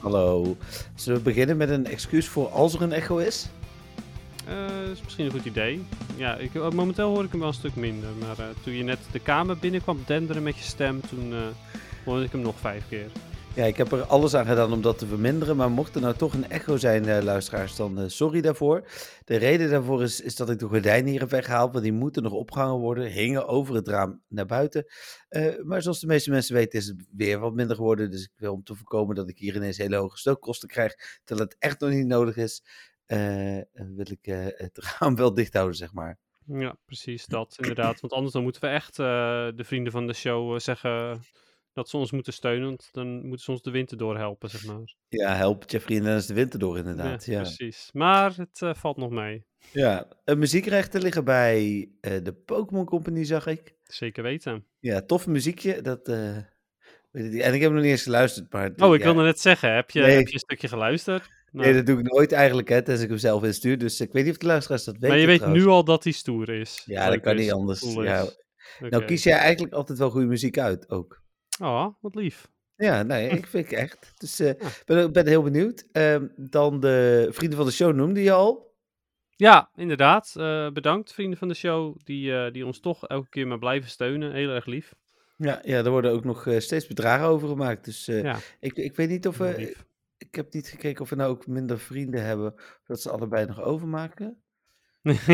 Hallo. Zullen we beginnen met een excuus voor als er een echo is? Dat is misschien een goed idee. Ja, ik, eh, momenteel hoor ik hem wel een stuk minder. Maar eh, toen je net de kamer binnenkwam denderen met je stem, toen hoorde ik hem nog vijf keer. Ja, ik heb er alles aan gedaan om dat te verminderen. Maar mocht er nou toch een echo zijn, eh, luisteraars, dan eh, sorry daarvoor. De reden daarvoor is, is dat ik de gordijnen hier heb weggehaald. Want die moeten nog opgehangen worden. Hingen over het raam naar buiten. Eh, maar zoals de meeste mensen weten is het weer wat minder geworden. Dus ik wil om te voorkomen dat ik hier ineens hele hoge stookkosten krijg. Terwijl het echt nog niet nodig is. eh, wil ik het raam wel dicht houden, zeg maar. Ja, precies dat, inderdaad. Want anders dan moeten we echt de vrienden van de show zeggen dat ze ons moeten steunen. Want dan moeten ze ons de winter doorhelpen, zeg maar. Ja, help Jeffrey en Dennis de winter door inderdaad. Ja, precies. Maar het eh, valt nog mee. Ja, muziekrechten liggen bij eh, de Pokémon Company, zag ik. Zeker weten. Ja, tof muziekje. Dat, eh, weet ik niet. en ik heb nog niet eens geluisterd, maar... Oh, ik ja, wilde net zeggen, heb je, Nee. heb je een stukje geluisterd? Nou, Nee, dat doe ik nooit eigenlijk, hè, tenzij ik hem zelf instuur. Dus ik weet niet of de luisteraars dat weten maar je weet trouwens. nu al dat hij stoer is. Ja, dat kan is, niet anders. cool Ja. is. Nou kies jij eigenlijk altijd wel goede muziek uit, ook. Oh, wat lief. Ja, nee, ik vind ik echt. Dus ik Ja. ben, ben heel benieuwd. Ehm, dan de vrienden van de show noemde je al. Ja, inderdaad. eh, bedankt, vrienden van de show, die, eh, die ons toch elke keer maar blijven steunen. Heel erg lief. Ja, ja er worden ook nog eh, steeds bedragen over gemaakt. Dus eh, Ja, ik, ik weet niet of we... Ik heb niet gekeken of we nou ook minder vrienden hebben, dat ze allebei nog overmaken.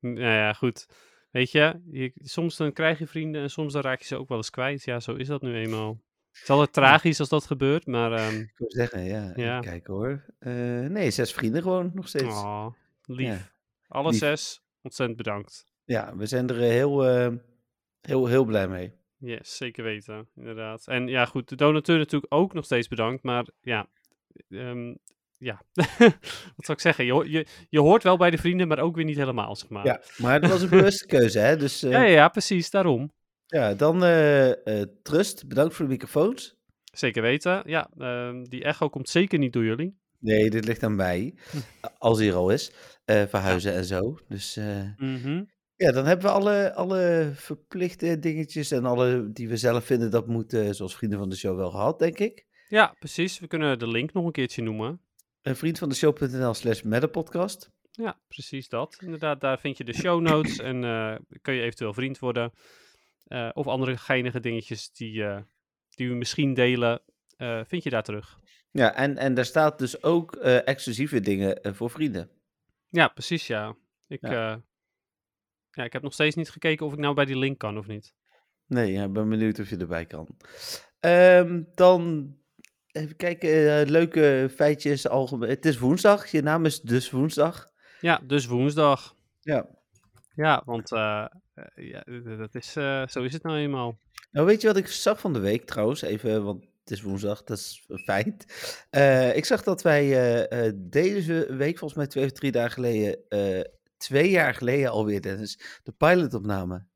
nou ja, goed. Weet je, je, soms dan krijg je vrienden en soms dan raak je ze ook wel eens kwijt. Ja, zo is dat nu eenmaal. Het is altijd tragisch als dat gebeurt, maar... ehm Ik wil zeggen, ja, kijken hoor. Eh, nee, zes vrienden gewoon nog steeds. oh, lief. Ja, Alle lief. zes, ontzettend bedankt. Ja, we zijn er eh, heel, eh, heel, heel blij mee. Yes, zeker weten, inderdaad. En ja, goed, de donateur natuurlijk ook nog steeds bedankt, maar ja, ehm, ja. wat zou ik zeggen? Je, je, je hoort wel bij de vrienden, maar ook weer niet helemaal, zeg maar. Ja, maar dat was een bewuste keuze, hè? Dus eh, ja, ja, ja, ja, precies, daarom. dan eh, eh, Trust, bedankt voor de microfoons. Zeker weten. Ja, ehm, die echo komt zeker niet door jullie. Nee, dit ligt aan mij, als hij er al is. verhuizen en zo. Dus Mhm. ja, dan hebben we alle, alle verplichte dingetjes en alle die we zelf vinden dat moeten, zoals vrienden van de show, wel gehad, denk ik. Ja, precies. We kunnen de link nog een keertje noemen. Een vriend van de show.nl slash podcast. Ja, precies dat. Inderdaad, daar vind je de show notes en eh, kun je eventueel vriend worden. Eh, of andere geinige dingetjes die, eh, die we misschien delen, vind je daar terug. Ja, en, en daar staat dus ook exclusieve dingen voor vrienden. Ja, precies, ja. Ik, Ja. ja. ik heb nog steeds niet gekeken of ik nou bij die link kan of niet. Nee, ja, ik ben benieuwd of je erbij kan. Ehm, dan even kijken, eh, leuke feitjes. Algemeen. Het is woensdag, je naam is dus woensdag. Ja, dus woensdag. Ja. Ja, want eh, eh, ja, dat is, zo is het nou eenmaal. Nou, weet je wat ik zag van de week trouwens? Even, want het is woensdag, dat is een feit. Ik zag dat wij deze week, volgens mij twee of drie dagen geleden, twee jaar geleden alweer, Dennis, de pilot opnamen.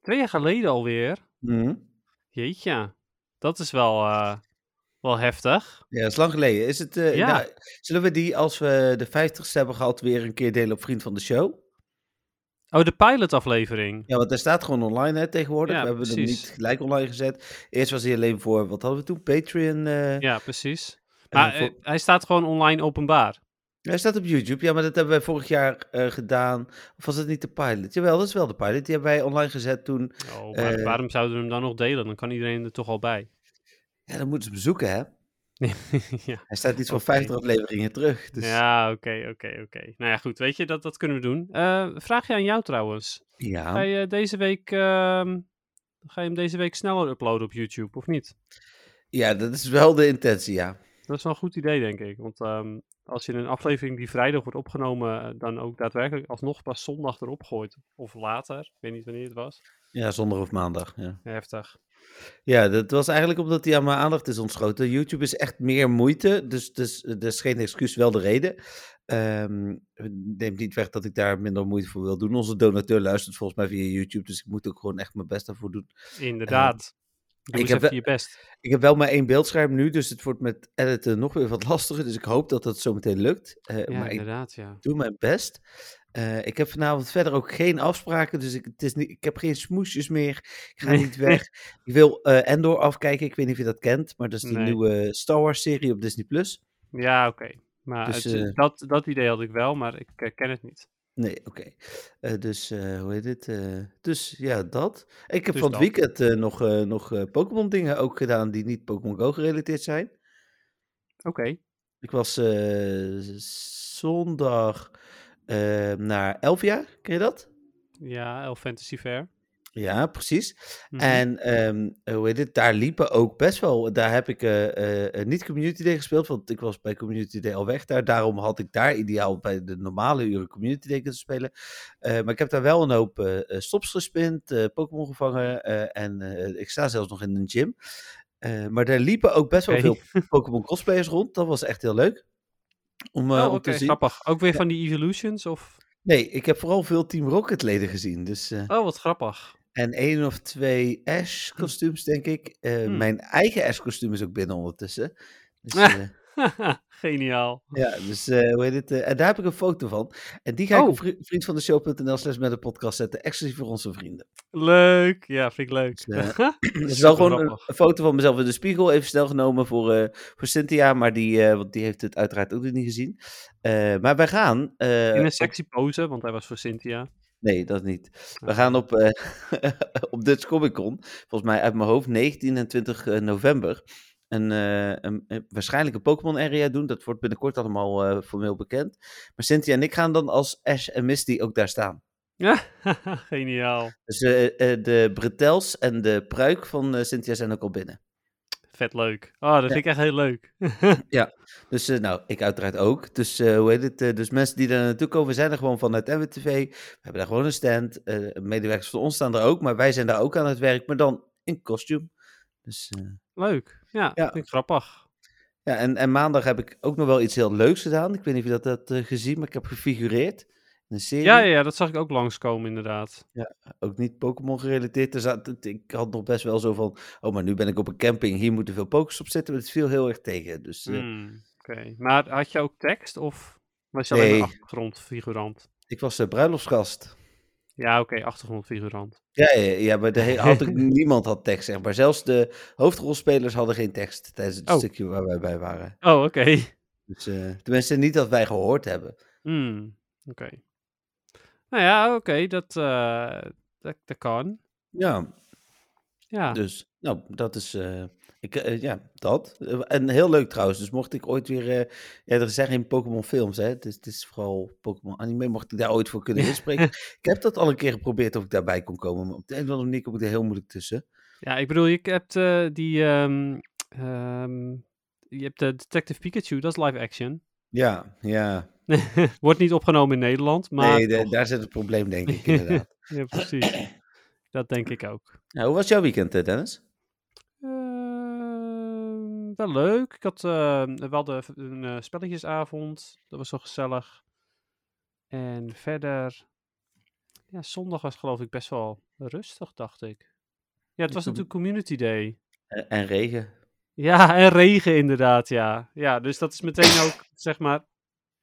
Twee jaar geleden alweer. Mhm. Jeetje, dat is wel, wel heftig. Ja, dat is lang geleden. Is het, eh, Ja. nou, zullen we die, als we de 50ste hebben gehad, weer een keer delen op Vriend van de Show? Oh, de pilotaflevering. Ja, want hij staat gewoon online hè, tegenwoordig. Ja, we hebben hem precies. niet gelijk online gezet. Eerst was hij alleen voor, wat hadden we toen? Patreon. eh, Ja, precies. Maar voor- eh, hij staat gewoon online openbaar. Hij staat op YouTube. Ja, maar dat hebben wij vorig jaar gedaan. Of was het niet de pilot? Jawel, dat is wel de pilot. Die hebben wij online gezet toen. Oh, maar waarom zouden we hem dan nog delen? Dan kan iedereen er toch al bij. Ja, dan moeten ze bezoeken, hè? ja, Hij staat iets van Oké. 50 afleveringen terug. Dus... ja oké, oké, oké. Nou ja, goed, weet je, dat, dat kunnen we doen. Eh vraag je aan jou trouwens. Ja. Ga je deze week, ehm, ga je hem deze week sneller uploaden op YouTube, of niet? ja, dat is wel de intentie, ja. Dat is wel een goed idee, denk ik. Want ehm, als je een aflevering die vrijdag wordt opgenomen, eh, dan ook daadwerkelijk alsnog pas zondag erop gooit. Of later, ik weet niet wanneer het was. Ja, zondag of maandag. Ja. Heftig. Ja, dat was eigenlijk omdat hij aan mijn aandacht is ontschoten. YouTube is echt meer moeite, dus, dus dat is geen excuus, wel de reden. Ehm neemt niet weg dat ik daar minder moeite voor wil doen. Onze donateur luistert volgens mij via YouTube, dus ik moet ook gewoon echt mijn best daarvoor doen. Inderdaad. Doe ik heb wel- je best. Ik heb wel maar één beeldscherm nu, dus het wordt met editen nog weer wat lastiger. Dus ik hoop dat dat zo meteen lukt. Eh, Ja, maar ik inderdaad, ja. doe mijn best. Eh, ik heb vanavond verder ook geen afspraken, dus ik, het is niet, ik heb geen smoesjes meer. Ik ga Nee. niet weg. Ik wil eh Endor afkijken, ik weet niet of je dat kent, maar dat is die Nee. nieuwe Star Wars serie op Disney+. Plus. Ja, oké. Maar Dus, het, eh, dat, dat idee had ik wel, maar ik ken het niet. Nee, oké. Dus, hoe heet eh, dus ja, dat. Ik heb Dus van het dat. weekend nog, nog Pokémon dingen ook gedaan die niet Pokémon Go gerelateerd zijn. Oké. Ik was zondag eh, naar Elvia, ken je dat? Ja, Elf Fantasy Fair. Ja, precies. Mhm. En ehm, eh, hoe heet het? Daar liepen ook best wel. Daar heb ik eh, eh, niet Community Day gespeeld, want ik was bij Community Day al weg daar. Daarom had ik daar ideaal bij de normale uren Community Day kunnen spelen. Maar ik heb daar wel een hoop stops gespind, Pokémon gevangen en ik sta zelfs nog in een gym. Maar daar liepen ook best wel veel Pokémon cosplayers rond. Dat was echt heel leuk. Om, eh, oh, om te zien. grappig. Ook weer Ja. van die Evolutions? Of... Nee, ik heb vooral veel Team Rocket leden gezien. Dus, eh, Oh, wat grappig. en één of twee Ash-kostuums, denk ik. Eh, Hmm. Mijn eigen Ash-kostuum is ook binnen ondertussen. Dus, Ah. Geniaal. ja, dus eh, hoe heet het? eh, en daar heb ik een foto van. En die ga ik Oh. op vri- vriendvandeshow.nl slash met een podcast zetten. Exclusief voor onze vrienden. Leuk. Ja, vind ik leuk. Dus, eh, Het is wel gewoon een, foto van mezelf in de spiegel. Even snel genomen voor, voor Cynthia. Maar die, want die heeft het uiteraard ook nog niet gezien. Maar wij gaan... In een op- sexy pose, want hij was voor Cynthia. Nee, dat niet. We Ah. gaan op, op Dutch Comic Con, volgens mij uit mijn hoofd, 19 en 20 eh, november. Een, eh, een, een- waarschijnlijk een Pokémon area doen. Dat wordt binnenkort allemaal eh, formeel bekend. Maar Cynthia en ik gaan dan als Ash en Misty ook daar staan. Ja, geniaal. Dus eh, eh, de bretels en de pruik van eh, Cynthia zijn ook al binnen. Vet leuk. Oh, dat vind ik echt heel leuk. Dus eh, nou, ik uiteraard ook. Dus eh, hoe heet het? eh, dus mensen die daar naartoe komen, zijn er gewoon vanuit MWTV. We hebben daar gewoon een stand. eh, medewerkers van ons staan er ook, maar wij zijn daar ook aan het werk, maar dan in kostuum. Dus eh, leuk. Ja, Ja. vind ik grappig. ja, en, en maandag heb ik ook nog wel iets heel leuks gedaan. Ik weet niet of je dat hebt eh, gezien, maar ik heb gefigureerd in een serie. Ja, ja, ja, dat zag ik ook langskomen inderdaad. Ook niet Pokémon gerelateerd. Er ik had nog best wel zo van, oh, maar nu ben ik op een camping. Hier moeten veel Pokés op zitten, maar het viel heel erg tegen. Dus eh, Hmm, Oké. Maar had je ook tekst of was je alleen maar achtergrondfigurant? ik was uh, bruiloftsgast. Ja, oké, achtergrondfigurant. Ja, ja, ja, maar de had niemand had tekst, zeg maar. Zelfs de hoofdrolspelers hadden geen tekst tijdens het Oh. stukje waar wij bij waren. Oh, oké. Dus eh, tenminste niet dat wij gehoord hebben. Hmm, Oké. Nou ja, oké, dat, eh, dat, dat kan. Ja, Ja. dus, nou, dat is, eh, ik, eh, ja, dat. Eh, En heel leuk trouwens, dus mocht ik ooit weer, eh, ja, er zijn geen Pokémon films, hè. Het is, het is vooral Pokémon anime, mocht ik daar ooit voor kunnen inspreken. ik heb dat al een keer geprobeerd of ik daarbij kon komen, maar op de een of andere manier kom ik er heel moeilijk tussen. Ja, ik bedoel, je hebt die. ehm, ehm, je hebt de Detective Pikachu, dat is live action. Ja, ja. Wordt niet opgenomen in Nederland, maar. nee, de- daar zit het probleem, denk ik, inderdaad. Ja, precies. dat denk ik ook. Nou, hoe was jouw weekend, Dennis? Wel leuk. Ik had eh, wel de, een eh, spelletjesavond. Dat was zo gezellig. En verder. Ja, zondag was geloof ik best wel rustig, dacht ik. Ja, het was natuurlijk Community Day. En, en regen. Ja, en regen inderdaad, ja. Ja, dus dat is meteen ook, zeg maar...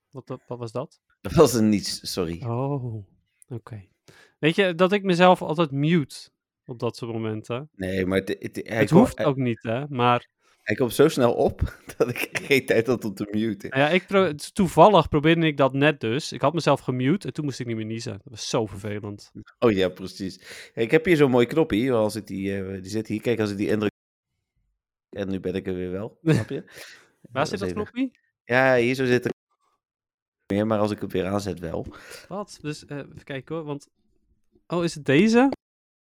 Wat, wat, was dat? Dat was een niets, sorry. Oh, oké. Weet je, dat ik mezelf altijd mute op dat soort momenten. Nee, maar het, het, het hoeft ook niet, hè. Maar hij komt zo snel op dat ik geen tijd had om te muten. nou ja, ik pro- toevallig probeerde ik dat net dus. Ik had mezelf gemute en toen moest ik niet meer niezen. Dat was zo vervelend. Oh ja, precies. Ik heb hier zo'n mooi knopje, als ik die, eh, die zit hier. Kijk, als ik die indruk... En nu ben ik er weer wel, snap je? Waar zit dat even- knopje? Ja, hier zo zit er meer, maar als ik hem weer aanzet wel. Wat? Dus, eh, even kijken hoor, want... Oh, is het deze?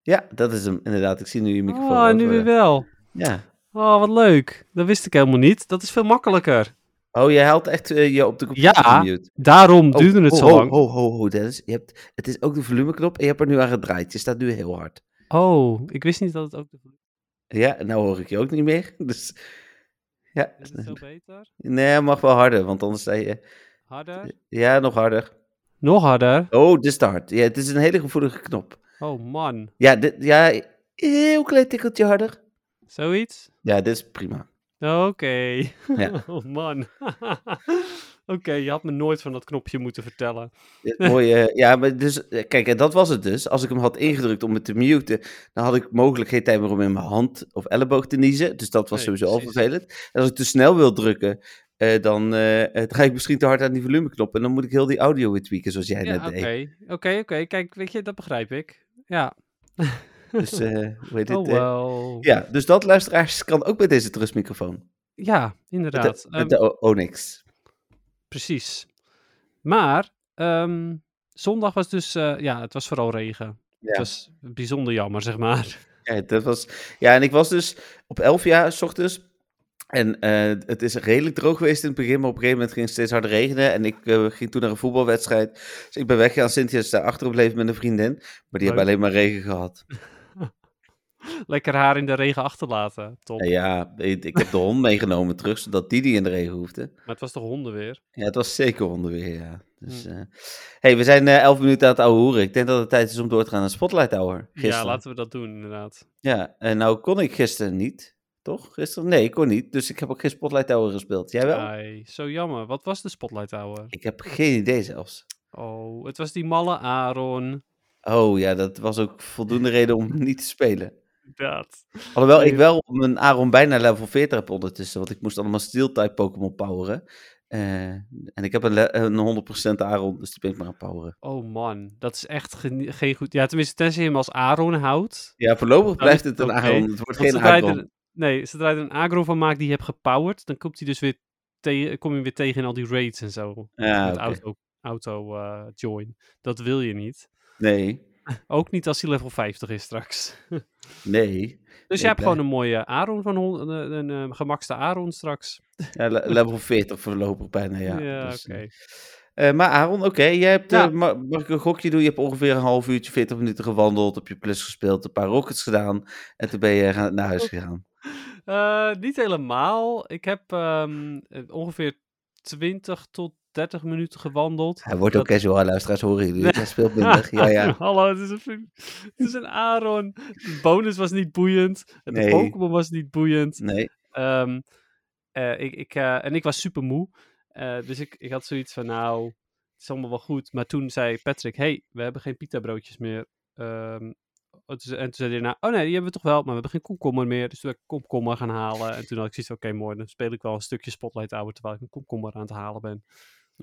Ja, dat is hem, inderdaad. Ik zie nu je microfoon. Oh, nu eh, weer wel. Ja. Oh, wat leuk. Dat wist ik helemaal niet. Dat is veel makkelijker. Oh, jij haalt echt eh, je op de computer Ja. Daarom Oh, duurde het ho, zo ho, lang. Ho, ho, ho, Dennis. Je hebt, het is ook de volumeknop en je hebt er nu aan gedraaid. Je staat nu heel hard. Oh, ik wist niet dat het ook... de- Ja, nou hoor ik je ook niet meer. Dus ja, Is het zo beter? nee, mag wel harder, want anders sta je... Harder? Ja, nog harder. Nog harder? Oh, te hard. Ja, het is een hele gevoelige knop. Oh man. Ja, dit, ja heel klein tikkeltje harder. Zoiets? Ja, dit is prima. Oké. Ja. oh man. Oké, je had me nooit van dat knopje moeten vertellen. Dit mooie, ja, maar dus, eh, kijk, en dat was het dus. Als ik hem had ingedrukt om het te muten, dan had ik mogelijk geen tijd meer om in mijn hand of elleboog te niezen. Dus dat was Nee, sowieso al vervelend. En als ik te snel wil drukken, eh, dan eh, eh, draai ik misschien te hard aan die volumeknop. En dan moet ik heel die audio weer tweaken, zoals jij Ja, net oké. deed. Oké, oké. Kijk, weet je, dat begrijp ik. Ja. Dus, eh hoe heet oh eh, wel. ja, dus dat, luisteraars, kan ook met deze trustmicrofoon. Ja, Met inderdaad. de, Ehm, met de O- Onyx. Precies. Maar, ehm, zondag was dus, eh, ja, het was vooral regen. Ja. Het was bijzonder jammer, zeg maar. Ja, dat was, ja, en ik was dus op 11 jaar, s ochtends. En eh, het is redelijk droog geweest in het begin, maar op een gegeven moment ging het steeds harder regenen. En ik eh, ging toen naar een voetbalwedstrijd. Dus ik ben weggegaan. Cynthia is daar achtergebleven met een vriendin. Maar die hebben alleen maar regen gehad. Lekker haar in de regen achterlaten. Top. Ja, ik, ik heb de hond meegenomen terug, zodat die die in de regen hoefde. Maar het was toch honden Ja, het was zeker onderweer, ja. Dus, Hm. eh hey, we zijn eh 11 minuten aan het ouwe hoeren. Ik denk dat het tijd is om door te gaan naar Spotlight Hour. Ja, Gisteren. laten we dat doen, inderdaad. Ja, en nou kon ik gisteren niet. Toch? Gisteren? Nee, ik kon niet. Dus ik heb ook geen Spotlight Hour gespeeld. Jij wel? Ai, zo jammer. Wat was de Spotlight Hour? Ik heb geen idee zelfs. Oh, het was die malle Aaron. Oh ja, dat was ook voldoende reden om niet te spelen. Dat. Alhoewel ik wel mijn Aaron bijna level 40 heb ondertussen. Want ik moest allemaal Steel-type Pokémon poweren. Eh, en ik heb een, een 100% Aaron, dus die ben ik maar aan poweren. Oh man, dat is echt geen goed... Ja, tenminste, tenzij je hem als Aaron houdt. Ja, voorlopig blijft het een oké. Aaron. Het wordt Want geen Aaron. er, nee, zodra je er een agro van maakt die je hebt gepowerd, dan komt hij dus weer te- kom je weer tegen in al die raids en zo. Ja, met oké. auto, auto eh, join. Dat wil je niet. Nee, Ook niet als hij level 50 is straks. nee. Dus je hebt gewoon een mooie Aaron van hon- een, een, eh, gemakste Aaron straks. Ja, le- level 40 voorlopig bijna, ja. Ja, Dus, oké. eh, eh, maar Aaron, oké, jij hebt, Ja. ma- mag ik een gokje doen? Je hebt ongeveer een half uurtje, 40 minuten gewandeld, op je plus gespeeld, een paar rockets gedaan en toen ben je naar huis gegaan. Niet helemaal. Ik heb ehm, eh, ongeveer 20 tot 30 minuten gewandeld. Hij wordt Dat- ook casual, luisteraars horen jullie. het? Hij speelt minder, ja, ja. Hallo, het is, een, het is een Aaron. De bonus was niet boeiend. De Nee. Pokémon was niet boeiend. Nee, eh, ik, ik, eh, en ik was super moe. Eh, dus ik, ik had zoiets van, nou, het is allemaal wel goed. Maar toen zei Patrick, hey, we hebben geen pita broodjes meer. Ehm, en toen zei hij, nou, oh nee, die hebben we toch wel, maar we hebben geen komkommer meer. Dus toen ben ik komkommer gaan halen. En toen had ik zoiets oké, mooi, dan speel ik wel een stukje Spotlight Hour terwijl ik een komkommer aan het halen ben.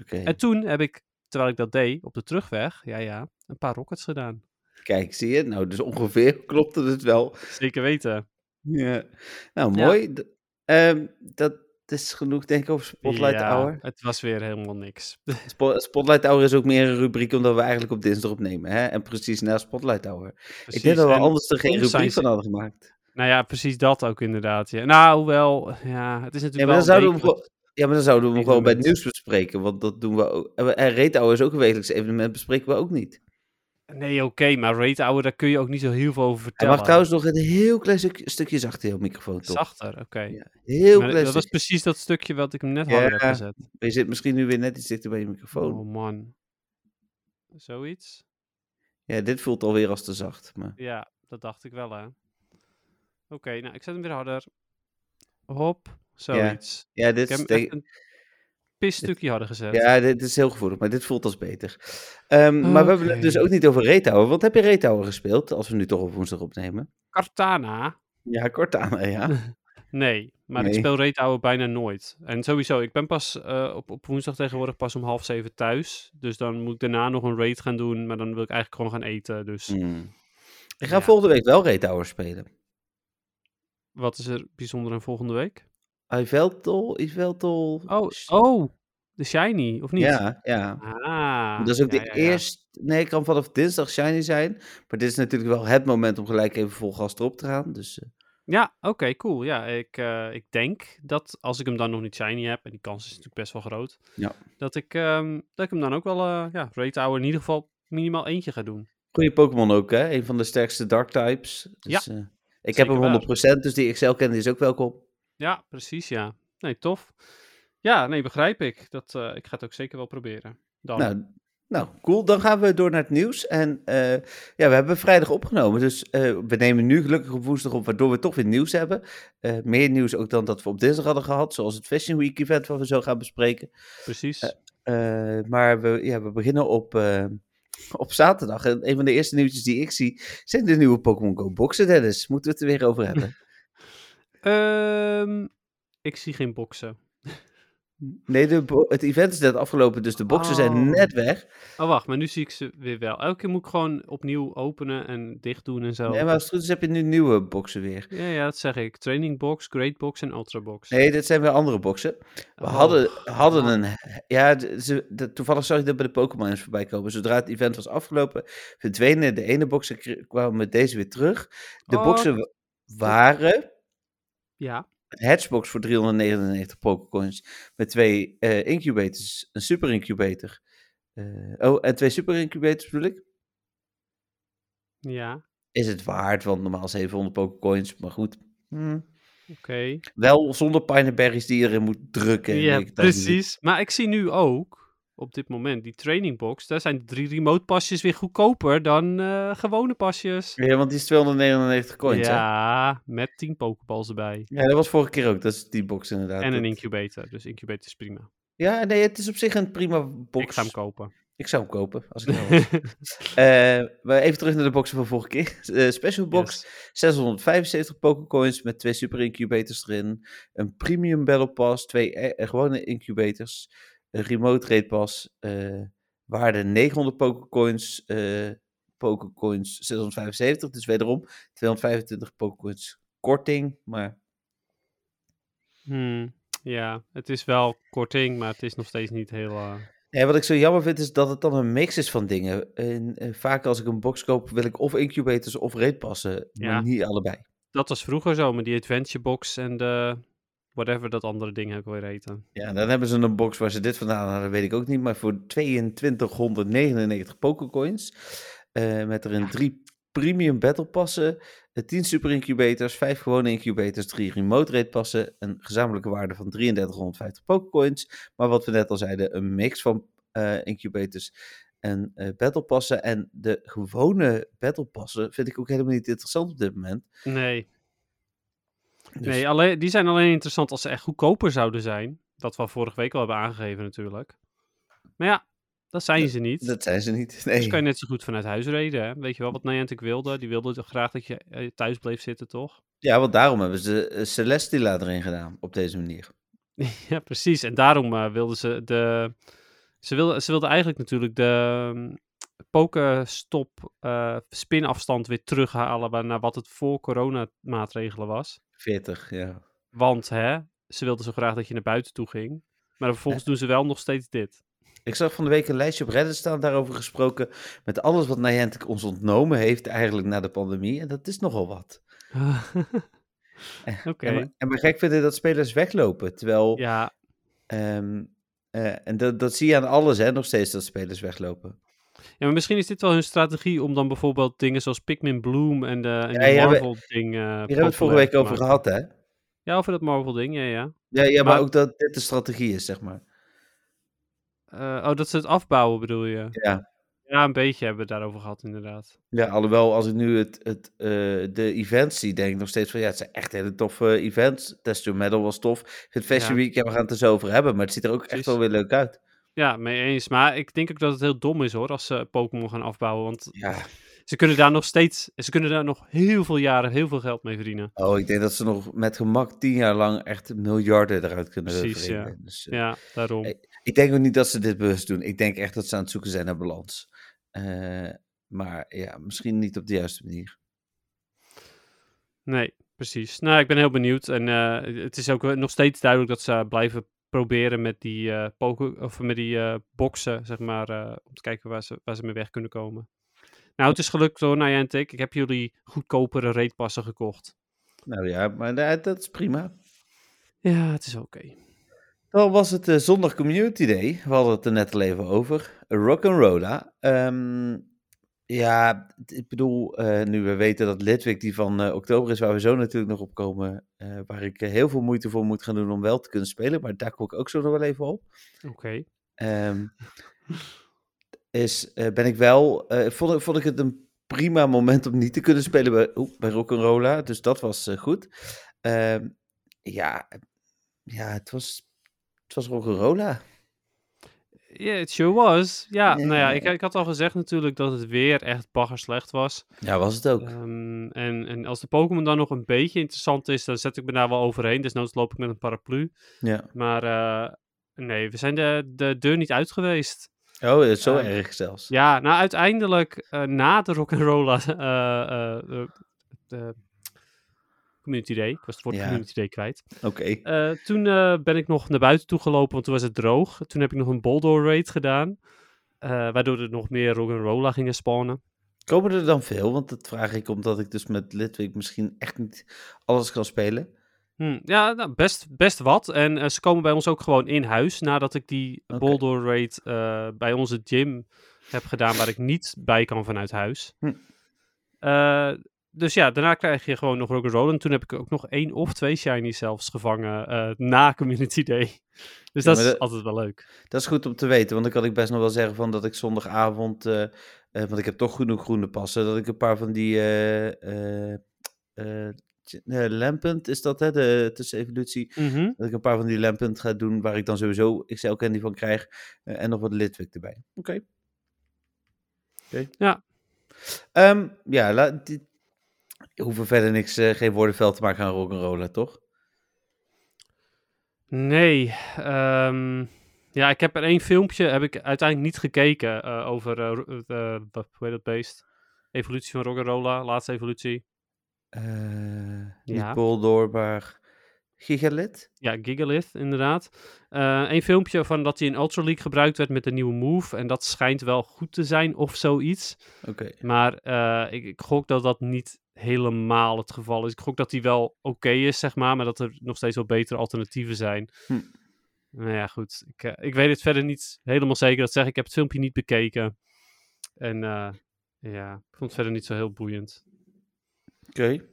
En toen heb ik, terwijl ik dat deed, op de terugweg, ja ja, een paar rockets gedaan. Kijk, zie je? Nou, dus ongeveer klopte het wel. Zeker weten. Ja. Nou, Ja. mooi. D- ehm, dat is genoeg, denk ik, over Spotlight ja, Hour. het was weer helemaal niks. Spo- Spotlight Hour is ook meer een rubriek omdat we eigenlijk op dinsdag opnemen. Hè? En precies na Spotlight Hour. ik Precies, denk dat we anders er geen rubriek van hadden gemaakt. Nou ja, precies dat ook inderdaad. Ja. Nou, hoewel, ja, het is Ja, natuurlijk maar dan wel zouden we ja, maar dan zouden we hem gewoon bij het nieuws bespreken. Want dat doen we ook. En Hour is ook een wekelijks evenement, bespreken we ook niet. Nee, oké, maar Hour, daar kun je ook niet zo heel veel over Hij vertellen. mag trouwens nog een heel klein stuk, stukje zachter, jouw microfoon, toch? Zachter, oké. Ja, heel Maar klein dat was precies dat stukje wat ik hem net harder heb Ja. gezet. Je zit misschien nu weer net iets dichter bij je microfoon. Oh man. Zoiets? Ja, dit voelt alweer als te zacht. Maar... Ja, dat dacht ik wel, hè. Oké, nou, ik zet hem weer harder. Hop, zoiets. Ja, Ik dit is, een pisstukje harder gezet. ja, dit is heel gevoelig, maar dit voelt als beter. Ehm, Maar we hebben het dus ook niet over Retouwen. Wat heb je Retouwen gespeeld, als we nu toch op woensdag opnemen? Cartana? Ja, kort aan, ja. Nee, maar ik speel Hour bijna nooit. En sowieso, ik ben pas eh, op, op woensdag tegenwoordig pas om half zeven thuis. Dus dan moet ik daarna nog een raid gaan doen, maar dan wil ik eigenlijk gewoon gaan eten. Dus Hmm. Ik ga Ja. volgende week wel Retouwen spelen. wat is er bijzonder aan volgende week? Iveltol, Iveltol. Oh, oh, de Shiny, of niet? Ja, ja. Ah, dat is ook ja, de ja, ja. eerste... Nee, het kan vanaf dinsdag shiny zijn. Maar dit is natuurlijk wel het moment om gelijk even vol gas erop te gaan. Dus eh, Ja, oké, cool. Ja, ik, eh, ik denk dat als ik hem dan nog niet shiny heb, en die kans is natuurlijk best wel groot, Ja. dat, ik, ehm, dat ik hem dan ook wel, eh ja, Rate Hour in ieder geval minimaal eentje ga doen. goede Pokémon ook, hè? Een van de sterkste Dark types. Dus, eh, Ik heb hem 100%, dus die Excel-kennis is ook welkom. Ja, precies, ja. Nee, tof. Ja, nee, begrijp ik. Dat, eh, ik ga het ook zeker wel proberen. Dan. Nou, nou, cool. Dan gaan we door naar het nieuws. En eh, ja, we hebben vrijdag opgenomen. Dus eh, we nemen nu gelukkig op woensdag op, waardoor we toch weer nieuws hebben. Meer nieuws ook dan dat we op dinsdag hadden gehad. Zoals het Fashion Week event wat we zo gaan bespreken. precies. Maar we, ja, we beginnen op, op zaterdag. En een van de eerste nieuwtjes die ik zie zijn de nieuwe Pokémon Go boxen, Dennis. Moeten we het er weer over hebben? Ehm, ik zie geen boksen. Nee, de, het event is net afgelopen, dus de boxen zijn Oh. net weg. Oh, wacht, maar nu zie ik ze weer wel. Elke keer moet ik gewoon opnieuw openen en dicht doen en zo. Nee, maar als het goed is heb je nu nieuwe boxen weer. Ja, ja, dat zeg ik. Training box, great box en ultra box. Nee, dit zijn weer andere boxen. We Oh, hadden, hadden een. Ja, ze, de- toevallig zag ik dat bij de Pokémon eens voorbij komen. Zodra het event was afgelopen, verdwenen de ene boxen, kwamen met deze weer terug. De Oh, boxen wa- waren Ja, een hatchbox voor 399 Pokécoins met twee eh, incubators, een super incubator. Eh, oh, en twee super incubators bedoel ik. ja, Is het waard, want normaal 700 Pokécoins, maar goed. Hm. oké. Wel zonder pineberries die je erin moet drukken. en Ja, precies. Maar ik zie nu ook, op dit moment, die training box. Daar zijn de drie remote pasjes weer goedkoper dan eh, gewone pasjes. Ja, want die is 299 coins, hè? ja, met 10 pokeballs erbij. Ja, dat was vorige keer ook. Dat is die box inderdaad. En een incubator. Dus incubator is prima. Ja, nee, het is op zich een prima box. Ik ga hem kopen. Ik zou hem kopen, als ik nou was. Eh, maar even terug naar de boxen van vorige keer. Eh, special box, Yes. 675 Pokécoins met twee super incubators erin. Een premium battle pass, twee gewone incubators. Een remote raid pass, eh, waarde 900 Pokécoins. eh Pokécoins 675, dus wederom 225 Pokécoins korting. Maar Hmm, ja, het is wel korting, maar het is nog steeds niet heel... Ja, wat ik zo jammer vind is dat het dan een mix is van dingen. En, vaak als ik een box koop wil ik of incubators of raidpassen, Ja. maar niet allebei. Dat was vroeger zo, met die adventure box en de... Whatever dat andere ding ook weer heette. Ja, dan hebben ze een box waar ze dit vandaan hadden, weet ik ook niet. Maar voor 2299 Pokécoins. eh met erin drie premium battle passen, eh, 10 super incubators, 5 gewone incubators, 3 remote raid passen. Een gezamenlijke waarde van 3350 Pokécoins. Maar wat we net al zeiden, een mix van eh, incubators en eh battle passen. En de gewone battle passen vind ik ook helemaal niet interessant op dit moment. Nee, Dus- nee alleen, die zijn alleen interessant als ze echt goedkoper zouden zijn. Dat we vorige week al hebben aangegeven natuurlijk. Maar ja, dat zijn ze niet. Dat zijn ze niet. Nee. Dus kan je net zo goed vanuit huis reden. Hè? Weet je wel wat Niantic wilde? Die wilde toch graag dat je eh, thuis bleef zitten, toch? Ja, want daarom hebben ze eh, Celestila erin gedaan op deze manier. ja, precies. En daarom eh, wilden ze de... Ze wilden, ze wilden eigenlijk natuurlijk de um, Pokestop eh spinafstand weer terughalen naar wat het voor coronamaatregelen was. 40, ja. Want hè, ze wilden zo graag dat je naar buiten toe ging. Maar vervolgens doen ze wel nog steeds dit. Ik zag van de week een lijstje op Reddit staan daarover gesproken. Met alles wat Niantic ons ontnomen heeft eigenlijk na de pandemie. En dat is nogal wat. Oké. En, en maar gek vinden dat spelers weglopen. Terwijl, Ja, ehm, eh, en dat, dat zie je aan alles hè, nog steeds dat spelers weglopen. Ja, maar misschien is dit wel hun strategie om dan bijvoorbeeld dingen zoals Pikmin Bloom en de en Ja, die hier hebben- Marvel-ding. Hier hebben we het vorige week over gehad hè. Ja, over dat Marvel-ding, ja, ja. Ja, ja maar, Maar- ook dat dit de strategie is, zeg maar. Eh, oh, dat ze het afbouwen bedoel je? Ja, Ja, een beetje hebben we het daarover gehad, inderdaad. ja alhoewel als ik nu het, het, eh, de events zie, denk ik nog steeds van ja, het zijn echt hele toffe events. Test Your Medal was tof. Vind Fashion Ja. Week, ja, we gaan het er zo over hebben, maar het ziet er ook echt wel weer leuk uit. Ja, mee eens. Maar ik denk ook dat het heel dom is hoor, als ze Pokémon gaan afbouwen. Want Ja, ze kunnen daar nog steeds, ze kunnen daar nog heel veel jaren heel veel geld mee verdienen. Oh, ik denk dat ze nog met gemak tien jaar lang echt miljarden eruit kunnen Precies, ja. verdienen. Dus, eh, Ja, daarom. Hey. Ik denk ook niet dat ze dit bewust doen. Ik denk echt dat ze aan het zoeken zijn naar balans. Eh, maar ja, misschien niet op de juiste manier. Nee, precies. Nou, ik ben heel benieuwd. En eh, het is ook eh, nog steeds duidelijk dat ze blijven proberen met die, eh poke, of met die boxen, zeg maar, eh, om te kijken waar ze, waar ze mee weg kunnen komen. Nou, het is gelukt hoor, Niantic. Ik heb jullie goedkopere raidpassen gekocht. Nou ja, maar da- dat is prima. Ja, het is oké. Dan was het zondag Community Day. We hadden het er net al even over. Rock'n'Rolla. Ehm Ja, ik bedoel, eh, nu we weten dat Litwik die van eh, oktober is, waar we zo natuurlijk nog op komen, eh, waar ik heel veel moeite voor moet gaan doen om wel te kunnen spelen, maar daar kom ik ook zo nog wel even op. Oké. Ehm, is, ben ik wel, vond, ik- vond ik het een prima moment om niet te kunnen spelen bij, oeh, bij Rock'n'Rolla, dus dat was goed. Ehm, ja, ja, het was, het was Rock'n'Rolla. Ja, it sure was. Ja, nou ja, ik, ik had al gezegd natuurlijk dat het weer echt bagger slecht was. Ja, was het ook. Ehm, en, en als de Pokémon dan nog een beetje interessant is, dan zet ik me daar wel overheen. Desnoods loop ik met een paraplu. Ja. Maar eh, nee, we zijn de, de deur niet uit geweest. Oh, eh, zo Eh, erg zelfs. Ja, nou uiteindelijk eh, na de Rock'n'Rolla eh eh, eh, de Community Day, ik was het woord Ja. Community Day kwijt. Oké. Eh, toen eh, ben ik nog naar buiten toe gelopen, want toen was het droog. Toen heb ik nog een Boulder Raid gedaan, eh, waardoor er nog meer Rock'n'Rolla gingen spawnen. Komen er dan veel? Want dat vraag ik omdat ik dus met Litwik misschien echt niet alles kan spelen. Hm, ja, nou, best, best wat. En ze komen bij ons ook gewoon in huis, nadat ik die Oké. Boulder Raid bij onze gym heb gedaan, waar ik niet bij kan vanuit huis. Hm. Eh, dus ja, daarna krijg je gewoon nog Rock'n'Roll. En toen heb ik ook nog één of twee shinies zelfs gevangen eh, na Community Day. Dus Ja, dat is altijd wel leuk. Dat is goed om te weten, want dan kan ik best nog wel zeggen van dat ik zondagavond, eh, eh, want ik heb toch genoeg groene passen, dat ik een paar van die Lampent, is dat hè, de tussenevolutie, Mhm. dat ik een paar van die Lampent ga doen, waar ik dan sowieso XL candy van krijg, en nog wat Litwik erbij. Oké. Oké. Ja. Ehm, ja, la, die, hoeven verder niks, eh, geen woordenveld te maken aan rock'n'rollen, toch? Nee, ehm, ja, ik heb er één filmpje, heb ik uiteindelijk niet gekeken eh, over, eh, hoe heet dat beest? Evolutie van Rock'n'Rolla, laatste evolutie. Eh Ja. Niet Boldor, maar Gigalit? Ja, Gigalith, inderdaad. Een filmpje van dat hij in Ultra League gebruikt werd met een nieuwe move. En dat schijnt wel goed te zijn of zoiets. Oké. Maar ik, ik gok dat dat niet helemaal het geval is. Ik gok dat hij wel oké is, zeg maar. Maar dat er nog steeds wel betere alternatieven zijn. Hm. Nou ja, goed. Ik, eh, ik weet het verder niet helemaal zeker. Dat zeg ik. Ik heb het filmpje niet bekeken. En eh, ja, ik vond het verder niet zo heel boeiend. Oké.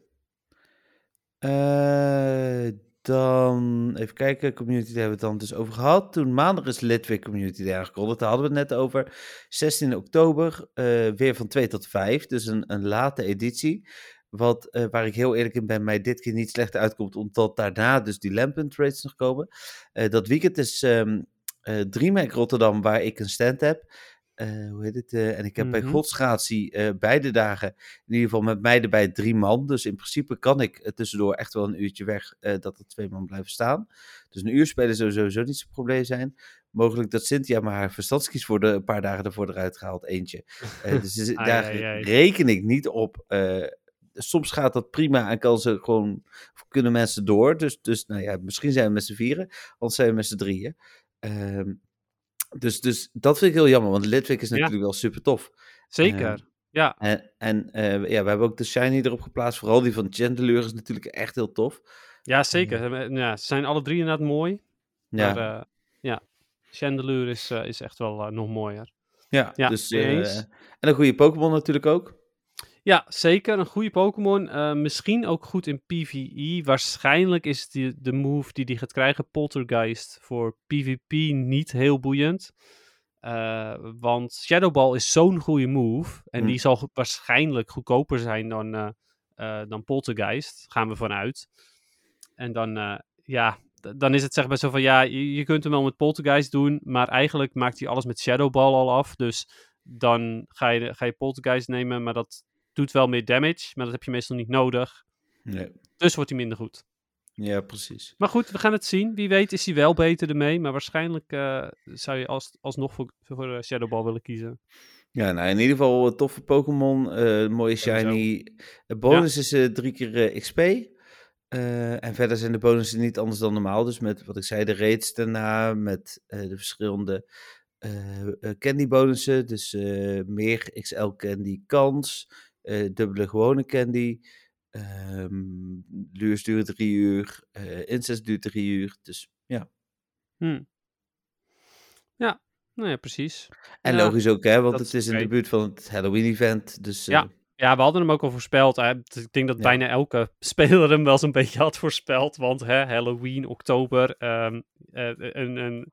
Eh, dan even kijken. Community Day hebben we het dan dus over gehad. Toen maandag is Litwik Community Day aangekondigd. Daar hadden we het net over. 16 oktober, weer van 2 tot 5. Dus een, een late editie. Wat, eh, waar ik heel eerlijk in ben, mij dit keer niet slecht uitkomt. Omdat daarna dus die Lampent Raids nog komen. Eh, dat weekend is ehm eh DreamHack Rotterdam, waar ik een stand heb. Hoe heet het? en ik heb bij Mhm. Godsgratie beide dagen in ieder geval met mij erbij drie man. Dus in principe kan ik tussendoor echt wel een uurtje weg dat er twee man blijven staan. Dus een uur spelen zou sowieso niet zo'n probleem zijn. Mogelijk dat Cynthia maar haar verstandskies voor de een paar dagen ervoor eruit gehaald, eentje. Dus daar reken ik niet op. soms gaat dat prima en kan ze gewoon, kunnen mensen door. Dus, dus nou ja, misschien zijn we met z'n vieren, anders zijn we met z'n drieën. Ehm, dus, dus dat vind ik heel jammer, want Litwik is Ja. natuurlijk wel super tof. Zeker. Ehm, ja, En, en eh, ja, we hebben ook de Shiny erop geplaatst. Vooral die van Chandelure is natuurlijk echt heel tof. ja, zeker. Eh, Ja, ze zijn alle drie inderdaad mooi. Ja, Maar eh, ja, Chandelure is, is echt wel nog mooier. ja, ja, dus, en een goede Pokémon natuurlijk ook. Ja, zeker. Een goede Pokémon. Eh, misschien ook goed in PvE. Waarschijnlijk is die, de move die die gaat krijgen, Poltergeist, voor PvP niet heel boeiend. Eh, want Shadow Ball is zo'n goede move. En Hmm. die zal waarschijnlijk goedkoper zijn dan, eh, dan Poltergeist. Gaan we vanuit. En dan, ja, dan is het zeg maar zo van, ja, je, je kunt hem wel met Poltergeist doen. Maar eigenlijk maakt hij alles met Shadow Ball al af. Dus dan ga je, ga je Poltergeist nemen, maar dat doet wel meer damage. Maar dat heb je meestal niet nodig. Nee. Dus wordt hij minder goed. Ja, precies. Maar goed, we gaan het zien. Wie weet is hij wel beter ermee. Maar waarschijnlijk eh, zou je als, alsnog voor, voor eh, Shadow Ball willen kiezen. Ja, nou in ieder geval een toffe Pokémon. eh, mooie. Shiny. De bonus is eh, drie keer eh, XP. Eh, en verder zijn de bonussen niet anders dan normaal. Dus met wat ik zei, de raids daarna. Met eh, de verschillende eh, eh, candy bonussen. Dus eh, meer XL candy kans. Eh, dubbele gewone candy. ehm Luurs duurt drie uur. eh incest duurt drie uur. Dus ja. Hm. Ja, Nou ja, precies. En Ja, logisch ook, hè, want het is in de buurt van het Halloween-event. Dus Ja. eh, Ja, we hadden hem ook al voorspeld. Hè. Dus Ik denk dat Ja. bijna elke speler hem wel zo'n beetje had voorspeld. Want hè, Halloween, oktober, ehm, eh, een, een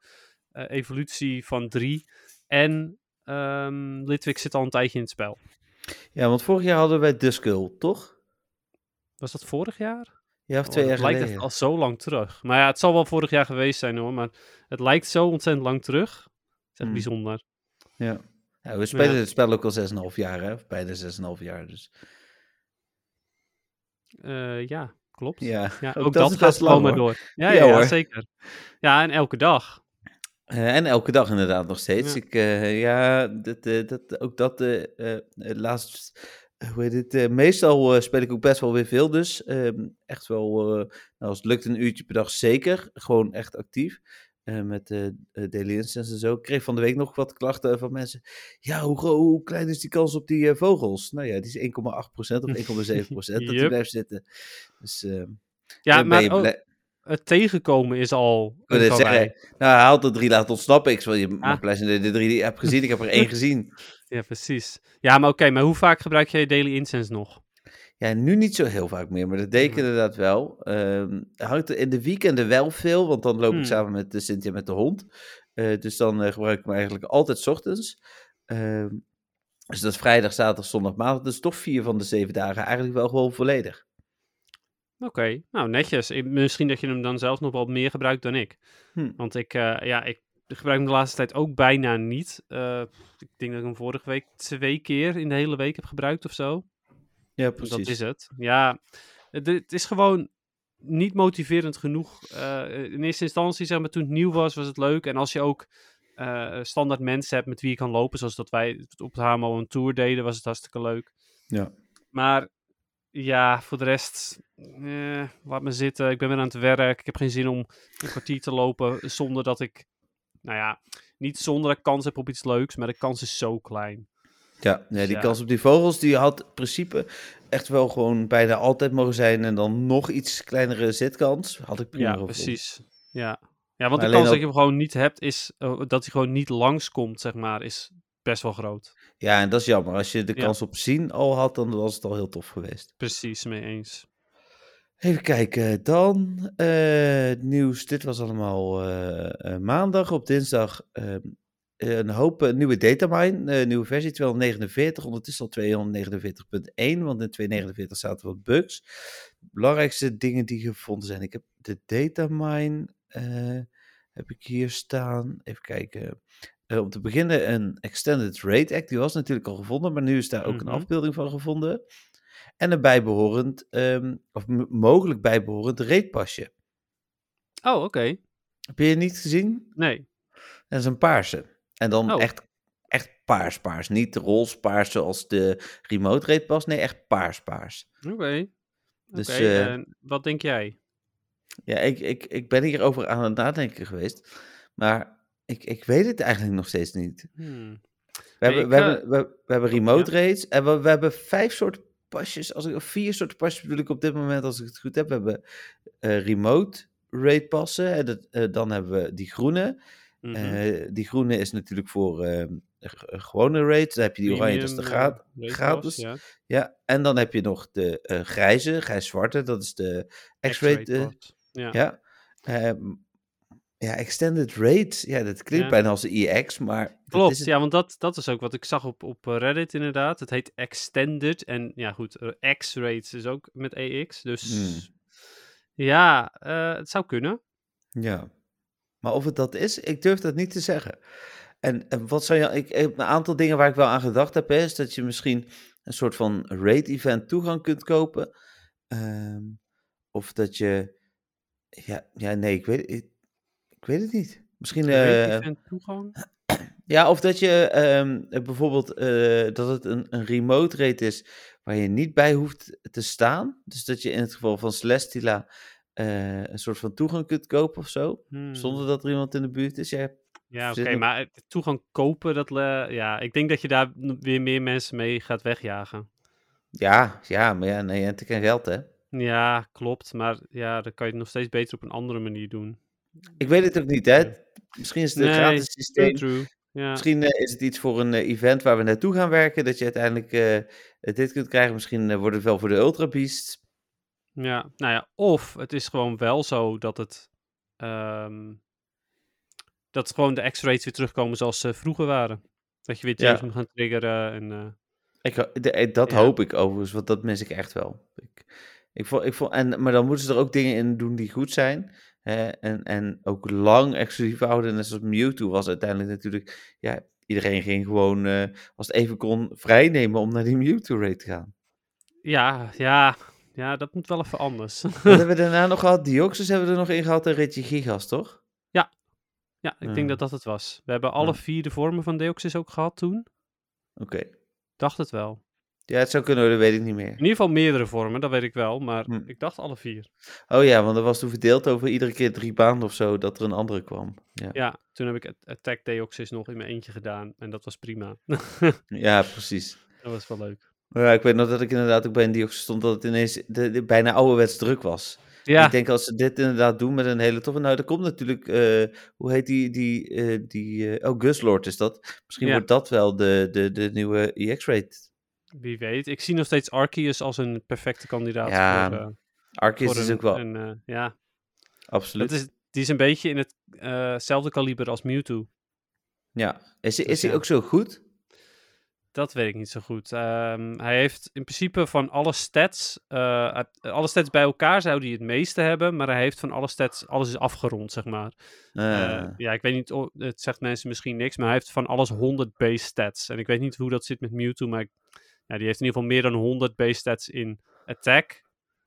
evolutie van drie. En ehm Litwik zit al een tijdje in het spel. Ja, want vorig jaar hadden wij Duskull, toch? Was dat vorig jaar? Ja, of Oh, twee jaar lijkt geleden. echt al zo lang terug. Maar ja, het zal wel vorig jaar geweest zijn hoor. Maar het lijkt zo ontzettend lang terug. Het is echt Hmm. bijzonder. Ja. Ja, we spelen Ja. het spel ook al 6,5 jaar, hè? Bijna 6,5 jaar. Dus Eh, ja, klopt. ja, Ja, ook, ook, dat, dat, gaat lang, maar door. Ja, Ja, ja, zeker. Ja, en elke dag. Eh, en elke dag inderdaad nog steeds. Ja. Ik, eh, ja, dat, eh, dat, ook dat laatst, hoe heet het, meestal speel ik ook best wel weer veel dus. Ehm, echt wel, nou als het lukt een uurtje per dag zeker. Gewoon echt actief. met Daily Instance en zo. Ik kreeg van de week nog wat klachten van mensen. Ja, hoe, hoe klein is die kans op die vogels? Nou ja, die is 1,8% of 1,7% dat die Yep. blijft zitten. Dus eh, Ja, maar het tegenkomen is al Ik wil een zeggen, nou, hij had er drie laten ontsnappen. Ik zei, je Ah. je de drie die hebt gezien. Ik heb er één gezien. Ja, precies. Ja, maar oké, maar hoe vaak gebruik jij Daily Incense nog? Ja, nu niet zo heel vaak meer, maar dat deed ik inderdaad wel. Ehm hangt er in de weekenden wel veel, want dan loop ik Hmm. samen met de Cynthia met de hond. Eh, dus dan eh, gebruik ik hem eigenlijk altijd 's ochtends. Ehm, dus dat is vrijdag, zaterdag, zondag, maandag. Dus toch vier van de zeven dagen eigenlijk wel gewoon volledig. Oké, nou netjes. Ik- misschien dat je hem dan zelf nog wel meer gebruikt dan ik. Hm. Want ik, eh, ja, ik gebruik hem de laatste tijd ook bijna niet. Eh, ik denk dat ik hem vorige week twee keer in de hele week heb gebruikt of zo. Ja, Dat precies. is het. Ja, het, het is gewoon niet motiverend genoeg. Eh, in eerste instantie, zeg maar, toen het nieuw was, was het leuk. En als je ook standaard mensen hebt met wie je kan lopen, zoals dat wij op het HMO een tour deden, was het hartstikke leuk. Ja. Maar ja, voor de rest, eh, laat me zitten. Ik ben weer aan het werk. Ik heb geen zin om een kwartier te lopen zonder dat ik, nou ja, niet zonder dat ik kans heb op iets leuks, maar de kans is zo klein. Ja, ja, die Ja. kans op die vogels, die had in principe echt wel gewoon bijna altijd mogen zijn. En dan nog iets kleinere zitkans. Had ik prima Ja, precies. Ja, ja want Maar de kans dat je hem gewoon niet hebt, is eh, dat hij gewoon niet langskomt, zeg maar, is best wel groot. Ja, en dat is jammer. Als je de Ja. kans op zien al had, dan was het al heel tof geweest. Precies, mee eens. Even kijken, dan eh, nieuws. Dit was allemaal eh, eh, maandag. Op dinsdag ehm, een hoop nieuwe datamine, nieuwe versie 249, ondertussen al 249.1, want in 249 zaten wat bugs. Belangrijkste dingen die gevonden zijn. Ik heb de datamine, heb ik hier staan. Even kijken. Eh, om te beginnen een Extended Rate Act, die was natuurlijk al gevonden, maar nu is daar ook Mhm. een afbeelding van gevonden. En een bijbehorend, ehm, of mogelijk bijbehorend reetpasje. Oh, oké. Heb je het niet gezien? Nee. Dat is een paarse. En dan Oh. echt, echt paars paars. Niet roze paars zoals de remote reetpas. Nee, echt paars paars. Oké. Dus, eh, en wat denk jij? Ja, ik, ik, ik ben hierover aan het nadenken geweest. Maar ik, ik weet het eigenlijk nog steeds niet. Hmm. We, Nee, hebben, we, ga- hebben, we, we hebben remote rates en we, we hebben vijf soorten pasjes, als ik, of vier soorten pasjes bedoel ik op dit moment, als ik het goed heb. We hebben eh, remote rate passen, en dat, eh, dan hebben we die groene. Mhm. Eh, die groene is natuurlijk voor eh, g- eh, gewone rates, dan heb je die oranje, dat is de gratis. ja. Ja, en dan heb je nog de grijze, grijs-zwarte, dat is de X-rate. Ja. ja. Ja, extended rate, ja, dat klinkt Ja. bijna als EX, maar... dat Klopt, het ja, want dat, dat is ook wat ik zag op, op eh, Reddit inderdaad. Het heet Extended en ja goed, eh, X-rates is ook met EX, dus Hmm. ja, eh, het zou kunnen. Ja, maar of het dat is, ik durf dat niet te zeggen. En, en wat zou je, ik, een aantal dingen waar ik wel aan gedacht heb, is dat je misschien een soort van raid-event toegang kunt kopen. Ehm, of dat je, ja, ja nee, ik weet, ik, weet het niet. Misschien, eh, toegang. ja, of dat je ehm, eh, bijvoorbeeld, eh, dat het een, een remote rate is waar je niet bij hoeft te staan. Dus dat je in het geval van Celestila eh, een soort van toegang kunt kopen of zo. Hmm. Zonder dat er iemand in de buurt is. Ja, Ja, oké, maar toegang kopen, dat, ja, ik denk dat je daar weer meer mensen mee gaat wegjagen. ja, ja, maar ja, nee, het is geen geld, hè. Ja, klopt, maar ja, dan kan je het nog steeds beter op een andere manier doen. Ik weet het ook niet, hè. Ja. Misschien is het een Nee, gratis systeem. true. Ja, Misschien eh, is het iets voor een eh, event waar we naartoe gaan werken, dat je uiteindelijk eh, dit kunt krijgen. Misschien wordt het wel voor de Ultra Beasts. ja, nou ja, of het is gewoon wel zo dat het. ehm, dat gewoon de X-rates weer terugkomen zoals ze vroeger waren. Dat je weer Ja. James moet gaan triggeren. En, Ik, de- dat Ja. hoop ik overigens, want dat mis ik echt wel. Ik, ik vond, ik vond, en, maar dan moeten ze er ook dingen in doen die goed zijn. Hè, en, en ook lang exclusief houden. Net zoals Mewtwo was uiteindelijk natuurlijk... Ja, iedereen ging gewoon, eh, als het even kon, vrijnemen om naar die Mewtwo-raid te gaan. ja, ja, ja, dat moet wel even anders. Wat hebben we daarna nog gehad? Dioxys hebben we er nog in gehad en Reggie Gigas, toch? ja, ik Ja. denk dat dat het was. We hebben alle Ja. vier de vormen van Deoxys ook gehad toen. Oké. Dacht het wel. Ja, het zou kunnen, dat weet ik niet meer. In ieder geval meerdere vormen, dat weet ik wel. Maar Hm. ik dacht alle vier. Oh ja, want er was toen verdeeld over iedere keer drie baanden of zo, dat er een andere kwam. Ja, Ja, toen heb ik At- Attack Deoxys nog in mijn eentje gedaan. En dat was prima. ja precies. dat was wel leuk. Ja, ik weet nog dat ik inderdaad ook bij een Dioxys stond dat het ineens de, de- bijna ouderwets druk was. Ja, Ik denk als ze dit inderdaad doen met een hele toffe... Nou, er komt natuurlijk... eh, hoe heet die... die, eh, die eh, oh, Guslord is dat. Misschien Ja. wordt dat wel de, de, de nieuwe EX-rate. Wie weet. Ik zie nog steeds Arceus als een perfecte kandidaat Ja, voor, eh, Arceus voor is een, ook wel... een, eh, ja, absoluut. dat is, die is een beetje in hetzelfde kaliber als Mewtwo. Ja. Is, hij- Dus is hij ja. ook zo goed? Dat weet ik niet zo goed. Ehm, hij heeft in principe van alle stats, eh, alle stats bij elkaar zou hij het meeste hebben, maar hij heeft van alle stats, alles is afgerond, zeg maar. Eh, Ah. ja, ik weet niet, het zegt mensen misschien niks, maar hij heeft van alles 100 base stats. En ik weet niet hoe dat zit met Mewtwo, maar ik- ja, die heeft in ieder geval meer dan 100 base stats in attack,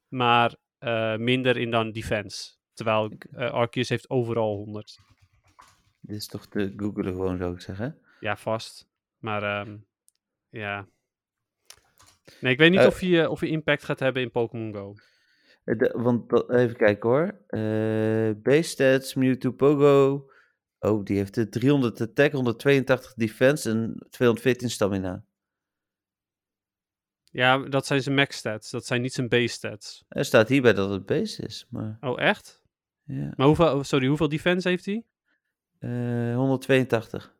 maar eh, minder in dan defense. Terwijl eh Arceus heeft overal 100. Dit is toch te googelen gewoon, zou ik zeggen. Ja, vast. Maar ehm, ja. Nee, ik weet niet Eh, of, eh, of hij impact gaat hebben in Pokémon Go. De- want dat- even kijken hoor. Base stats, Mewtwo Pogo. Oh, die heeft de 300 attack, 182 defense en 214 stamina. Ja, dat zijn zijn max stats. Dat zijn niet zijn base stats. Er staat hierbij dat het base is, maar Oh, echt? ja. Maar hoeveel, sorry, hoeveel defense heeft hij? Eh, 182.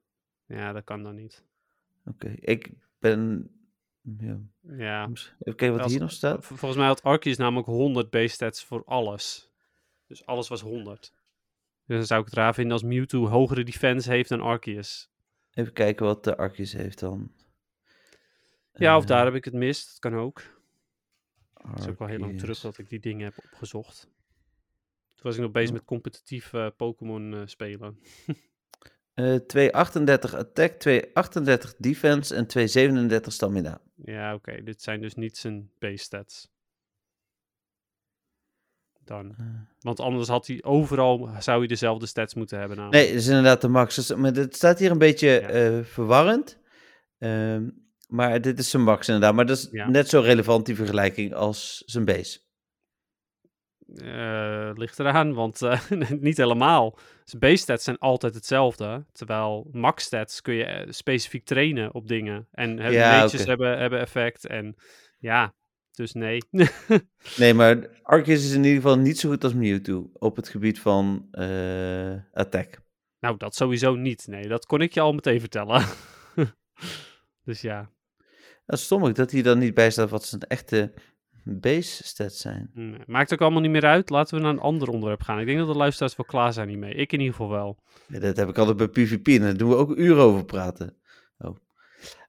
Ja, dat kan dan niet. Oké, ik ben... Ja. Ja. Even kijken wat Als- hier nog staat. Volgens mij had Arceus namelijk 100 base stats voor alles. Dus alles was 100. Dus dan zou ik het raar vinden als Mewtwo hogere defense heeft dan Arceus. Even kijken wat de Arceus heeft dan. Ja, of Eh, daar heb ik het mis. Dat kan ook. Het is ook wel heel lang terug dat ik die dingen heb opgezocht. Toen was ik nog bezig met competitief eh, Pokémon eh, spelen. Eh, 238 attack, 238 defense en 237 stamina. Ja, oké. Dit zijn dus niet zijn base stats. Dan. Want anders had hij overal, zou hij dezelfde stats moeten hebben namelijk. Nee, dat is inderdaad de max. Dus, maar het staat hier een beetje Ja. verwarrend. Ehm, maar dit is zijn max inderdaad. Maar dat is Ja. net zo relevant die vergelijking als zijn base. Eh, ligt eraan, want eh, niet helemaal. Zijn base stats zijn altijd hetzelfde. Terwijl max stats kun je eh, specifiek trainen op dingen. En hebben Ja, hebben, hebben effect. En ja, dus nee. Nee, maar Arceus is in ieder geval niet zo goed als Mewtwo op het gebied van attack. nou, dat sowieso niet. Nee, dat kon ik je al meteen vertellen. dus ja. Dat is stom ook dat hij dan niet bij staat wat zijn echte base stats zijn. Nee, Maakt ook allemaal niet meer uit. Laten we naar een ander onderwerp gaan. Ik denk dat de luisteraars wel klaar zijn hiermee. Ik in ieder geval wel. Ja, dat heb ik altijd bij PvP en daar doen we ook uren over praten. Oh.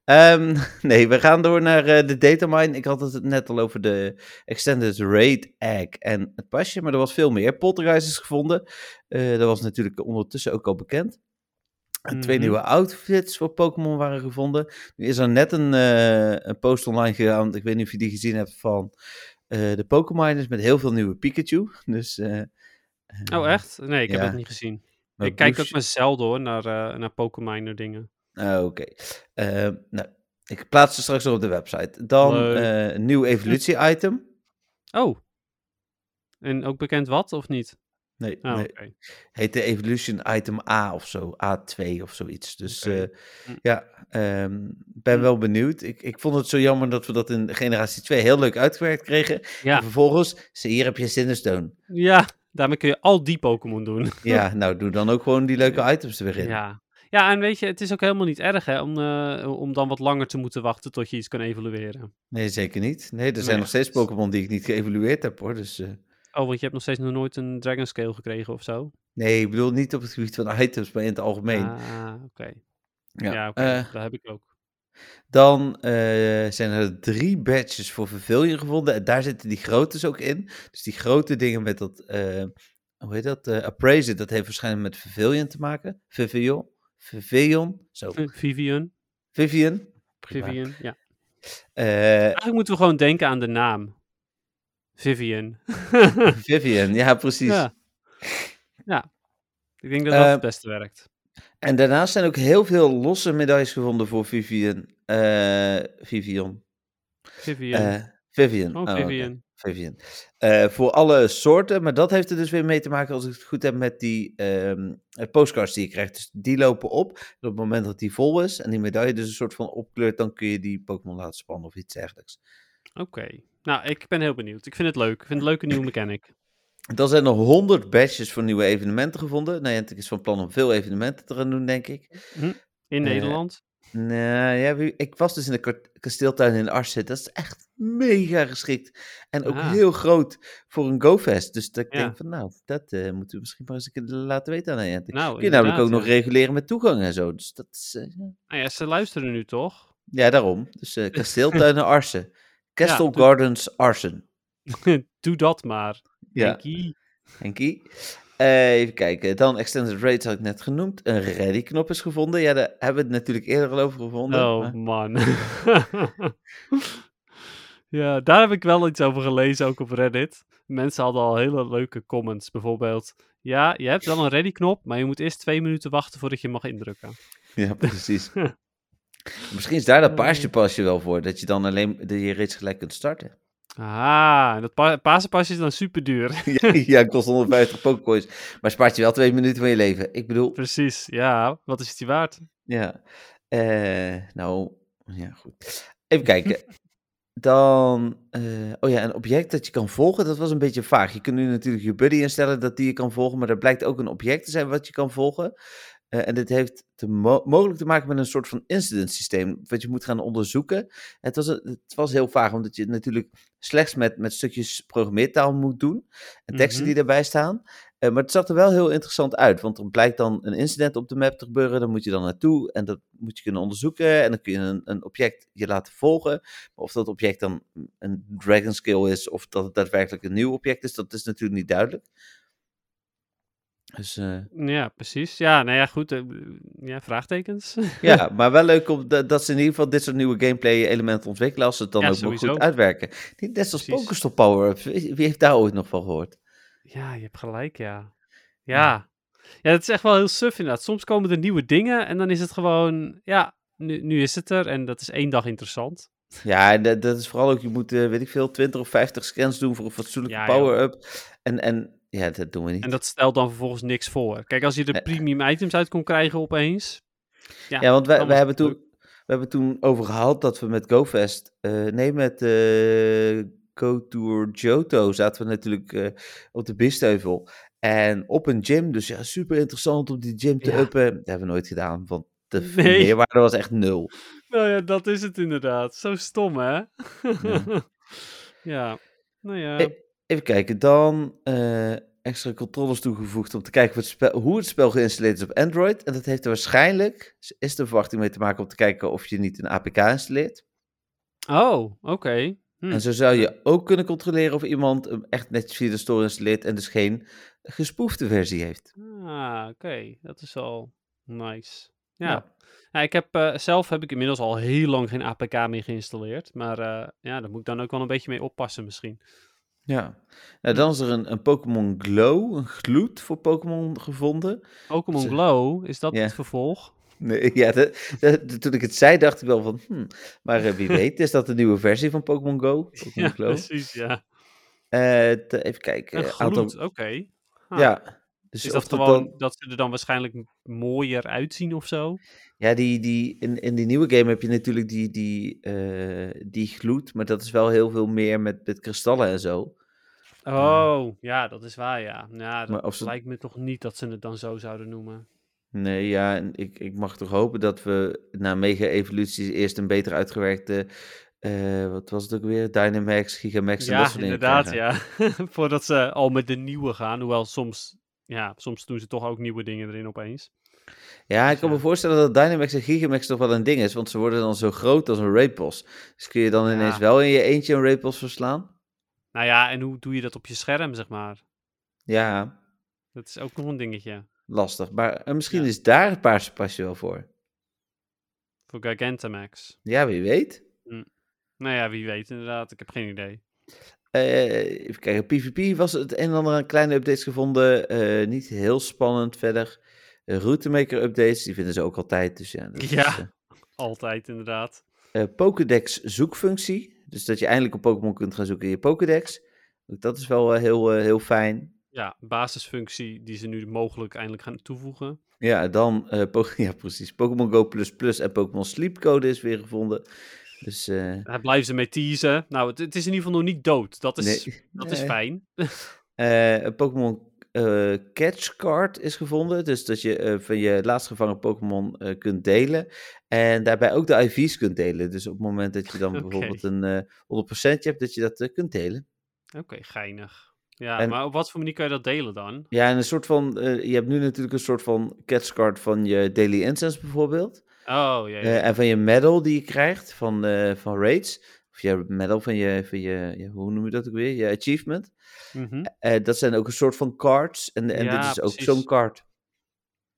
Ehm, nee, we gaan door naar eh, de datamine. Ik had het net al over de Extended Raid Egg en het pasje, maar er was veel meer. Poltergeist is gevonden. Eh, dat was natuurlijk ondertussen ook al bekend. En twee Mhm. nieuwe outfits voor Pokémon waren gevonden. Nu is er net een, eh, een post online gegaan, ik weet niet of je die gezien hebt, van eh, de Pokémoners met heel veel nieuwe Pikachu. Dus, eh, Oh, echt? Nee, ik heb het niet gezien. maar ik kijk ook maar zelden hoor, naar, naar Pokémon dingen. Ah, Oké. Eh, nou, ik plaats ze straks nog op de website. Dan een nieuw evolutie-item. Oh. En ook bekend wat, of niet? Nee, Oh, nee, heet de Evolution Item A of zo. A2 of zoiets. Dus eh, Hm. ja, ehm, ben Hm. wel benieuwd. Ik, ik vond het zo jammer dat we dat in generatie 2 heel leuk uitgewerkt kregen. Ja. En vervolgens, hier heb je Sinistone. ja, daarmee kun je al die Pokémon doen. Ja, nou doe dan ook gewoon die leuke items er weer in. Ja. Ja, en weet je, het is ook helemaal niet erg hè, om, eh, om dan wat langer te moeten wachten tot je iets kan evalueren. Nee, zeker niet. Nee, er zijn Nee, nog steeds Pokémon die ik niet geëvalueerd heb hoor. Dus, eh, Oh, want je hebt nog steeds nog nooit een Dragon Scale gekregen of zo? nee, ik bedoel niet op het gebied van items, maar in het algemeen. Ah, oké. ja. Ja, oké, Eh, dat heb ik ook. dan eh, zijn er drie badges voor Pavilion gevonden. En daar zitten die grotes ook in. Dus die grote dingen met dat, eh, hoe heet dat? Appraiser, dat heeft waarschijnlijk met Pavilion te maken. Pavilion. Pavilion. Zo. Vivian. Vivian. Vivian, ja. Eigenlijk moeten we gewoon denken aan de naam. Vivian. Vivian, ja, precies. ja. ja. Ik denk dat dat Eh, het beste werkt. En daarnaast zijn ook heel veel losse medailles gevonden voor Vivian. eh Vivian. Vivian. Eh, Vivian. oh, Oh. Vivian. Vivian. Voor alle soorten, maar dat heeft er dus weer mee te maken, als ik het goed heb, met die eh, postcards die je krijgt. Dus die lopen op. En op het moment dat die vol is en die medaille dus een soort van opkleurt, dan kun je die Pokémon laten spannen of iets dergelijks. Oké. Nou, ik ben heel benieuwd. Ik vind het leuk. Ik vind het een leuke nieuwe mechanic. Dan zijn er 100 badges voor nieuwe evenementen gevonden. Niantic is van plan om veel evenementen te gaan doen, denk ik. In Eh, Nederland. Nee, ja, wie- ik was dus in de ka- kasteeltuin in Arsen. Dat is echt mega geschikt. En ook Ah. heel groot voor een GoFest. Dus dat ik Ja. denk van, nou, dat eh, moeten we misschien maar eens een keer laten weten aan Niantic. Nou, Kun je namelijk ook nog ja. reguleren met toegang en zo. Dus dat is, eh, ja. Nou ja, ze luisteren nu toch? ja, daarom. Dus kasteeltuin in Arsen. Castle Gardens Arsen. Doe dat maar. Ja, Henkie. Henkie. Eh, even kijken. Dan Extended Raids had ik net genoemd. Een ready-knop is gevonden. Ja, daar hebben we het natuurlijk eerder al over gevonden. Oh maar- man. ja, daar heb ik wel iets over gelezen, ook op Reddit. Mensen hadden al hele leuke comments. Bijvoorbeeld, ja, je hebt wel een ready-knop, maar je moet eerst twee minuten wachten voordat je mag indrukken. Ja, precies. Misschien is daar dat Eh. paasje pasje wel voor, dat je dan alleen je reeds gelijk kunt starten. Ah, dat pa pasenpasje is dan super duur. ja, ja, het kost 150 pokecoins, maar spaart je wel twee minuten van je leven. Ik bedoel, Precies, ja. Wat is het die waard? ja. Eh, nou, ja, goed. Even kijken. Dan, eh, oh ja, een object dat je kan volgen, dat was een beetje vaag. Je kunt nu natuurlijk je buddy instellen dat die je kan volgen, maar er blijkt ook een object te zijn wat je kan volgen. Eh, en dit heeft te mo- mogelijk te maken met een soort van incident systeem, wat je moet gaan onderzoeken. Het was, een- het was heel vaag, omdat je het natuurlijk slechts met, met stukjes programmeertaal moet doen. En teksten Mhm. die daarbij staan. Eh, maar het zag er wel heel interessant uit, want er blijkt dan een incident op de map te gebeuren. Dan moet je dan naartoe en dat moet je kunnen onderzoeken. En dan kun je een, een object je laten volgen. Maar of dat object dan een dragon skill is, of dat het daadwerkelijk een nieuw object is, dat is natuurlijk niet duidelijk. Dus eh, Ja, precies. Ja, nou ja, goed. eh, ja, vraagtekens. ja, maar wel leuk om dat, dat ze in ieder geval dit soort nieuwe gameplay elementen ontwikkelen, als ze het dan Ja, ook sowieso. goed uitwerken. Net zoals. Pokestop Power-ups. Wie heeft daar ooit nog van gehoord? Ja, je hebt gelijk, ja. Ja. Ja, het is echt wel heel suf inderdaad. Soms komen er nieuwe dingen en dan is het gewoon, ja, nu, nu is het er en dat is één dag interessant. Ja, en dat, dat is vooral ook, je moet, eh, weet ik veel, 20 of 50 scans doen voor een fatsoenlijke Ja, power-up. En, en ja, dat doen we niet. En dat stelt dan vervolgens niks voor. Kijk, als je er Nee. premium items uit kon krijgen opeens. Ja, ja, want wij was hebben toen, we hebben toen over gehad dat we met GoFest, eh nee, met eh Go Tour Johto zaten we natuurlijk eh, op de Bisteuvel. En op een gym, dus ja, super interessant om die gym te Ja. uppen. Dat hebben we nooit gedaan, want de Nee. meerwaarde was echt nul. Nou ja, dat is het inderdaad. Zo stom, hè? Ja. ja. Nou ja. Eh, Even kijken, dan eh, extra controles toegevoegd om te kijken hoe het, spel, hoe het spel geïnstalleerd is op Android. En dat heeft er waarschijnlijk, is de verwachting mee te maken om te kijken of je niet een APK installeert. Oh, oké. Hm. En zo zou je ook kunnen controleren of iemand hem echt netjes via de store installeert en dus geen gespoefde versie heeft. Ah, oké. Dat is al nice. Ja. Ja. Ja, ik heb, eh, zelf heb ik inmiddels al heel lang geen APK meer geïnstalleerd. Maar eh, ja, daar moet ik dan ook wel een beetje mee oppassen misschien. Ja. Nou, dan is er een, een Pokémon Glow, een gloed voor Pokémon gevonden. Pokémon Glow, is dat Ja. het vervolg? Nee, ja, toen ik het zei, dacht ik wel van, hmm, maar eh, wie weet, is dat de nieuwe versie van Pokémon Go? Pokémon Ja, Glow. precies, ja. Eh, te- even kijken. Een aantal- gloed, oké. Ah. Ja. Dus Is of dat dat gewoon dan- dat ze er dan waarschijnlijk mooier uitzien of zo? ja, die, die, in, in die nieuwe game heb je natuurlijk die, die, eh, die gloed, maar dat is wel heel veel meer met, met kristallen en zo. Oh, ja, dat is waar, ja. Ja, dat ze- lijkt me toch niet dat ze het dan zo zouden noemen. Nee, ja, en ik, ik mag toch hopen dat we na mega-evoluties eerst een beter uitgewerkte, eh, wat was het ook weer? Dynamax, Gigamax en dat Ja, soort dingen inderdaad, krijgen. ja. Voordat ze al met de nieuwe gaan. Hoewel soms, ja, soms doen ze toch ook nieuwe dingen erin opeens. Ja, ik Dus kan me voorstellen dat Dynamax en Gigamax toch wel een ding is, want ze worden dan zo groot als een raidboss. Dus kun je dan Ja. ineens wel in je eentje een raidboss verslaan? Nou ja, en hoe doe je dat op je scherm, zeg maar? Ja, Dat is ook nog een dingetje. lastig. Maar eh, misschien Ja. is daar het paarse pasje wel voor. Voor Gigantamax. Ja, wie weet. Nou ja, wie weet inderdaad. Ik heb geen idee. Eh, even kijken, PvP was het een en ander aan kleine updates gevonden. Eh, niet heel spannend verder. Eh, Routemaker updates, die vinden ze ook altijd. Dus ja, dat Ja. is, Altijd inderdaad. Pokédex zoekfunctie. Dus dat je eindelijk een Pokémon kunt gaan zoeken in je Pokédex. Dat is wel heel, heel fijn. Ja, basisfunctie die ze nu mogelijk eindelijk gaan toevoegen. Ja, dan, Po- ja precies, Pokémon Go++ en Pokémon Sleep Code is weer gevonden. Dus, Daar blijven ze mee teasen. Nou, het, het is in ieder geval nog niet dood. Dat is, nee, dat is fijn. Eh, een Pokémon eh, Catch Card is gevonden. Dus dat je eh, van je laatst gevangen Pokémon kunt delen. En daarbij ook de IV's kunt delen. Dus op het moment dat je dan bijvoorbeeld een eh 100% hebt, dat je dat kunt delen. Oké, geinig. Ja, En- maar op wat voor manier kan je dat delen dan? Ja, en een soort van. je hebt nu natuurlijk een soort van Catch Card van je Daily Incense bijvoorbeeld. Oh, ja, ja. Eh, en van je medal die je krijgt van, eh, van raids. Of je medal van je, van je ja, hoe noem je dat ook weer? Je achievement. Mhm. Eh, dat zijn ook een soort van cards. En, en Ja, dit is ook zo'n card.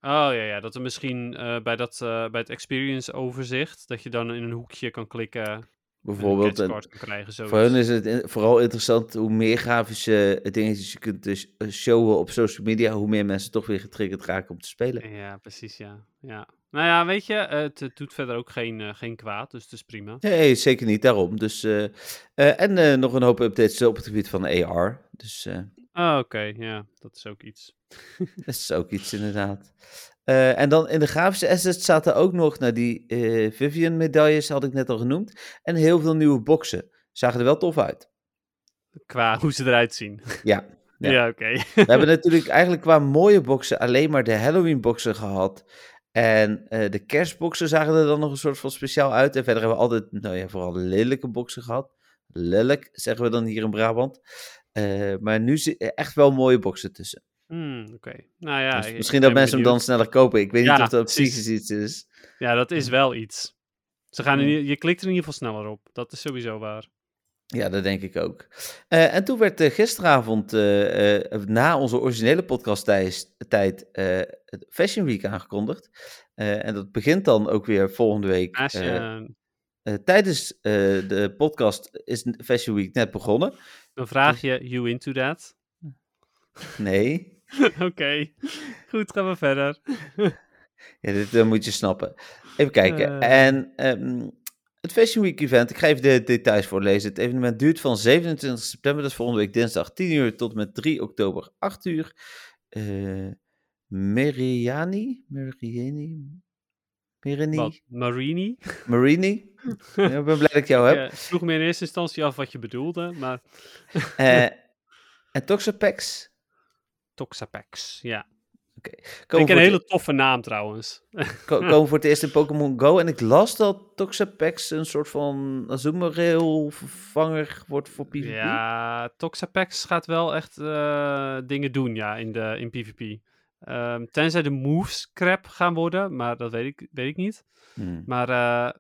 Oh ja, ja, dat er misschien bij, dat, bij het experience overzicht, dat je dan in een hoekje kan klikken en Bijvoorbeeld. een En krijgen. Voor hun is het in- vooral interessant hoe meer grafische dingetjes je kunt dus showen op social media. Hoe meer mensen toch weer getriggerd raken om te spelen. Ja, precies, ja. ja. Nou ja, weet je, het, het doet verder ook geen, eh, geen kwaad, dus het is prima. Nee, zeker niet. Daarom. Dus, eh, eh, en nog een hoop updates op het gebied van AR. Dus Oh, oké, ja, dat is ook iets. dat is ook iets inderdaad. En dan in de grafische assets zaten ook nog, nou die eh, Vivian medailles had ik net al genoemd. En heel veel nieuwe boxen. Zagen er wel tof uit. Qua hoe ze eruit zien. Ja. Ja, Ja. oké. We hebben natuurlijk eigenlijk qua mooie boxen alleen maar de Halloween boxen gehad. En eh, de kerstboxen zagen er dan nog een soort van speciaal uit. En verder hebben we altijd, nou ja, vooral lelijke boxen gehad. Lelijk, zeggen we dan hier in Brabant. Eh, maar nu zitten echt wel mooie boxen tussen. Hmm, oké. Nou ja, Dus misschien dat mensen hem dan sneller kopen. Ik weet niet of dat precies. iets is. Ja, dat is wel iets. Ze gaan in, je klikt er in ieder geval sneller op. Dat is sowieso waar. Ja, dat denk ik ook. Eh, en toen werd eh, gisteravond, eh, na onze originele podcast tijd, het Fashion Week aangekondigd. En dat begint dan ook weer volgende week. Tijdens de podcast is Fashion Week net begonnen. dan vraag je you into that. Nee, Oké, goed, gaan we verder. ja, dit moet je snappen. Even kijken. En ehm, het Fashion Week event, ik ga even de details voorlezen. Het evenement duurt van 27 september, dat is volgende week dinsdag 10 uur, tot met 3 oktober 8 uur. Eh Meriani? Meriani? Merini? Wat? Marini? Marini? Ja, ik ben blij dat ik jou heb. Ja, ik vroeg me in eerste instantie af wat je bedoelde, maar Eh, en Toxapex? Toxapex, ja. Komen Vind ik een het- hele toffe naam trouwens. ko- komen voor het eerst in Pokémon Go. En ik las dat Toxapex een soort van Azumarill vervanger wordt voor PvP. Ja, Toxapex gaat wel echt eh, dingen doen, ja, in, de, in PvP. Ehm, tenzij de moves crap gaan worden, maar dat weet ik, weet ik niet. Hmm. Maar eh,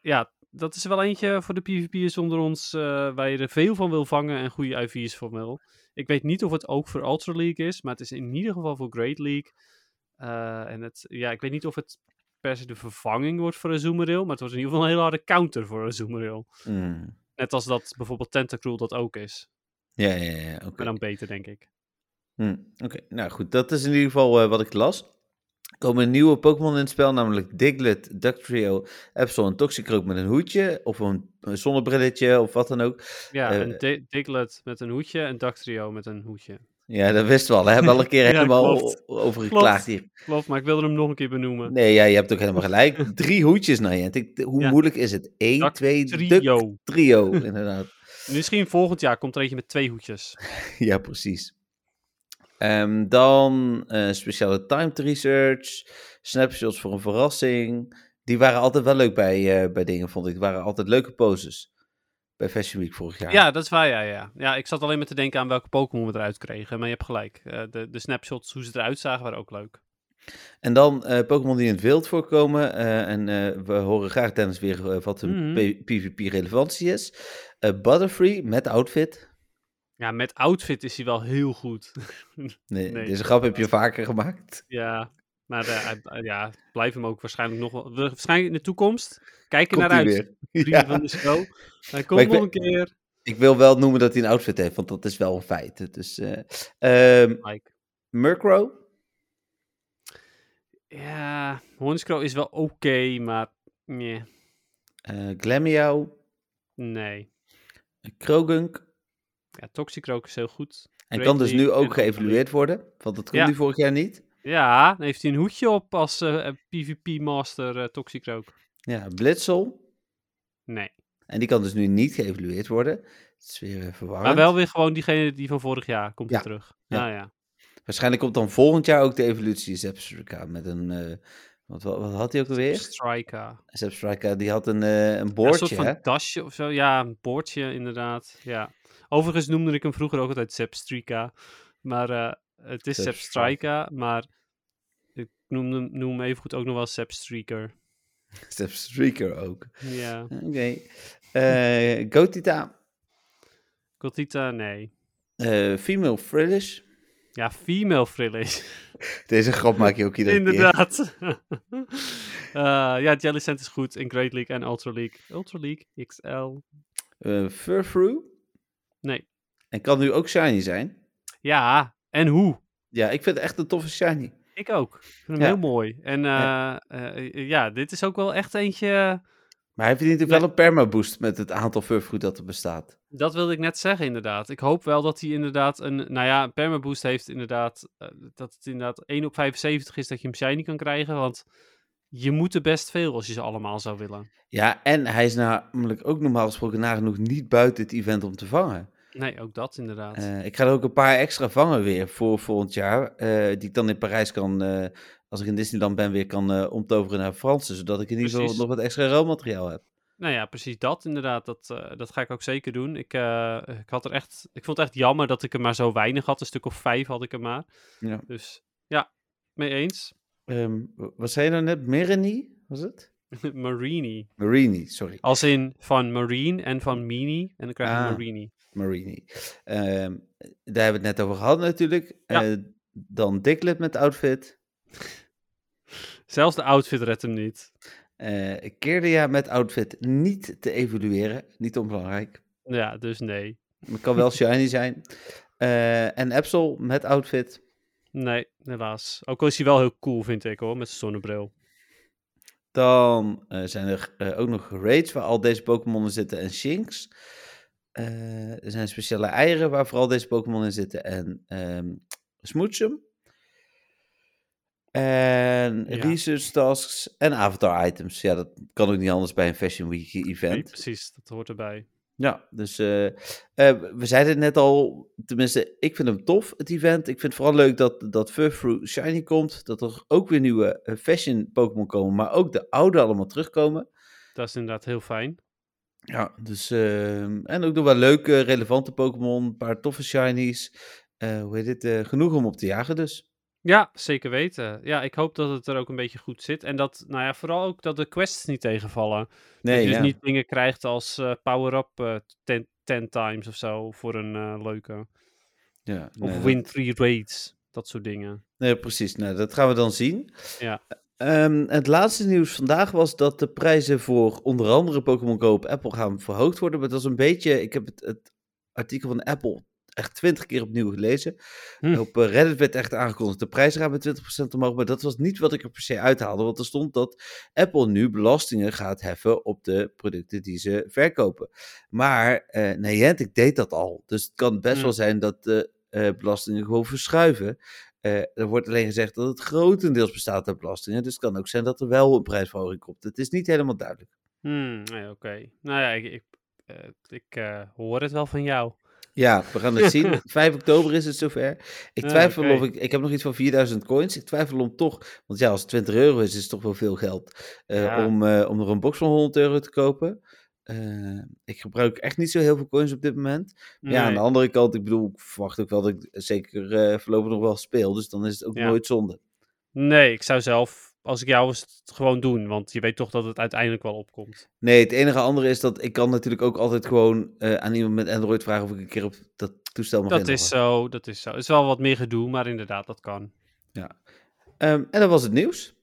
ja, dat is wel eentje voor de PvP'ers onder ons eh, waar je er veel van wil vangen en goede IV's voor wil. Ik weet niet of het ook voor Ultra League is, maar het is in ieder geval voor Great League. Eh, en het, ja, ik weet niet of het per se de vervanging wordt voor een Zoomeril, maar het wordt in ieder geval een hele harde counter voor een Zoomeril. Hmm. Net als dat bijvoorbeeld Tentacruel dat ook is. Ja, ja, ja. Oké. Maar dan beter, denk ik. Hmm, Oké, nou goed. Dat is in ieder geval eh, wat ik las. Komen nieuwe Pokémon in het spel, namelijk Diglett, Ductrio, Absol en Toxicroak met een hoedje. Of een, een zonnebrilletje, of wat dan ook. Ja, Eh, een Di- Diglett met een hoedje en Dactrio met een hoedje. Ja, dat wisten we al. We hebben al een keer Ja, helemaal klopt. over geklaagd hier. Klopt, maar ik wilde hem nog een keer benoemen. Nee, ja, je hebt ook helemaal gelijk. Drie hoedjes, Nijent. Ik- Hoe Ja. moeilijk is het? Eén, twee, Duct, Trio. trio, inderdaad. Misschien volgend jaar komt er eentje met twee hoedjes. Ja, precies. Ehm, dan eh, speciale timed research, snapshots voor een verrassing. Die waren altijd wel leuk bij, eh, bij dingen, vond ik. Het waren altijd leuke poses. Bij Fashion Week vorig jaar. Ja, dat is waar, ja, ja. Ja, ik zat alleen maar te denken aan welke Pokémon we eruit kregen. Maar je hebt gelijk. Eh, de, de snapshots, hoe ze eruit zagen, waren ook leuk. En dan Pokémon die in het wild voorkomen. en we horen graag Dennis weer wat een Mhm. PvP-relevantie is. Butterfree met outfit. Ja, met outfit is hij wel heel goed. Nee, Nee. deze grap heb je vaker gemaakt. ja, maar eh, hij- ja, blijf hem ook waarschijnlijk nog wel. we- Waarschijnlijk in de toekomst. Kijk er Komt naar uit. Vrienden Ja. van de show. Hij ik komt nog ben- een keer. Ik wil wel noemen dat hij een outfit heeft, want dat is wel een feit. Dus, eh ehm Like. Murkrow. Ja, Hornscrow is wel oké, maar nee. eh Glameow. nee. Krogunk. Ja, Toxicroak is heel goed. En kan dus nu ook geëvalueerd worden, want dat kon Ja. hij vorig jaar niet. Ja, dan heeft hij een hoedje op als eh, PvP-master eh Toxicroak. Ja, Blitzel. Nee. En die kan dus nu niet geëvalueerd worden. Het is weer eh, verwarrend. Maar wel weer gewoon diegene die van vorig jaar komt Ja. er terug. Ja. Ja, ja. Waarschijnlijk komt dan volgend jaar ook de evolutie Zepstrika met een... eh, wat, wat, wat had hij ook alweer? Striker. Zepstrika, die had een, eh, een Ja, een boordje, soort van hè? dasje of zo. Ja, een boordje inderdaad. Ja. Overigens noemde ik hem vroeger ook altijd Zepstrika. Maar eh, het is. Zepstrika, maar ik noem hem, noem hem evengoed ook nog wel Zepstreaker. Zepstrika ook. Ja. Oké. Eh, Gotita. Cotita, nee. eh, female Frillish. Ja, female frillish. Deze grap maak je ook iedere keer. Inderdaad. Ja, Jellicent is goed in Great League en Ultra League. Ultra League XL. Eh Furfrou. Nee. En kan nu ook shiny zijn. Ja, en hoe? Ja, ik vind het echt een toffe shiny. Ik ook. Ik vind hem Ja. heel mooi. En eh, Ja. eh, ja, dit is ook wel echt eentje... Maar hij verdient ook wel een permaboost met het aantal Furfrou dat er bestaat. Dat wilde ik net zeggen, inderdaad. Ik hoop wel dat hij inderdaad een... Nou ja, een permaboost heeft inderdaad... eh, dat het inderdaad 1 op 75 is dat je hem shiny kan krijgen. Want je moet er best veel als je ze allemaal zou willen. Ja, en hij is namelijk ook normaal gesproken nagenoeg niet buiten het event om te vangen. Nee, ook dat inderdaad. Eh, ik ga er ook een paar extra vangen weer voor volgend jaar. eh, die ik dan in Parijs kan, eh, als ik in Disneyland ben, weer kan omtoveren naar Fransen. Zodat ik in ieder geval nog wat extra ruilmateriaal heb. Nou ja, precies dat inderdaad. Dat, dat ga ik ook zeker doen. Ik, ik, had er echt, ik vond het echt jammer dat ik er maar zo weinig had. Een stuk of vijf had ik er maar. Ja. Dus ja, mee eens. Ehm, wat zei je nou net? Merini? Was het? Marini. Marini, sorry. Als in van Marine en van Mini. En dan krijg je Ah. Marini. Marini. Ehm, daar hebben we het net over gehad natuurlijk. Ja. Eh, dan Diglett met outfit. Zelfs de outfit redt hem niet. Kirlia met outfit niet te evalueren. Niet onbelangrijk. Ja, dus nee. Het kan wel shiny zijn. Eh, en Epsel met outfit. Nee, helaas. Ook al is hij wel heel cool, vind ik hoor, met zijn zonnebril. Dan eh, zijn er eh, ook nog raids waar al deze Pokémon in zitten en Shinx. Eh, er zijn speciale eieren waar vooral deze Pokémon in zitten en ehm Smoochum. En Ja. research tasks en avatar items. Ja, dat kan ook niet anders bij een Fashion Week Nee, event. precies, dat hoort erbij. Ja, dus eh, eh, we zeiden het net al, tenminste, ik vind hem tof, het event. Ik vind het vooral leuk dat, dat Furfrou Shiny komt, dat er ook weer nieuwe eh, Fashion Pokémon komen, maar ook de oude allemaal terugkomen. Dat is inderdaad heel fijn. Ja, dus, ehm, en ook nog wel leuke, relevante Pokémon, een paar toffe Shinies. Hoe heet het? eh, genoeg om op te jagen dus. Ja, zeker weten. Ja, ik hoop dat het er ook een beetje goed zit. En dat, nou ja, vooral ook dat de quests niet tegenvallen. dat Nee, je dus niet dingen krijgt als eh, power-up eh, ten, ten times of zo voor een eh, leuke. ja Of nee, win three raids, dat soort dingen. Nee, precies. Nou, dat gaan we dan zien. Ja. Ehm, het laatste nieuws vandaag was dat de prijzen voor onder andere Pokémon Go op Apple gaan verhoogd worden. Maar dat was een beetje, ik heb het, het artikel van Apple echt twintig keer opnieuw gelezen. Hm. Op eh, Reddit werd echt aangekondigd, de prijzen gaan met 20% omhoog. Maar dat was niet wat ik er per se uithaalde. Want er stond dat Apple nu belastingen gaat heffen op de producten die ze verkopen. Maar eh Niantic deed dat al. Dus het kan best Hm. wel zijn dat de eh, belastingen gewoon verschuiven. Er wordt alleen gezegd dat het grotendeels bestaat uit belastingen. Dus het kan ook zijn dat er wel een prijsverhoging komt. Het is niet helemaal duidelijk. Hmm, oké. Nou ja, ik, ik, ik hoor het wel van jou. Ja, we gaan het zien. 5 oktober is het zover. Ik Ah, twijfel of ik... Ik heb nog iets van 4000 coins. Ik twijfel om toch... Want ja, als het 20 euro is, is het toch wel veel geld. eh, Ja. om, eh, om er een box van 100 euro te kopen. Eh, ik gebruik echt niet zo heel veel coins op dit moment. Maar Ja, aan de andere kant, ik bedoel, ik verwacht ook wel dat ik zeker voorlopig nog wel speel. Dus dan is het ook Ja. nooit zonde. Nee, ik zou zelf, als ik jou was, het gewoon doen. Want je weet toch dat het uiteindelijk wel opkomt. Nee, het enige andere is dat ik kan natuurlijk ook altijd gewoon eh, aan iemand met Android vragen of ik een keer op dat toestel mag Dat is zo, dat is zo. Het is wel wat meer gedoe, maar inderdaad, dat kan. Ehm, en dat was het nieuws.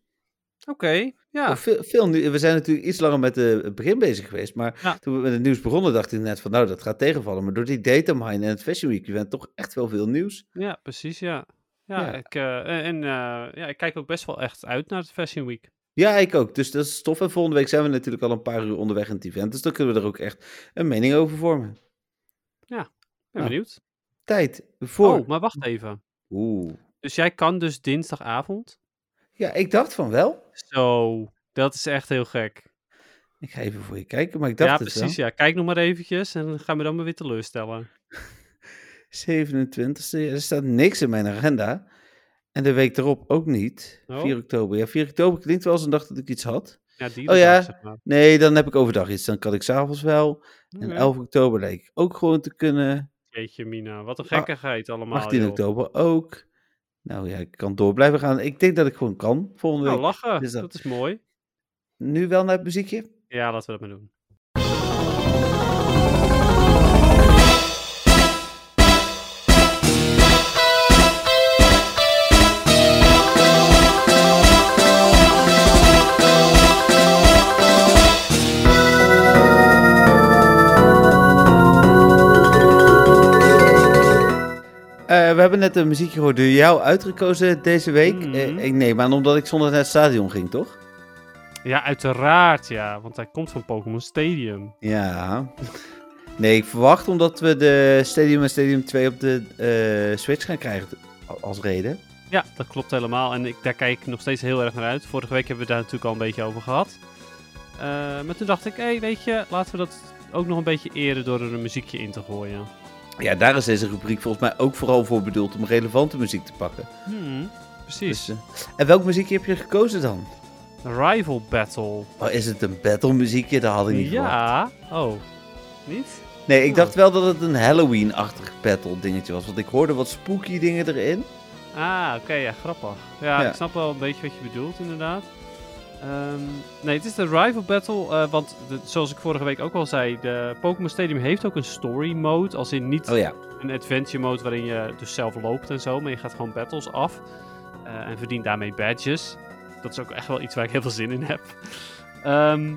Oké, ja. Veel, we zijn natuurlijk iets langer met eh, het begin bezig geweest. Maar Ja. toen we met het nieuws begonnen, dacht ik net van nou, dat gaat tegenvallen. Maar door die datamine en het Fashion Week event toch echt wel veel nieuws. Ja, precies, ja. Ja, Ja. Ik, eh, en eh, ja, ik kijk ook best wel echt uit naar het Fashion Week. Ja, ik ook. Dus dat is tof. En volgende week zijn we natuurlijk al een paar uur onderweg in het event. Dus dan kunnen we er ook echt een mening over vormen. Ben Ja. benieuwd. Tijd voor... Oh, maar wacht even. Oeh. Dus jij kan dus dinsdagavond? Ja, ik dacht van wel. Zo, dat is echt heel gek. Ik ga even voor je kijken, maar ik dacht Ja, het precies. wel. Ja, kijk nog maar eventjes en dan gaan we dan maar weer teleurstellen. 27e, ja, er staat niks in mijn agenda. En de week erop ook niet. Oh. 4 oktober. Ja, 4 oktober klinkt wel als een dag dat ik iets had. Ja, die Oh ja, zeg maar. Nee, dan heb ik overdag iets. Dan kan ik s'avonds wel. En Oké. 11 oktober leek ik ook gewoon te kunnen. Jeetje mina, wat een Ah, gekkigheid allemaal, 18 joh. oktober ook. Nou ja, ik kan door blijven gaan. Ik denk dat ik gewoon kan volgende Nou, week. lachen. Dus dat- Dat is mooi. Nu wel naar het muziekje. Ja, laten we dat maar doen. We hebben net een muziekje gehoord door jou uitgekozen deze week. Mhm. Eh, ik neem aan omdat ik zondag naar het stadion ging, toch? Ja, uiteraard, ja. Want hij komt van Pokémon Stadium. Ja. Nee, ik verwacht omdat we de Stadium en Stadium 2 op de eh, Switch gaan krijgen als reden. Ja, dat klopt helemaal. En ik, daar kijk ik nog steeds heel erg naar uit. Vorige week hebben we daar natuurlijk al een beetje over gehad. Eh, maar toen dacht ik, hé, hey, weet je, laten we dat ook nog een beetje eren door er een muziekje in te gooien. Ja, daar is deze rubriek volgens mij ook vooral voor bedoeld om relevante muziek te pakken. Hmm, precies. Dus, eh, en welk muziekje heb je gekozen dan? Rival Battle. Oh, is het een battle muziekje? Dat had ik niet. Ja. Oh, niet? Nee, ik Oh. dacht wel dat het een Halloween-achtig battle dingetje was. Want ik hoorde wat spooky dingen erin. Ah, oké, ja, grappig. Ja, Ja. ik snap wel een beetje wat je bedoelt, inderdaad. Ehm, nee, het is de Rival Battle, eh, want de- zoals ik vorige week ook al zei, de Pokémon Stadium heeft ook een story mode, als in niet Oh ja. een adventure mode waarin je dus zelf loopt en zo, maar je gaat gewoon battles af eh, en verdient daarmee badges. Dat is ook echt wel iets waar ik heel veel zin in heb. Ehm,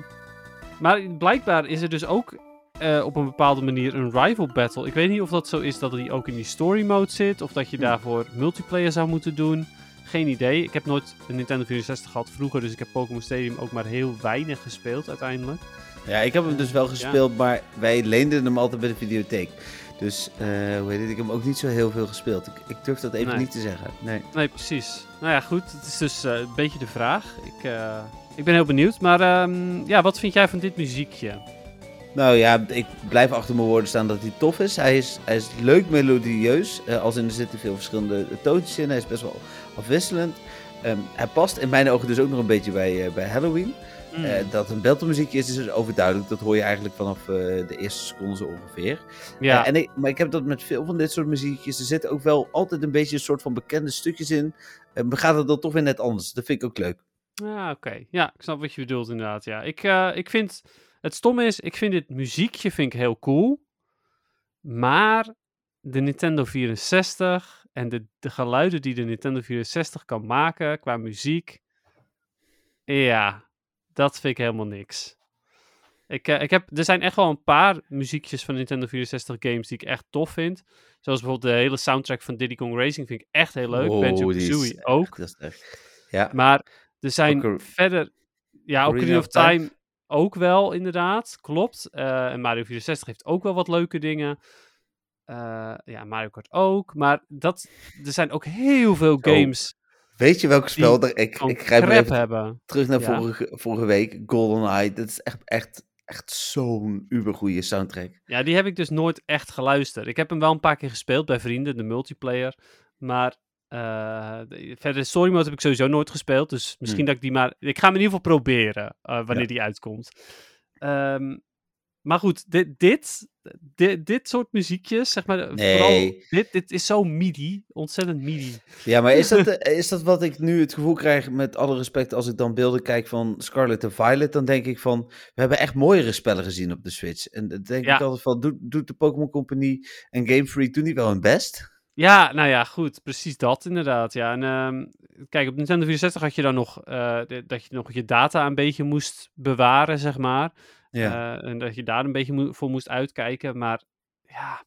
maar blijkbaar is er dus ook eh, op een bepaalde manier een rival battle. Ik weet niet of dat zo is dat die ook in die story mode zit, of dat je Hm. daarvoor multiplayer zou moeten doen. Geen idee. Ik heb nooit een Nintendo 64 gehad vroeger, dus ik heb Pokémon Stadium ook maar heel weinig gespeeld uiteindelijk. Ja, ik heb hem dus wel gespeeld, maar wij leenden hem altijd bij de videotheek. Dus, eh, hoe heet het, ik heb hem ook niet zo heel veel gespeeld. Ik, ik durf dat even Nee. niet te zeggen. Nee. Nee, precies. Nou ja, goed. Het is dus eh, een beetje de vraag. Ik, eh, ik ben heel benieuwd. Maar ehm, ja, wat vind jij van dit muziekje? Nou ja, ik blijf achter mijn woorden staan dat hij tof is. Hij is, hij is leuk melodieus, als in er zitten veel verschillende toontjes in. Hij is best wel afwisselend. Ehm, hij past in mijn ogen dus ook nog een beetje bij, eh, bij Halloween. Hmm. Eh, dat een beltemuziekje is, is dus overduidelijk. Dat hoor je eigenlijk vanaf eh, de eerste seconde zo ongeveer. ja, en ik, maar ik heb dat met veel van dit soort muziekjes. Er zitten ook wel altijd een beetje een soort van bekende stukjes in. Maar gaat het dan toch weer net anders. Dat vind ik ook leuk. ja oké. Ja, ik snap wat je bedoelt inderdaad. Ja. Ik, ik vind... Het stomme is, ik vind dit muziekje vind ik heel cool. Maar de Nintendo 64 en de, de geluiden die de Nintendo 64 kan maken qua muziek... Ja, dat vind ik helemaal niks. Ik, eh, ik heb, er zijn echt wel een paar muziekjes van Nintendo 64 games die ik echt tof vind. Zoals bijvoorbeeld de hele soundtrack van Diddy Kong Racing vind ik echt heel leuk. Oh, Banjo die is Kazooie echt- ook. Dat is echt. Ja, Maar er zijn Ocar- verder... Ja, Ocarina of Time. Time ook wel, inderdaad. Klopt. Eh, en Mario 64 heeft ook wel wat leuke dingen. Eh, ja, Mario Kart ook. Maar dat, er zijn ook heel veel Oh, games weet je welk spel? er- ik, ik grijp even hebben. terug naar Ja. vorige, vorige week. GoldenEye. Dat is echt, echt echt zo'n ubergoeie soundtrack. Ja, die heb ik dus nooit echt geluisterd. Ik heb hem wel een paar keer gespeeld bij vrienden, de multiplayer. Maar eh, de- verder, de story mode heb ik sowieso nooit gespeeld. Dus misschien Hmm. dat ik die maar... Ik ga hem in ieder geval proberen, eh, wanneer Ja. die uitkomt. Ehm, maar goed, dit, dit, dit, dit soort muziekjes, zeg maar... Nee. Vooral, dit, dit is zo midi. Ontzettend midi. Ja, maar is dat, eh, is dat wat ik nu het gevoel krijg, met alle respect, als ik dan beelden kijk van Scarlet en Violet, dan denk ik van, we hebben echt mooiere spellen gezien op de Switch. En dan denk Ja. ik altijd van, doet, doet de Pokémon Company en Game Freak, doen die wel hun best? Ja, nou ja, goed. Precies dat inderdaad. Ja, en ehm, kijk, op Nintendo 64 had je dan nog eh, dat je nog je data een beetje moest bewaren, zeg maar. Ja. Eh, en dat je daar een beetje voor moest uitkijken. Maar ja,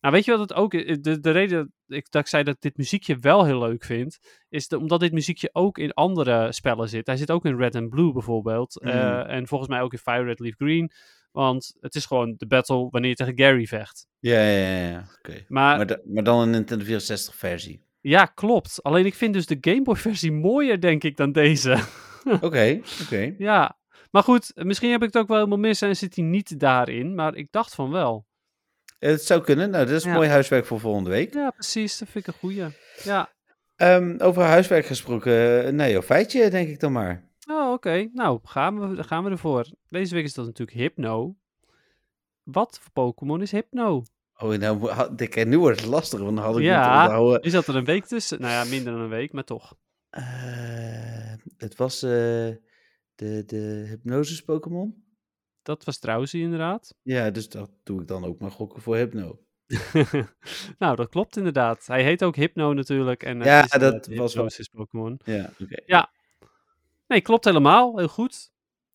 nou weet je wat het ook is? De, de reden ik, dat ik zei dat dit muziekje wel heel leuk vind, is de, omdat dit muziekje ook in andere spellen zit. Hij zit ook in Red and Blue bijvoorbeeld. Eh, en volgens mij ook in Fire Red Leaf Green. Want het is gewoon de battle wanneer je tegen Gary vecht. Ja, ja, ja, ja. oké. Maar maar dan een Nintendo 64 versie. Ja, klopt. Alleen ik vind dus de Game Boy versie mooier, denk ik, dan deze. Oké, oké. ja. Maar goed, misschien heb ik het ook wel helemaal mis en zit hij niet daarin. Maar ik dacht van wel. Het zou kunnen. Nou, dat is Ja. mooi huiswerk voor volgende week. Ja, precies. Dat vind ik een goeie. Ja. Ehm, over huiswerk gesproken, nee, joh, feitje denk ik dan maar. Oh, oké. Nou, gaan we, gaan we ervoor. Deze week is dat natuurlijk Hypno. Wat voor Pokémon is Hypno? Oh, nou, ik, nu wordt het lastig, want dan had ik Ja. moeten onthouden. Is dat er een week tussen? Nou ja, minder dan een week, maar toch. Eh, het was eh, de, de hypnosis Pokémon. Dat was Drowsy inderdaad. Ja, dus dat doe ik dan ook maar gokken voor Hypno. nou, dat klopt inderdaad. Hij heet ook Hypno natuurlijk. En Ja, dat een was wel- Pokémon. Ja, oké. Nee, klopt helemaal. Heel goed.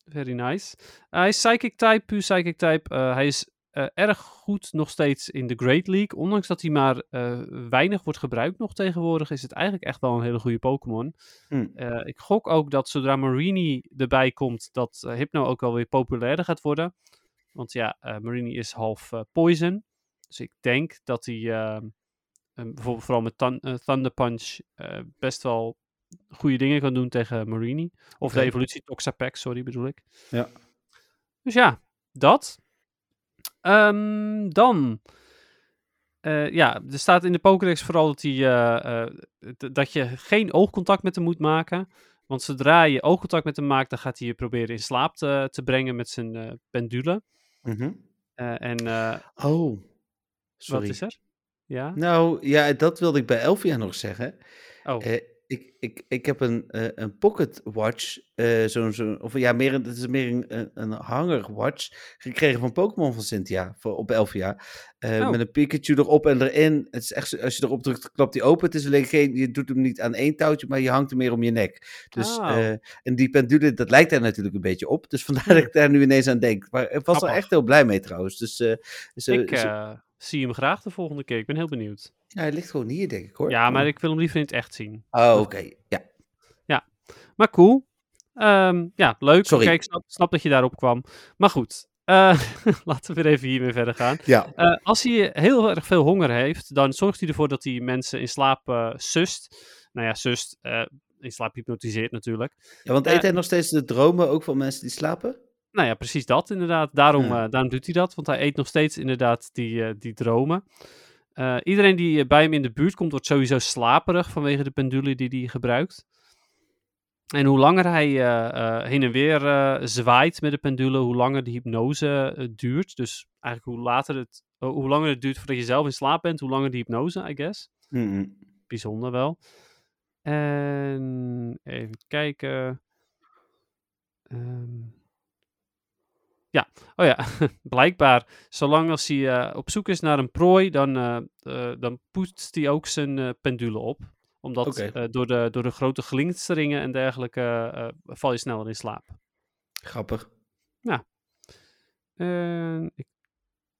Very nice. Uh, hij is Psychic type, puur Psychic type. Uh, hij is uh, erg goed nog steeds in de Great League. Ondanks dat hij maar uh, weinig wordt gebruikt nog tegenwoordig, is het eigenlijk echt wel een hele goede Pokémon. Hm. Uh, ik gok ook dat zodra Marini erbij komt, dat Hypno ook wel weer populairder gaat worden. Want ja, Marini is half poison. Dus ik denk dat hij uh, bijvoorbeeld vooral met Thun Thunder Punch best wel goede dingen kan doen tegen Marini. Of Okay. de evolutie Toxapex, sorry bedoel ik. Ja. Dus ja, dat. Um, dan. Uh, ja, er staat in de Pokédex vooral dat, hij, uh, dat je geen oogcontact met hem moet maken. Want zodra je oogcontact met hem maakt, dan gaat hij je proberen in slaap te, te brengen met zijn pendule. Mm -hmm. en, oh, sorry. Wat is er? Ja? Nou, ja, dat wilde ik bij Elvia nog zeggen. Oh. Ik, ik, ik heb een, uh, een pocket watch, uh, zo'n, zo, of ja, meer het is meer een, een hanger watch, gekregen van Pokémon van Cynthia voor, op Elvia. Uh, oh. Met een Pikachu erop en erin. Het is echt, als je erop drukt, klapt die open. Het is alleen geen, je doet hem niet aan één touwtje, maar je hangt hem meer om je nek. Dus, oh. en die pendule, dat lijkt daar natuurlijk een beetje op. Dus vandaar dat ik daar nu ineens aan denk. Maar ik was er echt heel blij mee trouwens. Dus, dus ik zie hem graag de volgende keer. Ik ben heel benieuwd. Ja, hij ligt gewoon hier, denk ik hoor. Ja, maar ik wil hem liever in het echt zien. Oh, oké. Okay. Ja. Ja, maar cool. Um, ja, leuk. Sorry. Kijk, ik snap, snap, dat je daarop kwam. Maar goed, uh, laten we weer even hiermee verder gaan. Ja. Uh, als hij heel erg veel honger heeft, dan zorgt hij ervoor dat hij mensen in slaap uh, sust. Nou ja, sust, in slaap hypnotiseert natuurlijk. Ja, want eet hij nog steeds de dromen ook van mensen die slapen? Nou ja, precies dat inderdaad. Daarom, ja. daarom doet hij dat, want hij eet nog steeds inderdaad die, die dromen. Uh, iedereen die bij hem in de buurt komt, wordt sowieso slaperig vanwege de pendule die hij gebruikt. En hoe langer hij uh, uh, heen en weer zwaait met de pendule, hoe langer de hypnose duurt. Dus eigenlijk hoe, later het, hoe langer het duurt voordat je zelf in slaap bent, hoe langer de hypnose, I guess. Mm -hmm. Bijzonder wel. En even kijken. Um, ja, oh ja, blijkbaar, zolang als hij uh, op zoek is naar een prooi, dan, uh, uh, dan poetst hij ook zijn pendule op. Omdat okay. door, de, door de grote glinsteringen en dergelijke val je sneller in slaap. Grappig. Ja. Ik,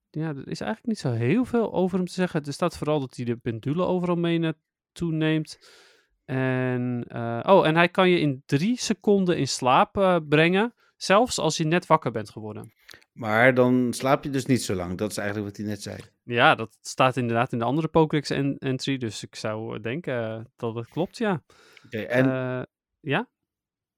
ja, er is eigenlijk niet zo heel veel over hem te zeggen. Er staat vooral dat hij de pendule overal mee naartoe neemt. En, oh, en hij kan je in drie seconden in slaap brengen. Zelfs als je net wakker bent geworden. Maar dan slaap je dus niet zo lang. Dat is eigenlijk wat hij net zei. Ja, dat staat inderdaad in de andere Pokédex en entry. Dus ik zou denken dat het klopt, ja. Oké, okay, en... Uh, ja?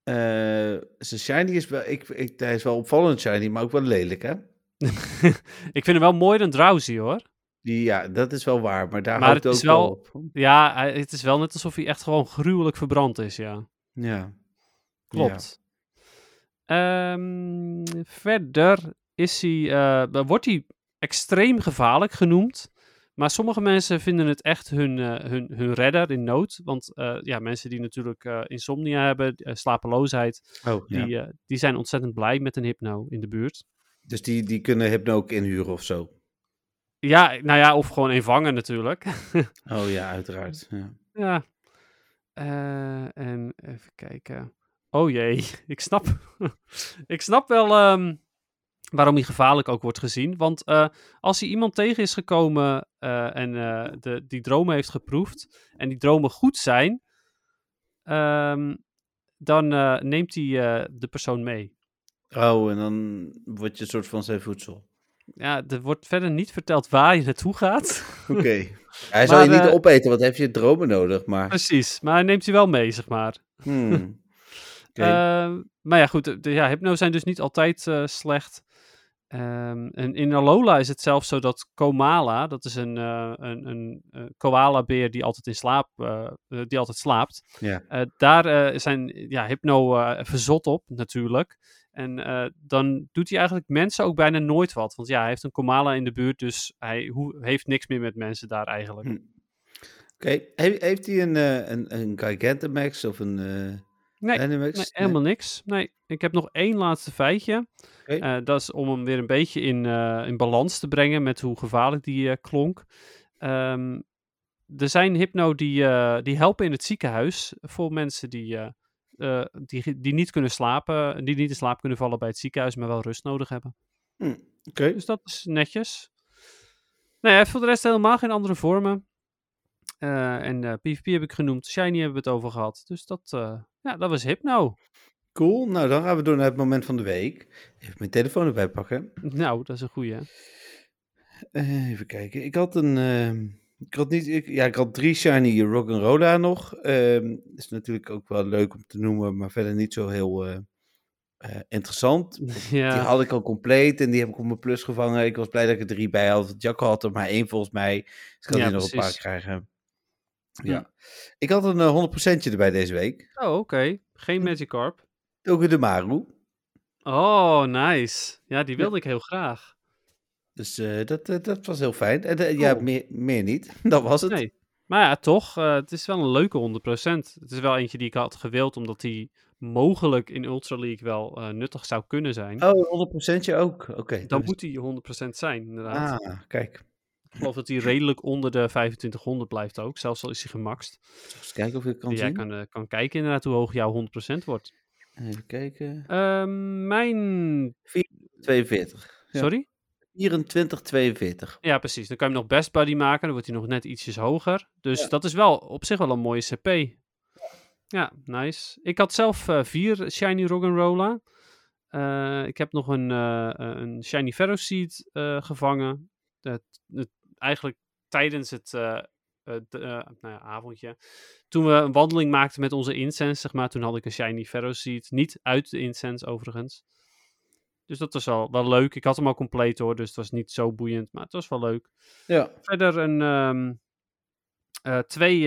Eh, zijn shiny is wel, ik, ik, hij is wel opvallend shiny, maar ook wel lelijk, hè? ik vind hem wel mooier dan Drowsy, hoor. Die, ja, dat is wel waar, maar daar Maar houdt het het is ook wel- op. Ja, het is wel net alsof hij echt gewoon gruwelijk verbrand is, ja. Ja. Klopt. Ehm, verder is hij, eh, wordt hij extreem gevaarlijk genoemd. Maar sommige mensen vinden het echt hun, eh, hun, hun redder in nood. Want eh, ja, mensen die natuurlijk eh, insomnia hebben, slapeloosheid. Oh, die, die zijn ontzettend blij met een hypno in de buurt. Dus die, die kunnen Hypno ook inhuren of zo? Ja, nou ja, of gewoon een vangen natuurlijk. Oh ja, uiteraard. Ja. Ja. En even kijken. Oh jee, ik snap, ik snap wel ehm, waarom hij gevaarlijk ook wordt gezien. Want eh, als hij iemand tegen is gekomen eh, en eh, de, die dromen heeft geproefd en die dromen goed zijn, ehm, dan neemt hij de persoon mee. Oh, en dan word je een soort van zijn voedsel. Ja, er wordt verder niet verteld waar je naartoe gaat. Oké. Hij zal je niet opeten, want heeft je dromen nodig, maar... Precies, maar hij neemt hij wel mee, zeg maar. Hmm. Ehm, maar ja, goed. De, de- ja, hypno zijn dus niet altijd eh, slecht. Ehm, en in Alola is het zelfs zo dat Komala, dat is een, eh, een, een eh, koala-beer die altijd in slaap, die altijd slaapt. daar zijn ja, hypno verzot op, natuurlijk. En dan doet hij eigenlijk mensen ook bijna nooit wat. Want ja, hij heeft een Komala in de buurt, dus hij heeft niks meer met mensen daar eigenlijk. Hm. Oké. He- heeft hij een, een, een Gigantamax of een Nee? Nee, helemaal niks. Nee, ik heb nog één laatste feitje. Eh, dat is om hem weer een beetje in, eh, in balans te brengen met hoe gevaarlijk die eh, klonk. Ehm, er zijn hypno die, die helpen in het ziekenhuis voor mensen die, die, die niet kunnen slapen, die niet in slaap kunnen vallen bij het ziekenhuis, maar wel rust nodig hebben. Hm, Oké. Dus dat is netjes. Nou ja, voor de rest helemaal geen andere vormen. En PvP heb ik genoemd, Shiny hebben we het over gehad. Dus dat, ja, dat was Hypno. Cool. Nou, dan gaan we door naar het moment van de week. Even mijn telefoon erbij pakken. Nou, dat is een goeie. Eh, even kijken. Ik had een. ehm, ik had niet. Ik, ja, ik had drie shiny Rock'n'Rolla nog. Ehm is natuurlijk ook wel leuk om te noemen, maar verder niet zo heel eh, eh, interessant. Die Ja, had ik al compleet en die heb ik op mijn plus gevangen. Ik was blij dat ik er drie bij had. Jack had er maar één volgens mij. Dus ik kan Ja, die nog een paar krijgen. Ja. Ik had een eh, 100% erbij deze week. oh, oké. Geen Magikarp. Ook de Maru. Oh, nice. Ja, die wilde ik heel graag. Dus eh, dat, eh, dat was heel fijn. En eh, ja, meer, meer niet. Dat was het. Nee. Maar ja, toch, eh, het is wel een leuke 100%. Het is wel eentje die ik had gewild, omdat die mogelijk in Ultra League wel eh, nuttig zou kunnen zijn. Oh, 100% ook. Oké. Dan moet die 100% zijn, inderdaad. Ah, kijk. Ik geloof dat die redelijk onder de 2500 blijft ook, zelfs al is hij gemaxt. Eens kijken of ik kan jij zien. kan, eh, kan kijken inderdaad hoe hoog jouw 100% wordt. Even kijken. Ehm, mijn... 42. Ja. Sorry? 24, 42. Ja, precies. Dan kan je hem nog Best Buddy maken. Dan wordt hij nog net ietsjes hoger. Dus Ja. dat is wel op zich wel een mooie CP. Ja, nice. Ik had zelf eh, vier Shiny Roggenrola. Eh ik heb nog een, eh, een Shiny Ferroseed gevangen. Het- eigenlijk tijdens het eh, eh, nou ja, avondje. Toen we een wandeling maakten met onze incense, zeg maar. Toen had ik een Shiny Ferroseed. Niet uit de incense, overigens. Dus dat was wel, wel leuk. Ik had hem al compleet hoor, dus het was niet zo boeiend. Maar het was wel leuk. Ja. Verder een, ehm, eh, twee,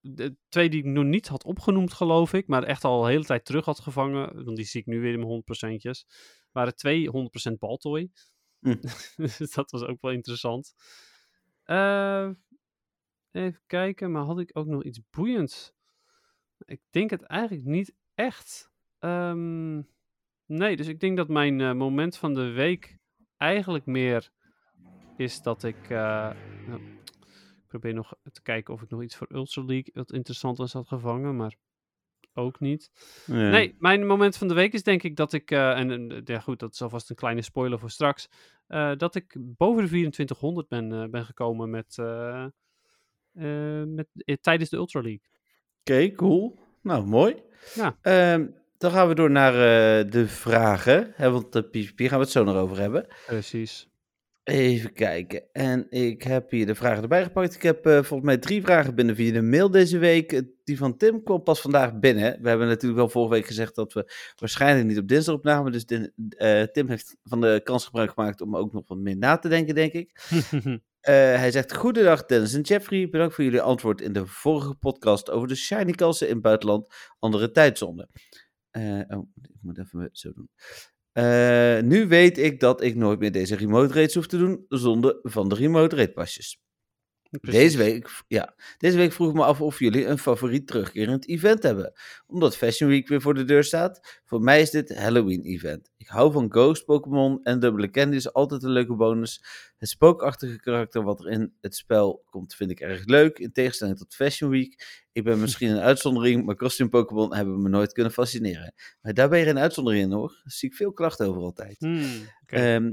de, twee die ik nog niet had opgenoemd, geloof ik. Maar echt al een hele tijd terug had gevangen. Want die zie ik nu weer in mijn 100%'jes. Waren twee 100% baltoy. Hm. dus dat was ook wel interessant. Eh, even kijken, maar had ik ook nog iets boeiends? Ik denk het eigenlijk niet echt. Ehm, nee, dus ik denk dat mijn eh, moment van de week eigenlijk meer is dat ik. eh, nou, ik probeer nog te kijken of ik nog iets voor Ultra League wat interessant was had gevangen, maar ook niet. Nee, mijn moment van de week is denk ik dat ik. eh, en en, ja, goed, dat is alvast een kleine spoiler voor straks. eh, dat ik boven de 2400 ben, eh, ben gekomen met. met tijdens de Ultra League. Oké, cool. Nou, mooi. Ja. Ehm, dan gaan we door naar de vragen. Hè, want de PvP gaan we het zo nog over hebben. Precies. Even kijken. En ik heb hier de vragen erbij gepakt. Ik heb eh, volgens mij drie vragen binnen via de mail deze week. Eh, Die van Tim kwam pas vandaag binnen. We hebben natuurlijk wel vorige week gezegd dat we waarschijnlijk niet op dinsdag opnamen. Dus eh, Tim heeft van de kans gebruik gemaakt om ook nog wat meer na te denken, denk ik. Hij zegt: Goedendag Dennis en Jeffrey. Bedankt voor jullie antwoord in de vorige podcast over de shiny kansen in het buitenland, andere tijdzone. Eh, oh, ik moet even zo doen. Eh, nu weet ik dat ik nooit meer deze remote rates hoef te doen zonder van de remote rate pasjes. Deze week, ja, deze week vroeg ik me af of jullie een favoriet terugkerend event hebben. Omdat Fashion Week weer voor de deur staat. Voor mij is dit Halloween event. Ik hou van Ghost Pokémon en dubbele candy is altijd een leuke bonus. Het spookachtige karakter wat er in het spel komt vind ik erg leuk. In tegenstelling tot Fashion Week. Ik ben misschien een uitzondering, maar costume Pokémon hebben me nooit kunnen fascineren. Maar daar ben je een uitzondering in hoor. Daar zie ik veel klachten over altijd. Hmm. Ehm,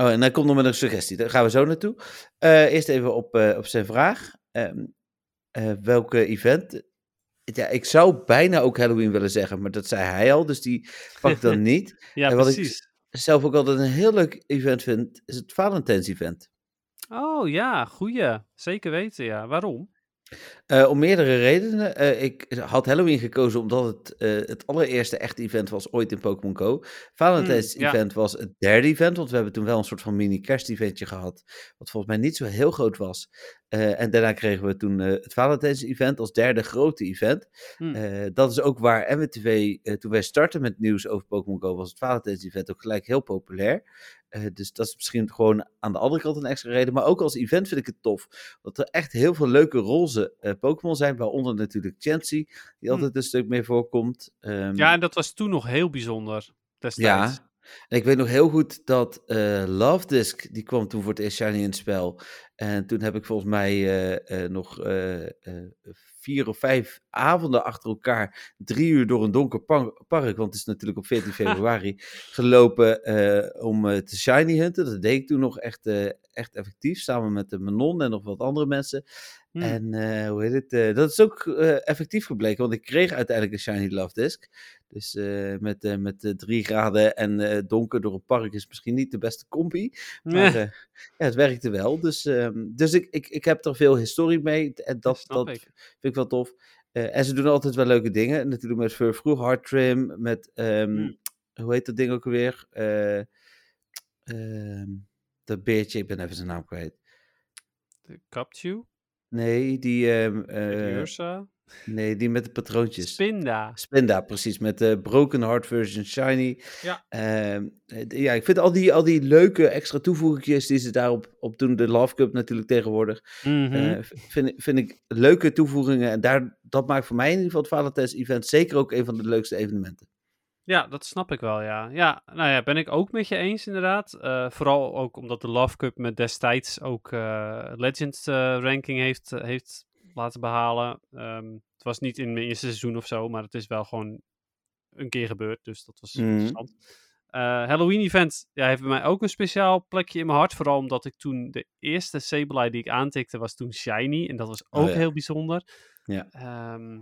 oh, en hij komt nog met een suggestie. Daar gaan we zo naartoe. Eh, eerst even op, eh, op zijn vraag. Ehm, eh, welke event? Ja, ik zou bijna ook Halloween willen zeggen, maar dat zei hij al, dus die pak ik dan niet. ja, en wat ik-. Zelf ook altijd een heel leuk event vind, is het Valentijns event. Oh ja, goeie. Zeker weten, ja. Waarom? Eh, om meerdere redenen. Eh, ik had Halloween gekozen omdat het eh, het allereerste echte event was ooit in Pokémon Go. Valentijns Hmm, ja. event was het derde event, want we hebben toen wel een soort van mini kersteventje gehad, wat volgens mij niet zo heel groot was. Eh, en daarna kregen we toen eh, het Valentijns event als derde grote event. Hmm. Eh, dat is ook waar MWTV, toen wij startten met nieuws over Pokémon Go, was het Valentijns event ook gelijk heel populair. Dus dat is misschien gewoon aan de andere kant een extra reden. Maar ook als event vind ik het tof. Dat er echt heel veel leuke roze Pokémon zijn. Waaronder natuurlijk Chansey, die Hm. altijd een stuk meer voorkomt. Ehm, Ja, en dat was toen nog heel bijzonder. Destijds. ja. En ik weet nog heel goed dat eh Love Disc, die kwam toen voor het eerst shiny in het spel. En toen heb ik volgens mij eh, eh, nog vier of vijf avonden achter elkaar, drie uur door een donker par- park, want het is natuurlijk op 14 februari, gelopen om te shiny hunten. Dat deed ik toen nog echt, echt effectief, samen met de Manon en nog wat andere mensen. Hmm. En hoe heet het? dat is ook effectief gebleken, want ik kreeg uiteindelijk een Shiny Love Disc. Dus eh, met, eh, met eh, drie graden en donker door een park is misschien niet de beste combi. Maar Nee, ja, het werkte wel. Dus, ehm, dus ik, ik, ik heb er veel historie mee. En dat, dat ik. vind ik wel tof. En ze doen altijd wel leuke dingen. Natuurlijk met Fur Vroeg Hard Trim. Met, ehm, Hmm. hoe heet dat ding ook alweer? Eh, ehm, dat beertje, ik ben even zijn naam kwijt. De Capchew, Nee, die, eh, Ursa, nee, die met de patroontjes. Spinda. Spinda, precies, met de Broken Heart version Shiny. Ja. Ehm, eh, ja, ik vind al die, al die leuke extra toevoegingjes die ze daarop op doen, de Love Cup natuurlijk tegenwoordig, eh, v- vind, ik- vind ik leuke toevoegingen. En daar, dat maakt voor mij in ieder geval het Valentijns event zeker ook een van de leukste evenementen. Ja, dat snap ik wel, ja. Ja, nou ja, ben ik ook met je eens inderdaad. Eh, vooral ook omdat de Love Cup me destijds ook eh Legends ranking heeft, heeft laten behalen. Ehm, het was niet in mijn eerste seizoen of zo, maar het is wel gewoon een keer gebeurd, dus dat was Mhm. interessant. Eh, Halloween event ja, heeft bij mij ook een speciaal plekje in mijn hart. Vooral omdat ik toen de eerste Sableye die ik aantikte was toen Shiny. En dat was Oh ook ja. heel bijzonder. Ja. Ehm,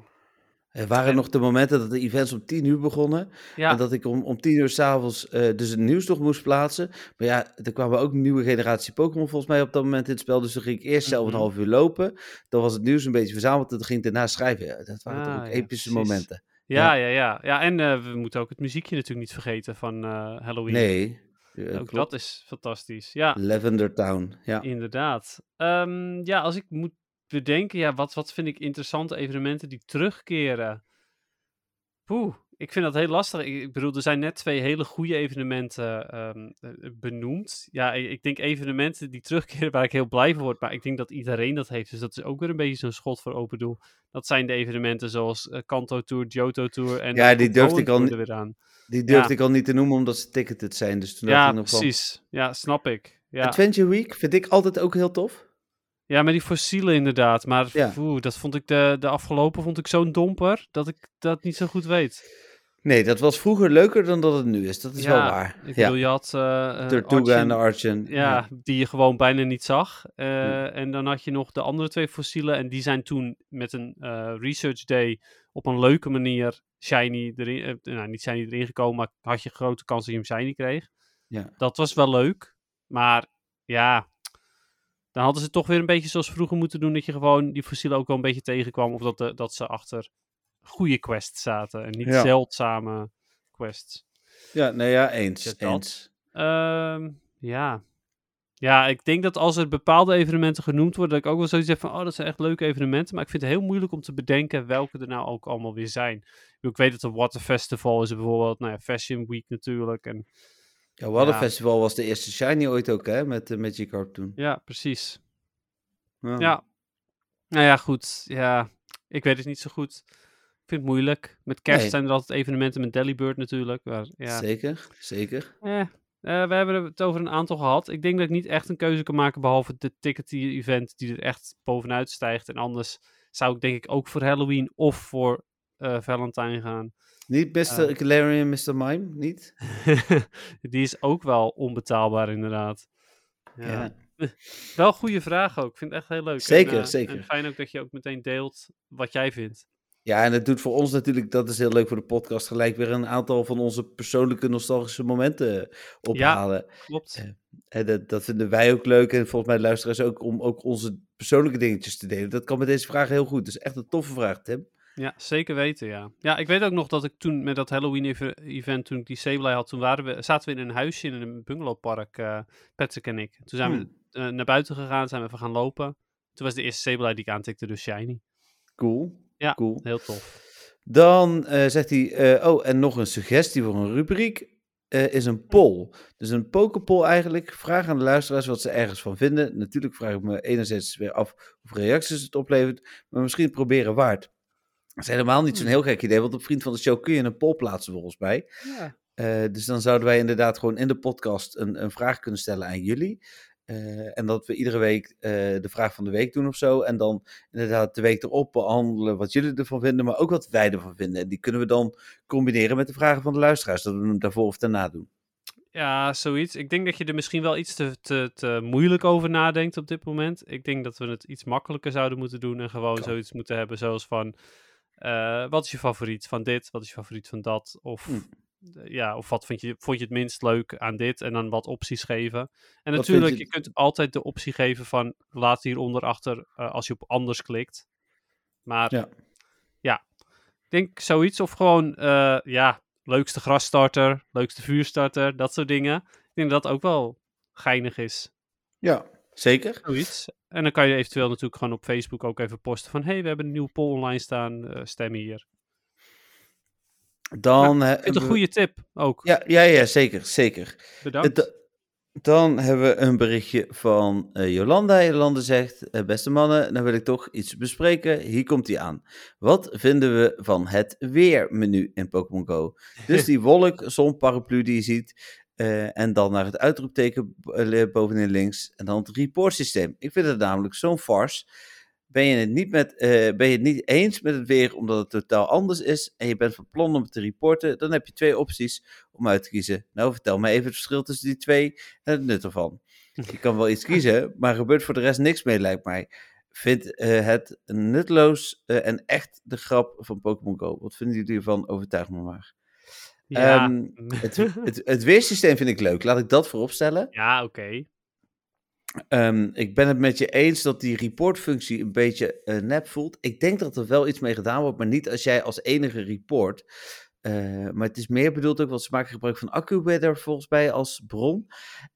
Er waren En- nog de momenten dat de events om tien uur begonnen. ja, En dat ik om, om tien uur s'avonds eh dus het nieuws nog moest plaatsen. Maar ja, er kwamen ook een nieuwe generatie Pokémon volgens mij op dat moment in het spel. Dus dan ging ik eerst zelf een Mhm. half uur lopen. Dan was het nieuws een beetje verzameld en dan ging ik daarna schrijven. Ja, dat waren toch Ah, ook ja, epische precies. momenten. Ja, ja, ja. ja en eh, we moeten ook het muziekje natuurlijk niet vergeten van eh, Halloween. Nee, ook klopt. dat is fantastisch. Ja, Lavender Town, ja. inderdaad. Ehm, ja, als ik moet bedenken, ja, wat, wat vind ik interessante evenementen die terugkeren? Poeh, ik vind dat heel lastig. Ik, ik bedoel, er zijn net twee hele goede evenementen ehm, eh, benoemd. Ja, ik, denk evenementen die terugkeren waar ik heel blij van word. Maar ik denk dat iedereen dat heeft. Dus dat is ook weer een beetje zo'n schot voor open doel. Dat zijn de evenementen zoals eh, Kanto Tour, Johto Tour en Ja, die durfde ik al Tour ni- weer aan. Die durfde Ja. ik al niet te noemen omdat ze ticketed zijn. Dus toen Ja, van... precies. Ja, snap ik. Ja. Adventure Week vind ik altijd ook heel tof. Ja, met die fossielen inderdaad. Maar Ja. oeh, dat vond ik de, de afgelopen vond ik zo'n domper dat ik dat niet zo goed weet. Nee, dat was vroeger leuker dan dat het nu is. Dat is ja, wel waar. Ik ja, bedoel, je had eh, Tortuga en de Archen. ja, die je gewoon bijna niet zag. Eh, Hm. En dan had je nog de andere twee fossielen. En die zijn toen met een research day op een leuke manier shiny erin. nou, niet shiny erin gekomen, maar had je grote kans dat je hem shiny kreeg. Ja. Dat was wel leuk. Maar ja, dan hadden ze toch weer een beetje zoals vroeger moeten doen, dat je gewoon die fossielen ook wel een beetje tegenkwam. Of dat, de, dat ze achter goede quests zaten en niet Ja. zeldzame quests. Ja, nee, ja, eens. Dat. eens. Ehm, ja. Ja, ik denk dat als er bepaalde evenementen genoemd worden, dat ik ook wel zoiets heb van, oh, dat zijn echt leuke evenementen. Maar ik vind het heel moeilijk om te bedenken welke er nou ook allemaal weer zijn. Ik weet dat er Water Festival is bijvoorbeeld, nou ja, Fashion Week natuurlijk. En Ja, Ja. Festival was de eerste Shiny ooit ook, hè? Met de Magic Carp toen. ja, precies. Ja. Ja. Nou ja, goed. Ja, ik weet het niet zo goed. Ik vind het moeilijk. Met kerst Nee. zijn er altijd evenementen met Delibird natuurlijk. Maar ja, Zeker, zeker. Eh, eh, we hebben het over een aantal gehad. Ik denk dat ik niet echt een keuze kan maken behalve de ticketing event die er echt bovenuit stijgt. En anders zou ik denk ik ook voor Halloween of voor eh Valentine gaan. Niet Mr. Eh. Galarian Mr. Mime, niet? die is ook wel onbetaalbaar inderdaad. Ja. Ja. Wel goede vraag ook. Ik vind het echt heel leuk. Zeker, en, eh, zeker. En fijn ook dat je ook meteen deelt wat jij vindt. Ja, en het doet voor ons natuurlijk, dat is heel leuk voor de podcast, gelijk weer een aantal van onze persoonlijke nostalgische momenten ophalen. Klopt. Eh, En dat, dat vinden wij ook leuk en volgens mij luisteraars ook, om ook onze persoonlijke dingetjes te delen. Dat kan met deze vraag heel goed. Dus echt een toffe vraag, Tim. Ja, zeker weten, ja. Ja, ik weet ook nog dat ik toen met dat Halloween-event, toen ik die Sableye had, toen waren we, zaten we in een huisje in een bungalowpark, eh Patrick en ik. Toen zijn Hmm. we eh, naar buiten gegaan, zijn we even gaan lopen. Toen was de eerste Sableye die ik aantikte, dus Shiny. Cool. Ja. Cool. Heel tof. Dan eh, zegt hij, oh, en nog een suggestie voor een rubriek. is een poll. Dus een pokerpoll eigenlijk. Vraag aan de luisteraars wat ze ergens van vinden. Natuurlijk vraag ik me enerzijds weer af hoeveel reacties het oplevert. Maar misschien proberen waard. Dat is helemaal niet zo'n heel gek idee. Want op Vriend van de Show kun je een poll plaatsen volgens mij. Ja. Eh, dus dan zouden wij inderdaad gewoon in de podcast een, een vraag kunnen stellen aan jullie. Eh, en dat we iedere week eh, de vraag van de week doen of zo. En dan inderdaad de week erop behandelen wat jullie ervan vinden, maar ook wat wij ervan vinden. En die kunnen we dan combineren met de vragen van de luisteraars. Dat we hem daarvoor of daarna doen. Ja, zoiets. Ik denk dat je er misschien wel iets te, te, te moeilijk over nadenkt op dit moment. Ik denk dat we het iets makkelijker zouden moeten doen en gewoon Kan. zoiets moeten hebben zoals van... eh, wat is je favoriet van dit? Wat is je favoriet van dat? Of, Hm. eh, ja, of wat vind je, vond je het minst leuk aan dit? En dan wat opties geven. En natuurlijk, je- je kunt altijd de optie geven van... laat hieronder achter eh, als je op anders klikt. Maar Ja. ja, ik denk zoiets. Of gewoon, ja, leukste grasstarter, leukste vuurstarter, dat soort dingen. Ik denk dat dat ook wel geinig is. Ja, zeker. Zoiets. En dan kan je eventueel natuurlijk gewoon op Facebook ook even posten van... hey, we hebben een nieuwe poll online staan, eh, stem hier. Dan, hebben een goede tip ook. Ja, ja, ja, zeker, zeker. Bedankt. Da- Dan hebben we een berichtje van eh, Jolanda. Jolanda zegt, eh, beste mannen, dan wil ik toch iets bespreken. Hier komt hij aan. Wat vinden we van het weermenu in Pokémon Go? Dus die wolk, zon, paraplu die je ziet. Eh, en dan naar het uitroepteken eh, bovenin links. En dan het report systeem. Ik vind het namelijk zo'n farce. Ben je, het niet met, eh, ben je het niet eens met het weer omdat het totaal anders is en je bent van plan om het te reporten, dan heb je twee opties om uit te kiezen. Nou, vertel me even het verschil tussen die twee en het nut ervan. Je kan wel iets kiezen, maar er gebeurt voor de rest niks mee, lijkt mij. Vind eh, het nutteloos eh, en echt de grap van Pokémon Go. Wat vinden jullie ervan? Overtuig me maar. Ja, Ehm, het, het, het weersysteem vind ik leuk. Laat ik dat voorop stellen. ja oké. Ehm, ik ben het met je eens dat die reportfunctie een beetje eh, nep voelt. Ik denk dat er wel iets mee gedaan wordt, maar niet als jij als enige report. Eh, maar het is meer bedoeld ook, want ze maken gebruik van AccuWeather volgens mij als bron.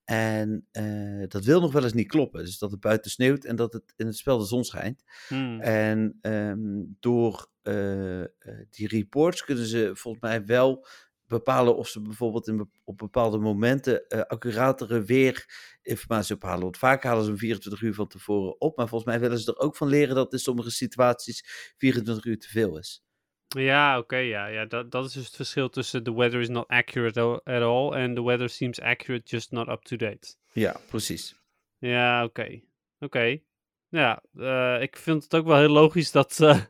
En eh, dat wil nog wel eens niet kloppen. Dus dat het buiten sneeuwt en dat het in het spel de zon schijnt. Hmm. En ehm, door die reports kunnen ze volgens mij wel bepalen of ze bijvoorbeeld in, op bepaalde momenten eh, accuratere weerinformatie ophalen. Want vaak halen ze hem 24 uur van tevoren op. Maar volgens mij willen ze er ook van leren dat in sommige situaties 24 uur te veel is. Ja, oké, ja. ja dat, dat is dus het verschil tussen the weather is not accurate at all and the weather seems accurate, just not up to date. Ja, precies. Ja, oké. Oké. Ja, eh, ik vind het ook wel heel logisch dat eh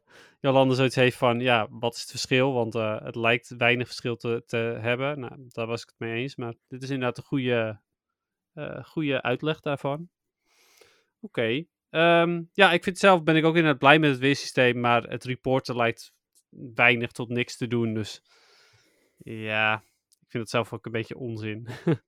Jolande zoiets heeft van, ja, wat is het verschil? Want eh, het lijkt weinig verschil te, te hebben. Nou, daar was ik het mee eens, maar dit is inderdaad een goede, eh, goede uitleg daarvan. Oké. Ehm, ja, ik vind zelf, ben ik ook inderdaad blij met het weersysteem, maar het reporten lijkt weinig tot niks te doen, dus ja, ik vind het zelf ook een beetje onzin.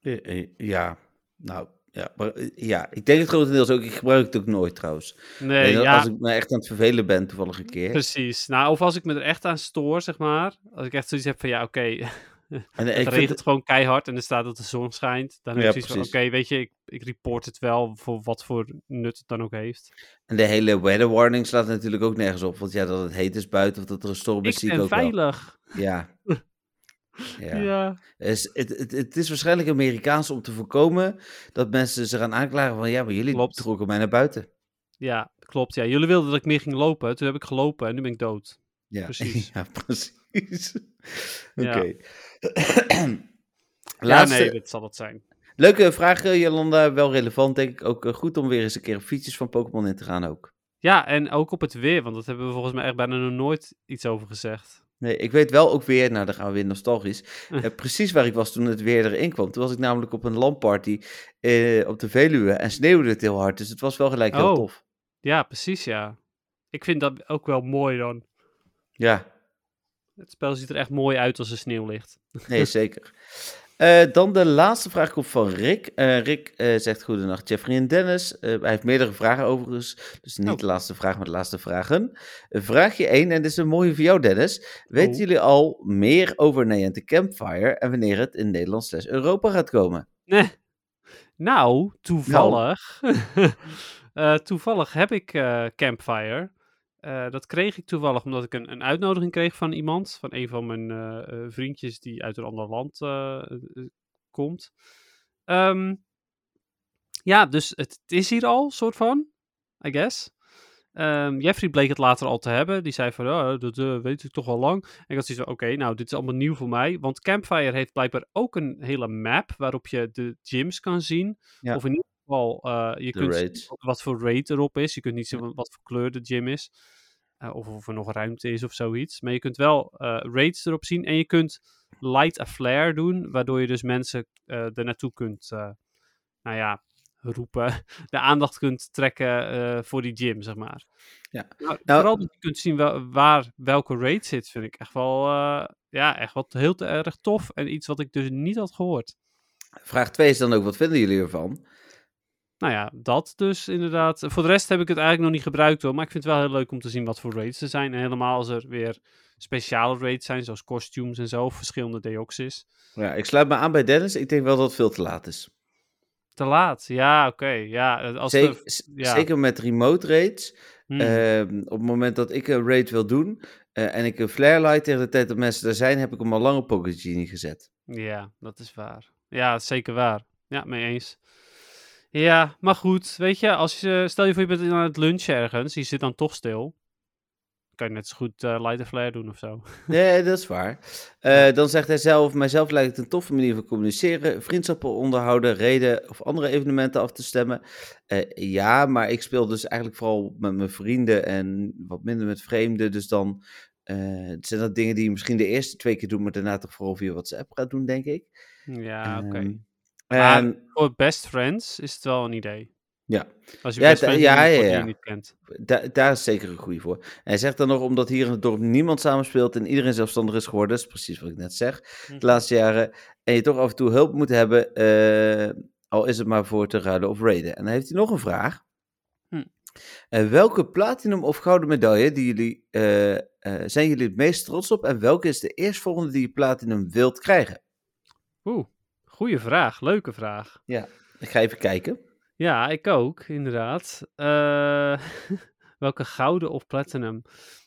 Eh, Ja, nou, Ja, maar, eh, ja, ik denk het grotendeels ook. Ik gebruik het ook nooit trouwens. Nee, Nee, ja, Als ik me echt aan het vervelen ben, toevallig een keer. precies. Nou, of als ik me er echt aan stoor, zeg maar. Als ik echt zoiets heb van, ja, oké, En, eh, het ik regent het- gewoon keihard en er staat dat de zon schijnt. Dan heb Ja, ik zoiets van, oké, weet je, ik, ik report het wel voor wat voor nut het dan ook heeft. en de hele weather warning slaat natuurlijk ook nergens op. Want ja, dat het heet is buiten of dat er een storm is, Ik zie ik ben ook wel. veilig. Ja. Ja. ja. Het, is, het, het, het is waarschijnlijk Amerikaans om te voorkomen dat mensen zich gaan aanklagen van ja, maar jullie Klopt. trokken mij naar buiten. Ja, klopt. Ja, jullie wilden dat ik meer ging lopen. Toen heb ik gelopen en nu ben ik dood. Ja, Precies. ja, precies. Ja. Oké. Ja, Laatste, nee, dat zal het zijn. leuke vraag, eh, Jolanda. Wel relevant, denk ik. Ook eh, goed om weer eens een keer op fietsjes van Pokémon in te gaan ook. Ja, en ook op het weer, want dat hebben we volgens mij echt bijna nog nooit iets over gezegd. Nee, ik weet wel ook weer, nou dan gaan we weer nostalgisch, eh, precies waar ik was toen het weer erin kwam. Toen was ik namelijk op een landparty eh, op de Veluwe en sneeuwde het heel hard. Dus het was wel gelijk heel Oh. tof. Ja, precies, ja. Ik vind dat ook wel mooi dan. Ja, Het spel ziet er echt mooi uit als er sneeuw ligt. nee, zeker. Eh, dan de laatste vraag komt van Rick. Eh, Rick eh, zegt goedenacht Jeffrey en Dennis. Hij heeft meerdere vragen overigens, dus niet Oh. de laatste vraag, maar de laatste vragen. Vraagje 1, en dit is een mooie voor jou Dennis. Weten Oh. jullie al meer over Niantic Campfire en wanneer het in Nederland slash Europa gaat komen? Nee. Nou, toevallig. Eh, toevallig heb ik Campfire. Eh, dat kreeg ik toevallig omdat ik een, een uitnodiging kreeg van iemand. Van een van mijn eh, eh, vriendjes die uit een ander land komt. Ehm, ja, dus het is hier al, soort van. I guess. Ehm, Jeffrey bleek het later al te hebben. Die zei van, oh, dat weet ik toch al lang. En ik had zoiets van, oké, nou, dit is allemaal nieuw voor mij. Want Campfire heeft blijkbaar ook een hele map waarop je de gyms kan zien. Ja. Of in ieder geval, je De kunt zien wat- voor raid erop is. Je kunt niet zien wat voor kleur de gym is. Eh, of of er nog ruimte is of zoiets. Maar je kunt wel eh, raids erop zien. En je kunt light a flare doen. Waardoor je dus mensen eh er naartoe kunt, nou ja, roepen. De aandacht kunt trekken voor die gym, zeg maar. Ja. Nou, Nou- vooral dat je kunt zien wel, waar welke raid zit, vind ik echt wel, ja, echt wat heel erg tof. En iets wat ik dus niet had gehoord. Vraag 2 is dan ook, wat vinden jullie ervan? Nou ja, dat dus inderdaad. Voor de rest heb ik het eigenlijk nog niet gebruikt hoor. Maar ik vind het wel heel leuk om te zien wat voor raids er zijn. En helemaal als er weer speciale raids zijn, zoals costumes en zo. Of verschillende deoxys. Ja, ik sluit me aan bij Dennis. Ik denk wel dat het veel te laat is. Te laat. Ja, oké. Ja, als Zeker, de- ja. zeker met remote raids. Hmm. Ehm, op het moment dat ik een raid wil doen eh, en ik een flare light tegen de tijd dat mensen er zijn, heb ik hem al lang op Pocket Genie gezet. Ja, dat is waar. Ja, zeker waar. Ja, mee eens. Ja, maar goed, weet je, als je, stel je voor je bent aan het lunchen ergens, je zit dan toch stil. Kan je net zo goed eh light a flare doen of zo. Nee, dat is waar. Eh, dan zegt hij zelf, mijzelf lijkt het een toffe manier van communiceren, vriendschappen onderhouden, reden of andere evenementen af te stemmen. Eh, ja, maar ik speel dus eigenlijk vooral met mijn vrienden en wat minder met vreemden. Dus dan zijn dat dingen die je misschien de eerste twee keer doet, maar daarna toch vooral via WhatsApp gaat doen, denk ik. Ja, oké. Ehm, en- voor best friends is het wel een idee. ja. Als je Ja, best friends ja, ja, niet kent. Da- daar is zeker een goede voor. En hij zegt dan nog, omdat hier in het dorp niemand samenspeelt en iedereen zelfstandig is geworden, dat is precies wat ik net zeg, Hm. de laatste jaren, en je toch af en toe hulp moet hebben, eh, al is het maar voor te ruilen of raiden. En dan heeft hij nog een vraag. Hm. Eh, welke platinum of gouden medaille die jullie, eh, zijn jullie het meest trots op en welke is de eerstvolgende die je platinum wilt krijgen? Oeh, goede vraag. Leuke vraag. Ik ga even kijken. Ja, ik ook, inderdaad. Eh, welke gouden of platinum?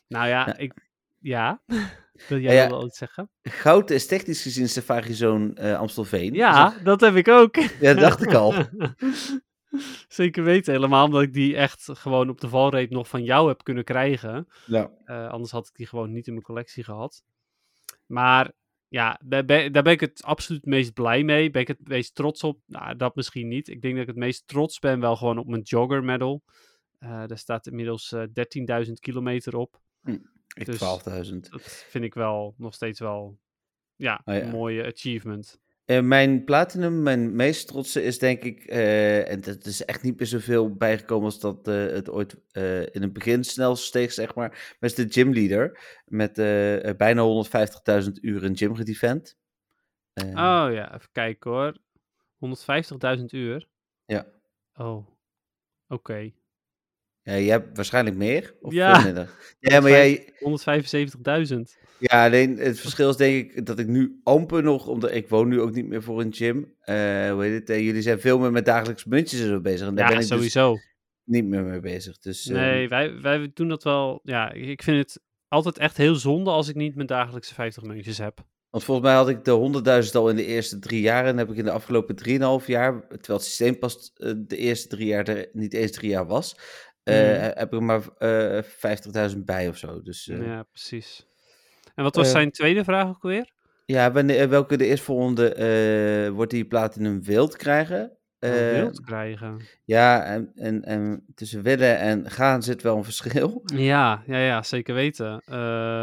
Nou ja, Ja. ik... Ja? Wil jij Ja, ja. wel iets zeggen? Goud is technisch gezien Safari Zone eh, Amstelveen. Ja, dat heb ik ook. Ja, dat dacht ik al. Zeker weten, helemaal omdat ik die echt gewoon op de valreep nog van jou heb kunnen krijgen. Ja. Eh, anders had ik die gewoon niet in mijn collectie gehad. Maar ja, daar ben, daar ben ik het absoluut meest blij mee. Ben ik het meest trots op? Nou, dat misschien niet. Ik denk dat ik het meest trots ben wel gewoon op mijn Jogger Medal. Eh daar staat inmiddels eh 13.000 kilometer op. Ik Dus- 12.000. Dat vind ik wel nog steeds wel ja, Oh ja. een mooie achievement. Eh, mijn platinum, mijn meest trotse is denk ik, eh, en dat is echt niet meer zoveel bijgekomen als dat eh, het ooit in het begin snel steeg, zeg maar. Maar is de gymleader met bijna 150.000 uur in gym gedefend. Eh, Oh ja, even kijken hoor. 150.000 uur. Ja. Oh, oké. Ja, jij hebt waarschijnlijk meer of Ja. veel minder. Ja, maar jij... 175.000. Ja, alleen het verschil is denk ik dat ik nu amper nog, omdat ik woon nu ook niet meer voor een gym. eh hoe heet het? eh, jullie zijn veel meer met dagelijks muntjes en bezig. En daar Ja, ben ik dus sowieso. niet meer mee bezig. Dus, eh, Nee, wij, wij doen dat wel. Ja, ik vind het altijd echt heel zonde als ik niet mijn dagelijkse 50 muntjes heb. Want volgens mij had ik de 100.000 al in de eerste drie jaar. En heb ik in de afgelopen 3,5 jaar, terwijl het systeem pas de eerste drie jaar er niet eens drie jaar was, eh, Mhm. heb ik er maar eh 50.000 bij of zo. Dus eh, ja, Ja, precies. En wat was zijn tweede vraag ook weer? wanneer, welke de eerstvolgende wordt die Platinum Wild krijgen? Oh, wild krijgen. Ja, en, en, en tussen willen en gaan zit wel een verschil. Ja, ja, ja, zeker weten.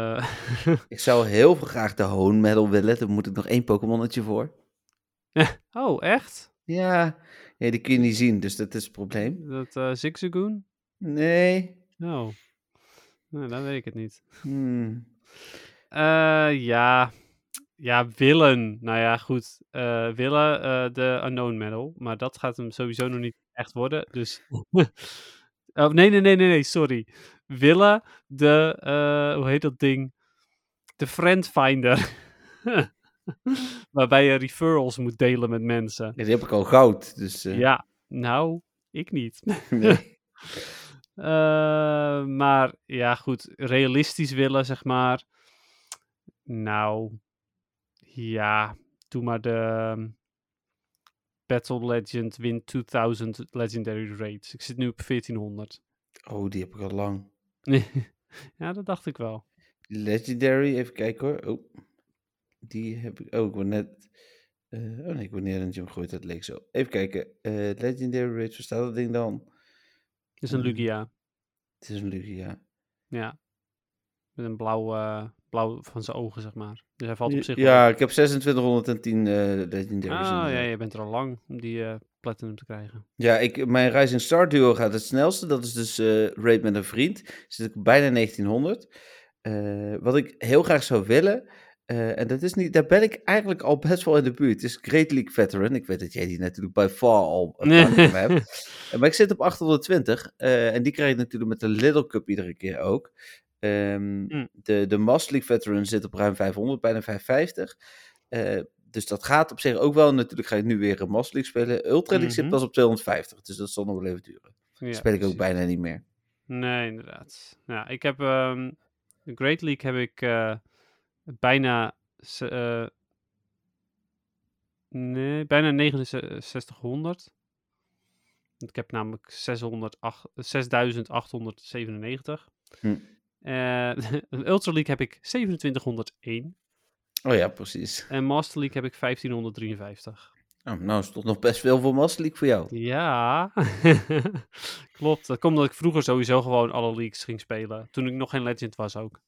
Ik zou heel graag de Hoon Medal willen. Daar moet ik nog één Pokémonnetje voor. oh, echt? Ja, ja, die kun je niet zien, dus dat is het probleem. Dat eh Zigzagoon? Nee. Oh. Nou, dan weet ik het niet. Hmm. Eh, ja. Ja, willen. Nou ja, goed. Eh, willen eh, de Unknown Medal. Maar dat gaat hem sowieso nog niet echt worden. Dus. oh, nee, nee, nee, nee, nee, sorry. Willen de. eh, hoe heet dat ding? De Friend Finder. Waarbij je referrals moet delen met mensen. Ja, die heb ik al goud, dus... eh, Ja, nou, ik niet. nee. Eh, maar ja, goed, realistisch willen, zeg maar. Nou, ja, doe maar de ehm, Battle Legend Win 2000 Legendary Raids. Ik zit nu op 1400. Oh, die heb ik al lang. ja, dat dacht ik wel. Legendary, even kijken hoor. Oh, die heb ik... Oh, ik word net... eh, oh nee, ik word neer in de gym gegooid, dat leek zo. Even kijken. eh, Legendary Raids, waar staat dat ding dan? Het is een Eh, Lugia. Het is een Lugia. Ja. Met een blauw, eh, blauw van zijn ogen, zeg maar. Dus hij valt op zich wel Ja, op. ik heb 2610 eh Legendaries. Ah, in, ja, eh, je bent er al lang om die eh, Platinum te krijgen. Ja, ik, mijn Rising Star duo gaat het snelste. Dat is dus eh raid met een vriend. Zit ik bijna 1900. Eh, wat ik heel graag zou willen. Eh, en dat is niet, daar ben ik eigenlijk al best wel in de buurt. Het is Great League Veteran. Ik weet dat jij die natuurlijk by far al Nee. hebt. Eh, maar ik zit op 820. eh, en die krijg ik natuurlijk met de Little Cup iedere keer ook. Ehm, Mm. de, de Master League Veteran zit op ruim 500, bijna 550. Eh, dus dat gaat op zich ook wel. Natuurlijk ga ik nu weer een Master League spelen. Ultra League zit Mhm. pas op 250. Dus dat zal nog wel even duren. Ja, speel ik ook bijna niet meer. Nee, inderdaad. Ja, ik heb ehm, de Great League heb ik bijna eh, nee, bijna 6900. Want Ik heb namelijk 608 6897. Hm. Eh, een Ultra League heb ik 2701 Oh ja, precies. en Master League heb ik 1553. Oh, nou, is toch nog best veel voor Master League voor jou. Ja, klopt. Dat komt omdat ik vroeger sowieso gewoon alle leagues ging spelen. Toen ik nog geen legend was ook.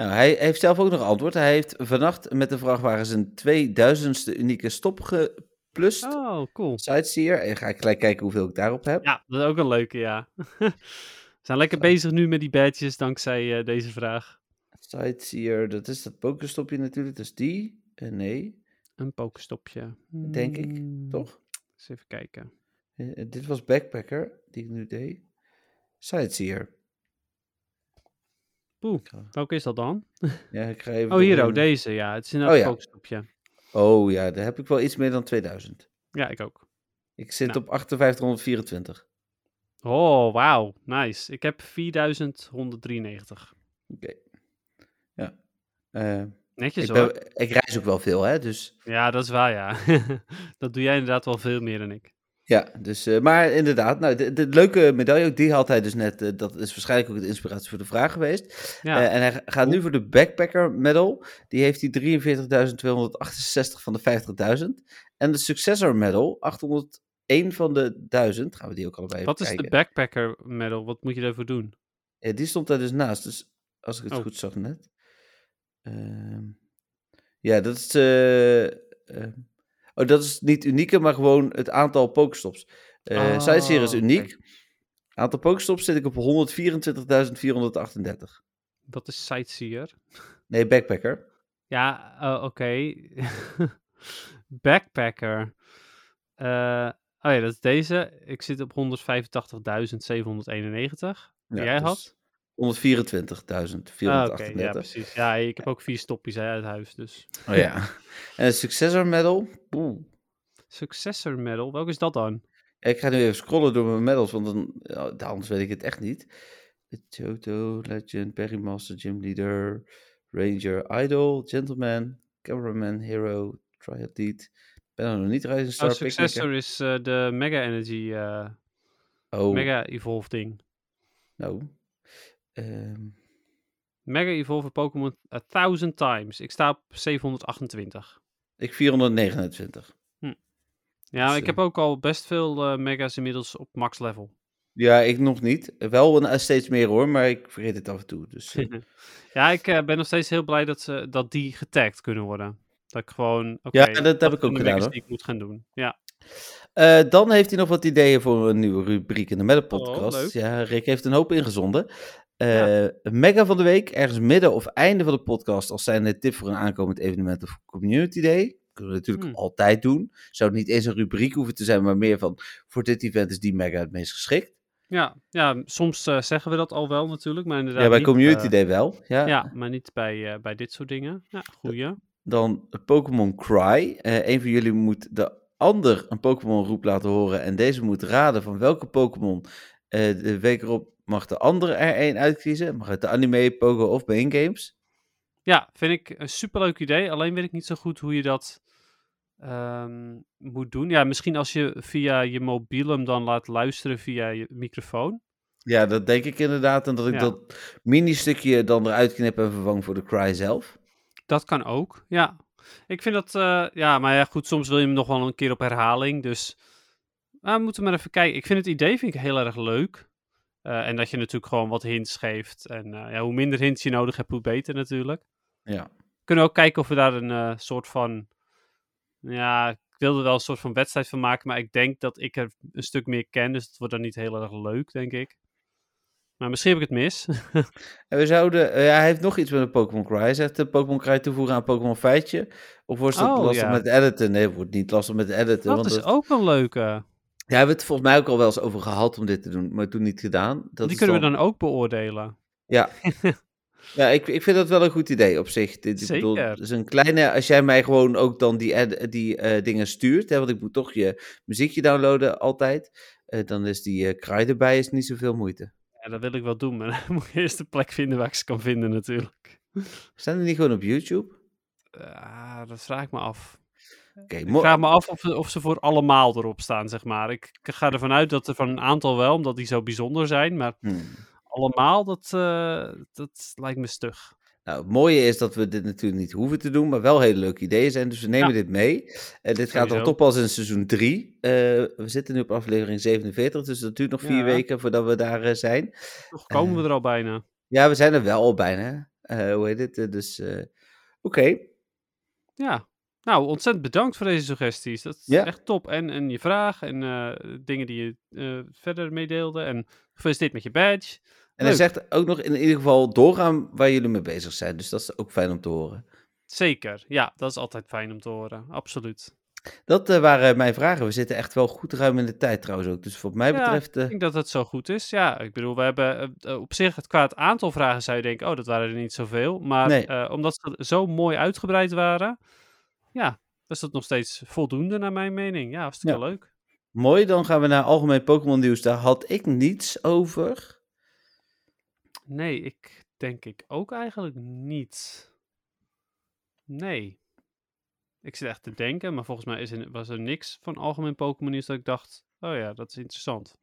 Nou, hij heeft zelf ook nog antwoord. Hij heeft vannacht met de vrachtwagen zijn 2000ste unieke stop geplust. Oh, cool. Sightseer. En ga ik gelijk kijken hoeveel ik daarop heb. Ja, dat is ook een leuke, ja. We zijn lekker bezig nu met die badges dankzij eh, deze vraag. Sightseer, dat is dat pokerstopje natuurlijk. Dat is die. Eh, nee, Een pokestopje. denk ik. Hmm, Toch? Eens even kijken. Eh, dit was Backpacker, die ik nu deed. Sightseer. Oeh, Ik ga- welke is dat dan? Ja, ik ga even Oh, hier, oh, deze, ja. Het is inderdaad Oh, een ja. Oh ja, daar heb ik wel iets meer dan 2000. Ja, ik ook. Ik zit Nou. op 5824. Oh, wauw. Nice. Ik heb 4193. Oké. Ja. Eh, Netjes ik, hoor. ik reis ook wel veel, hè? Dus Ja, dat is waar, ja. dat doe jij inderdaad wel veel meer dan ik. Ja, dus, eh, maar inderdaad, nou, de, de leuke medaille, ook die had hij dus net. eh, dat is waarschijnlijk ook de inspiratie voor de vraag geweest. Ja, Eh, en hij gaat nu voor de Backpacker Medal. Die heeft hij 43.268 van de 50.000. En de Successor Medal, 801 van de 1000. Gaan we die ook allebei even wat is de backpacker medal? Wat moet je daarvoor doen? Ja, die stond daar dus naast, dus als ik het Oh. goed zag net. Ehm, ja, dat is. Oh, dat is niet unieke, maar gewoon het aantal pokestops. Eh Oh, Sightseer is uniek. Aantal pokestops zit ik op 124.438. Wat is sightseer? Nee, backpacker. Ja, oh, oké. Backpacker. Eh, Oh ja, dat is deze. Ik zit op 185.791. Die jij dus had? 124.438. Ah, ja, precies. Ja, ik heb ook vier stopjes hè, uit huis, dus. Oh ja. en Successor Medal. Oeh. Successor medal, welke is dat dan? Ik ga nu even scrollen door mijn medals, want dan, ja, anders weet ik het echt niet. Toto, Legend, Perry Master, Gym Leader, Ranger, Idol, Gentleman, Cameraman, Hero, Triathlete. Ben er nog niet Star Oh, Picnic, hè? Successor is eh, de Mega Energy, eh, Oh, Mega Evolve ding. nou. Ehm, Mega Evolve Pokémon a thousand times. Ik sta op 728. ik 429. Ja, Dus, ik eh, heb ook al best veel eh, Mega's inmiddels op max level. Ja, ik nog niet. Wel een, eh, steeds meer hoor, maar ik vergeet het af en toe. Dus, eh, ja, ik eh, ben nog steeds heel blij dat, ze, dat die getagd kunnen worden. Dat ik gewoon, Ja, dat heb ik ook gedaan, die ik moet gaan doen. Ja, Eh, dan heeft hij nog wat ideeën voor een nieuwe rubriek in de Meta Oh, podcast. ja, Rick heeft een hoop ingezonden. Een mega van de week, ergens midden of einde van de podcast, als zijn tip voor een aankomend evenement of community day. Kunnen we natuurlijk Hmm. altijd doen. Zou het niet eens een rubriek hoeven te zijn, maar meer van voor dit event is die mega het meest geschikt. ja, ja soms eh, zeggen we dat al wel natuurlijk, maar inderdaad Ja, bij niet, community eh, day wel. Ja. Ja, maar niet bij, bij dit soort dingen. Ja, goeie. Dan Pokémon Cry. Een van jullie moet de ander een Pokémon roep laten horen. En deze moet raden van welke Pokémon de week erop mag de andere er één uitkiezen. Mag het de anime, Pogo of main games. Ja, vind ik een superleuk idee. Alleen weet ik niet zo goed hoe je dat ehm, moet doen. Ja, misschien als je via je mobiel hem dan laat luisteren via je microfoon. Ja, dat denk ik inderdaad. En dat ik Ja. dat mini-stukje dan eruit knip en vervang voor de Cry zelf. Dat kan ook, ja. Ik vind dat, eh, ja, maar ja, goed, soms wil je hem nog wel een keer op herhaling. Dus ah, we moeten maar even kijken. Ik vind het idee vind ik heel erg leuk. Eh, en dat je natuurlijk gewoon wat hints geeft. En eh, ja, hoe minder hints je nodig hebt, hoe beter natuurlijk. Ja. We kunnen ook kijken of we daar een eh, soort van, ja, ik wilde er wel een soort van wedstrijd van maken. Maar ik denk dat ik er een stuk meer ken. Dus het wordt dan niet heel erg leuk, denk ik. Maar misschien heb ik het mis. En we zouden, ja, hij heeft nog iets met een Pokémon Cry. Hij zegt de Pokémon Cry toevoegen aan Pokémon feitje. Of wordt het Oh, lastig ja. met editen? Nee, het wordt niet lastig met editen. dat want is ook een leuke. We hebben het volgens mij ook al wel eens over gehad om dit te doen, maar toen niet gedaan. Dat die kunnen we dan ook beoordelen. Ja, ja ik, ik vind dat wel een goed idee op zich. Ik bedoel, Zeker. het is een kleine, als jij mij gewoon ook dan die, die eh, dingen stuurt, hè, want ik moet toch je muziekje downloaden altijd, eh, dan is die kraai erbij is niet zoveel moeite. Ja, dat wil ik wel doen, maar dan moet je eerst een plek vinden waar ik ze kan vinden natuurlijk. Staan die niet gewoon op YouTube? Ja, dat vraag ik me af. Ik vraag me af of, of ze voor allemaal erop staan, zeg maar. Ik, ik ga ervan uit dat er van een aantal wel, omdat die zo bijzonder zijn. Maar Hmm. allemaal, dat, eh, dat lijkt me stug. Nou, het mooie is dat we dit natuurlijk niet hoeven te doen, maar wel hele leuke ideeën zijn. Dus we nemen Ja. dit mee. En dit gaat dan toch pas in seizoen 3. we zitten nu op aflevering 47, dus dat duurt nog vier Ja. weken voordat we daar eh, zijn. Nog komen we Eh, er al bijna. Ja, we zijn er wel al bijna. Eh, hoe heet het? Eh, dus, eh, oké. Ja. Nou, ontzettend bedankt voor deze suggesties. Dat is Ja. echt top. En, en je vraag en eh, dingen die je eh, verder meedeelde. En gefeliciteerd met je badge. En hij Leuk. zegt ook nog in ieder geval doorgaan waar jullie mee bezig zijn. Dus dat is ook fijn om te horen. Zeker. Ja, dat is altijd fijn om te horen. Absoluut. Dat eh, waren mijn vragen. We zitten echt wel goed ruim in de tijd trouwens ook. Dus wat mij Ja, betreft... Ik denk dat het zo goed is. Ja, ik bedoel, we hebben op zich het qua het aantal vragen zou je denken, oh, dat waren er niet zoveel. Maar Nee. omdat ze zo mooi uitgebreid waren, ja, is dat nog steeds voldoende naar mijn mening. Ja, hartstikke Ja. leuk. mooi, dan gaan we naar algemeen Pokémon nieuws. Daar had ik niets over. Nee, ik denk ik ook eigenlijk niet. Nee. Ik zit echt te denken, maar volgens mij is er, was er niks van algemeen Pokémon nieuws dat ik dacht, oh ja, dat is interessant.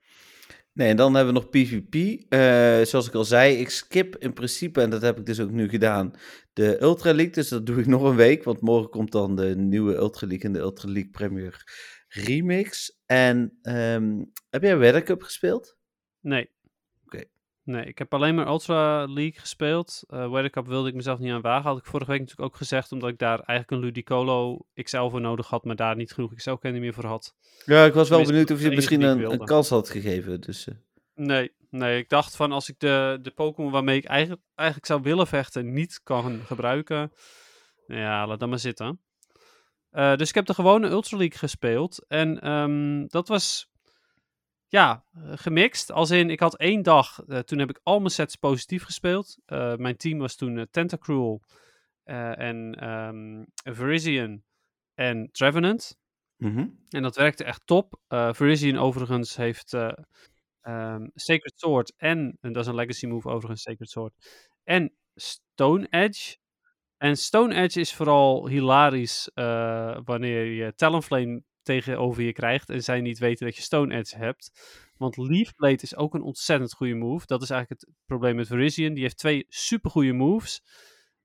Nee, en dan hebben we nog PvP. Eh, zoals ik al zei, ik skip in principe, en dat heb ik dus ook nu gedaan, de Ultra League. Dus dat doe ik nog een week, want morgen komt dan de nieuwe Ultra League en de Ultra League Premier Remix. En ehm, heb jij Weather Cup gespeeld? Nee. Nee, ik heb alleen maar Ultra League gespeeld. Uh, Weather Cup wilde ik mezelf niet aan wagen. Had ik vorige week natuurlijk ook gezegd, omdat ik daar eigenlijk een Ludicolo XL voor nodig had, maar daar niet genoeg XL-kennis meer voor had. Ja, ik was wel Tenminste, benieuwd of je misschien een, kans had gegeven. Dus, eh, Nee, nee, ik dacht van als ik de, de Pokémon waarmee ik eigenlijk, eigenlijk zou willen vechten niet kan gebruiken, ja, laat dat maar zitten. Eh, dus ik heb de gewone Ultra League gespeeld. En ehm, dat was, ja, eh, gemixt. Als in, ik had één dag, eh, toen heb ik al mijn sets positief gespeeld. Eh, mijn team was toen Tentacruel en ehm Virizion en Trevenant. Mhm. En dat werkte echt top. Virizion overigens heeft eh, ehm, Sacred Sword en, en dat is een legacy move overigens, Sacred Sword. En Stone Edge. En Stone Edge is vooral hilarisch wanneer je Talonflame tegenover je krijgt en zij niet weten dat je Stone Edge hebt. Want Leaf Blade is ook een ontzettend goede move. Dat is eigenlijk het probleem met Virizion. Die heeft twee supergoeie moves.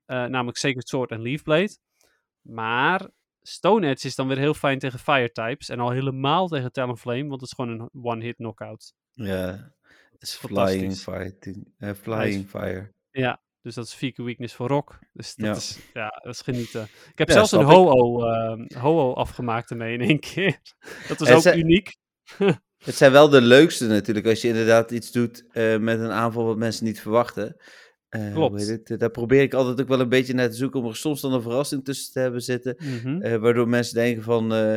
eh, namelijk Sacred Sword en Leaf Blade. Maar Stone Edge is dan weer heel fijn tegen Fire types. En al helemaal tegen Talonflame, want het is gewoon een one-hit knockout. Ja, is flying, fighting, eh, flying fire. Ja, dus dat is vier weakness voor Rock. Dus dat, Ja. is, ja, dat is genieten. Ik heb Ja, zelfs een ho-oh eh, ho afgemaakt ermee in één keer. Dat was En ook uniek. Het zijn wel de leukste natuurlijk, als je inderdaad iets doet eh, met een aanval wat mensen niet verwachten. Eh, Klopt. het? Daar probeer ik altijd ook wel een beetje naar te zoeken om er soms dan een verrassing tussen te hebben zitten. Mhm. eh, waardoor mensen denken van, eh,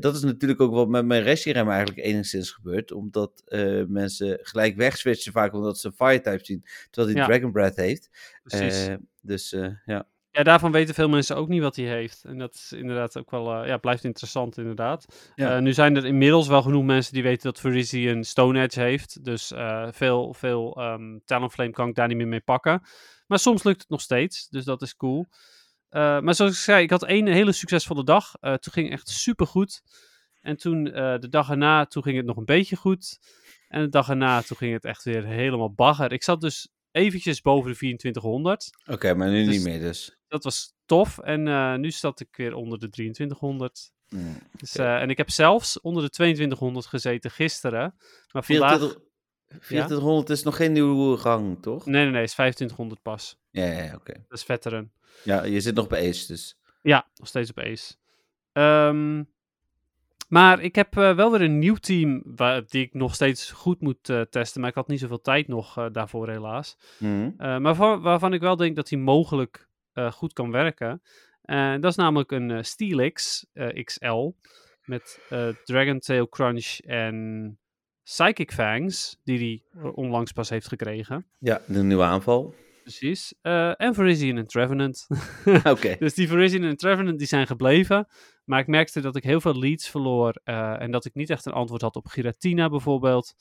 dat is natuurlijk ook wat met mijn Reshiram eigenlijk enigszins gebeurt. Omdat mensen gelijk wegswitchen vaak omdat ze een fire-type zien, terwijl hij Ja. Dragon Breath heeft. Precies. Dus ja. Ja, daarvan weten veel mensen ook niet wat hij heeft. En dat is inderdaad ook wel, eh, ja, blijft interessant inderdaad. Ja. Eh, nu zijn er inmiddels wel genoeg mensen die weten dat Virizi een Stone Edge heeft. Dus eh, veel, veel ehm Talonflame kan ik daar niet meer mee pakken. Maar soms lukt het nog steeds, dus dat is cool. Maar zoals ik zei, ik had één hele succesvolle dag. Toen ging het echt super goed. En toen de dag erna, toen ging het nog een beetje goed. En de dag erna, toen ging het echt weer helemaal bagger. Ik zat dus eventjes boven de 2400 Oké, maar nu Dus- niet meer dus. Dat was tof. En eh, nu zat ik weer onder de 2300. Hmm. Dus, eh, en ik heb zelfs onder de 2200 gezeten gisteren. Maar vandaag... 24 2400 is nog geen nieuwe rang, toch? Nee, nee, nee, is 2500 pas. Ja, ja, oké. Dat is veteran. Ja, je zit nog bij Ace, dus. Ja, nog steeds op Ace. Ehm, maar ik heb eh, wel weer een nieuw team waar, die ik nog steeds goed moet testen. Maar ik had niet zoveel tijd nog daarvoor helaas. Eh, maar waar- waarvan ik wel denk dat hij mogelijk goed kan werken. Eh, dat is namelijk een eh, Steelix eh, XL met eh Dragon Tail Crunch en Psychic Fangs, die hij onlangs pas heeft gekregen. Ja, de nieuwe aanval. Precies. Eh, en Virizion en Trevenant. Oké. dus die Virizion en Trevenant die zijn gebleven. Maar ik merkte dat ik heel veel leads verloor eh, en dat ik niet echt een antwoord had op Giratina bijvoorbeeld.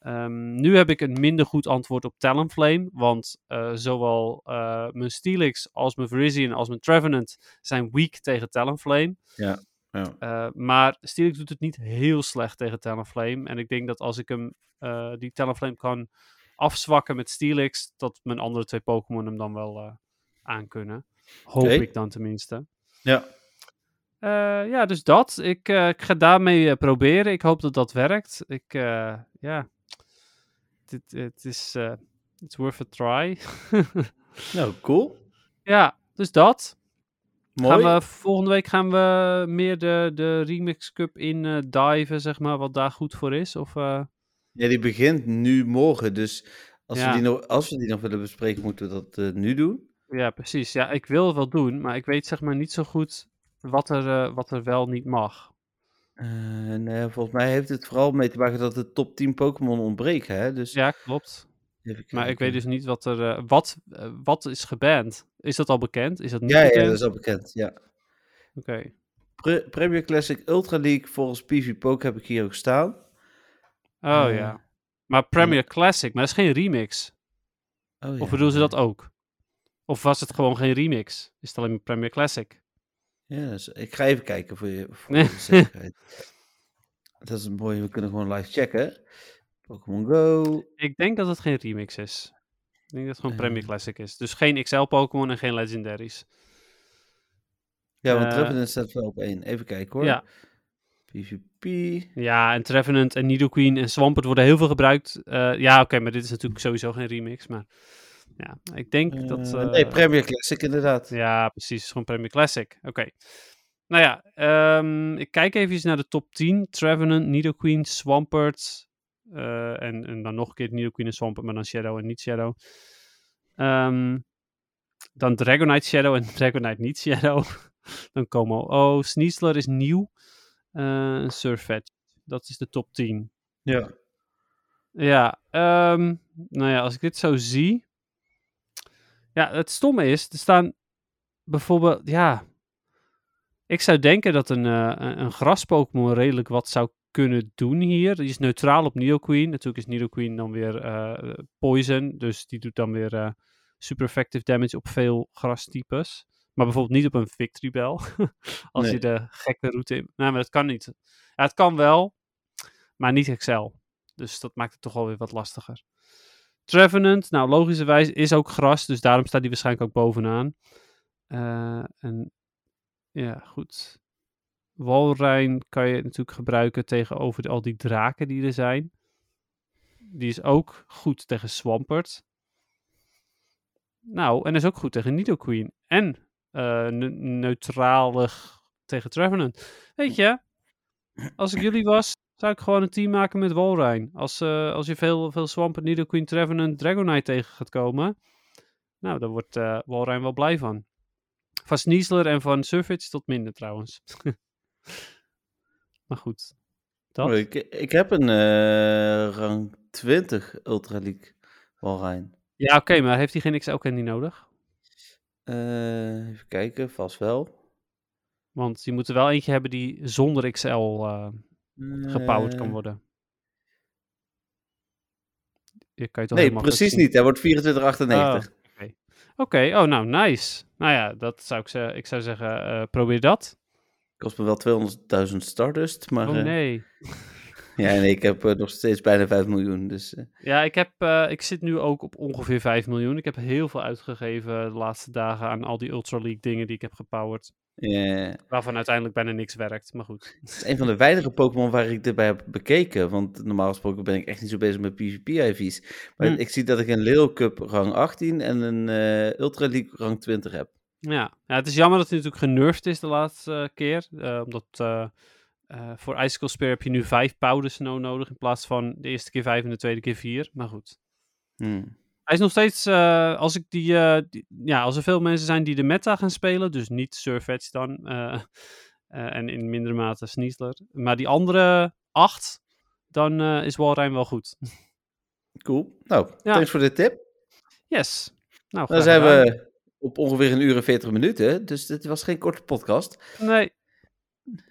Ehm, nu heb ik een minder goed antwoord op Talonflame, want eh, zowel eh, mijn Steelix als mijn Virizion als mijn Trevenant zijn weak tegen Talonflame. Ja. Eh, maar Steelix doet het niet heel slecht tegen Talonflame. En ik denk dat als ik hem die Talonflame kan afzwakken met Steelix, dat mijn andere twee Pokémon hem dan wel eh aankunnen. Hoop ik dan tenminste. Ja. Ja, dus dat. Ik, ik ga daarmee proberen. Ik hoop dat dat werkt. Ik, ja, dit, het is, eh, it's worth a try. Nou, cool. ja, dus dat. Mooi. Gaan we, volgende week gaan we meer de, de Remix Cup in diven, zeg maar, wat daar goed voor is? Of, eh, Ja, die begint nu morgen, dus als, Ja. we, die nog, als we die nog willen bespreken, moeten we dat nu doen. ja, precies. Ja, ik wil het wel doen, maar ik weet zeg maar niet zo goed wat er, wat er wel niet mag. En eh, volgens mij heeft het vooral mee te maken dat de top 10 Pokémon ontbreken, hè? Dus Ja, klopt. Maar ik weet dus niet wat er, eh, wat, eh, wat is geband. Is dat al bekend? Is dat niet Ja, ja, bekend? dat is al bekend, ja. Oké. Pre- Premier Classic Ultra League volgens PV Poke heb ik hier ook staan. Oh ja. Maar Premier Classic, maar dat is geen remix. Oh, ja. Of bedoelen ze dat ook? Of was het gewoon geen remix? Is het alleen maar Premier Classic? Ja, dus ik ga even kijken voor je voor Nee. de zekerheid. dat is mooi, we kunnen gewoon live checken. Pokémon Go. Ik denk dat het geen remix is. Ik denk dat het gewoon Eh. Premier Classic is. Dus geen XL Pokémon en geen Legendaries. Ja, want Eh, Trevenant staat wel op één. Even kijken hoor. Ja. PvP. Ja, en Trevenant en Nidoqueen en Swampert worden heel veel gebruikt. Eh, ja, oké, maar dit is natuurlijk sowieso geen remix. Maar ja, ik denk dat... Eh, eh, nee, Premier Classic inderdaad. Ja, precies. Gewoon Premier Classic. Oké. Nou ja, ehm, ik kijk even naar de top 10. Trevenant, Nidoqueen, Swampert. eh, en, en dan nog een keer Nidoqueen en Swampert, maar dan Shadow en niet Shadow. Ehm, dan Dragonite Shadow en Dragonite niet Shadow. dan komen al. Oh, Sneasler is nieuw. Uh, Surfet. Dat is de top 10. Ja. Ja, ehm, nou ja, als ik dit zo zie. Ja, het stomme is, er staan bijvoorbeeld, ja. Ik zou denken dat een, uh, een gras-Pokémon redelijk wat zou kunnen doen hier. Die is neutraal op Nidoqueen. Natuurlijk is Nidoqueen dan weer uh, poison, dus die doet dan weer uh, super effective damage op veel grastypes. Maar bijvoorbeeld niet op een Victory Bell. Als Nee. je de gekke route in... Nee, maar dat kan niet. Ja, het kan wel, maar niet Excel. Dus dat maakt het toch wel weer wat lastiger. Trevenant, nou logischerwijs is ook gras, dus daarom staat die waarschijnlijk ook bovenaan. Eh, en ja, goed. Walrein kan je natuurlijk gebruiken tegenover de- al die draken die er zijn. Die is ook goed tegen Swampert. Nou, en is ook goed tegen Nidoqueen. En ne- neutralig tegen Trevenant. Weet je, als ik jullie was, zou ik gewoon een team maken met Walrein. Als, eh, als je veel, veel Swampert, Nidoqueen, Trevenant, Dragonite tegen gaat komen. Nou, daar wordt eh Walrein wel blij van. Van Sneasler en van Surfage tot minder trouwens. maar goed. Dat? Oh, ik, ik heb een eh, rang 20 Ultra League Walrein. Ja, oké, maar heeft hij geen XL candy nodig? Even kijken, vast wel. Want je moet er wel eentje hebben die zonder XL gepowered kan Eh, worden. Je kan je toch Nee, precies niet. Hij wordt 2498. Oké, oh nou, nice. Nou ja, dat zou ik, ze- ik zou zeggen, eh, probeer dat. Kost me wel 200.000 Stardust, maar Oh eh, nee. ja, nee, ik heb nog steeds bijna 5 miljoen. Dus Ja, ik, heb, ik zit nu ook op ongeveer 5 miljoen. Ik heb heel veel uitgegeven de laatste dagen aan al die Ultra League dingen die ik heb gepowered. Ja, Waarvan uiteindelijk bijna niks werkt, maar goed. het is een van de weinige Pokémon waar ik dit bij heb bekeken. Want normaal gesproken ben ik echt niet zo bezig met PvP-IV's. Maar Hm. ik zie dat ik een Lil Cup rang 18 en een eh, Ultra League rang 20 heb. Ja. ja, het is jammer dat hij natuurlijk genervd is de laatste eh, keer. eh, omdat eh, eh, voor Icicle Spear heb je nu 5 Powder Snow nodig in plaats van de eerste keer 5 en de tweede keer 4. Maar goed. Hmm. Hij is nog steeds, eh, als, ik die, eh, die- ja, als er veel mensen zijn die de meta gaan spelen, dus niet Surfetch dan, eh, en in mindere mate Sneasler, maar die andere acht, dan is Walrein wel goed. Cool. Nou, Ja. thanks voor de tip. Yes. Nou, Dan zijn gedaan. we op ongeveer een uur en 40 minuten. Dus dit was geen korte podcast. Nee.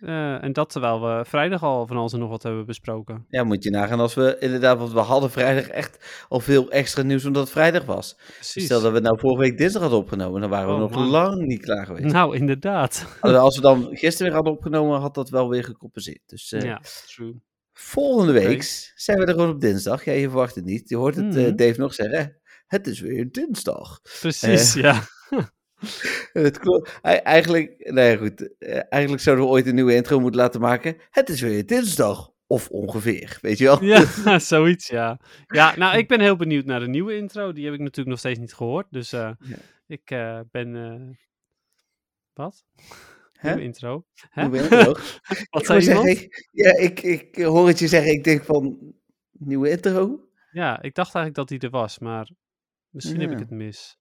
Eh, en dat terwijl we vrijdag al van alles en nog wat hebben besproken. Ja, moet je nagaan als we inderdaad, want we hadden vrijdag echt al veel extra nieuws omdat het vrijdag was. Precies. Stel dat we nou vorige week dinsdag hadden opgenomen, dan waren we Oh, nog man. lang niet klaar geweest. Nou, inderdaad. Als we dan gisteren weer hadden opgenomen, had dat wel weer gecompenseerd. Dus eh, ja, true. volgende week zijn we er gewoon op dinsdag. Ja, je verwacht het niet. Je hoort het eh, Mhm. Dave nog zeggen. Het is weer dinsdag. Precies, ja. Het klopt. Ei- Eigenlijk, nou ja, goed. eh, Eigenlijk zouden we ooit een nieuwe intro moeten laten maken. Het is weer dinsdag. Of ongeveer, weet je wel? Ja, zoiets, ja. Ja, nou, ik ben heel benieuwd naar de nieuwe intro. Die heb ik natuurlijk nog steeds niet gehoord. Dus eh, Ja. ik eh, ben... Wat? Hè? Nieuwe intro? Hè? Je nog? Wat Ik zei iemand? zeggen, ja, ik, ik hoor het je zeggen. Ik denk van, nieuwe intro? Ja, ik dacht eigenlijk dat die er was, maar misschien heb ik het mis.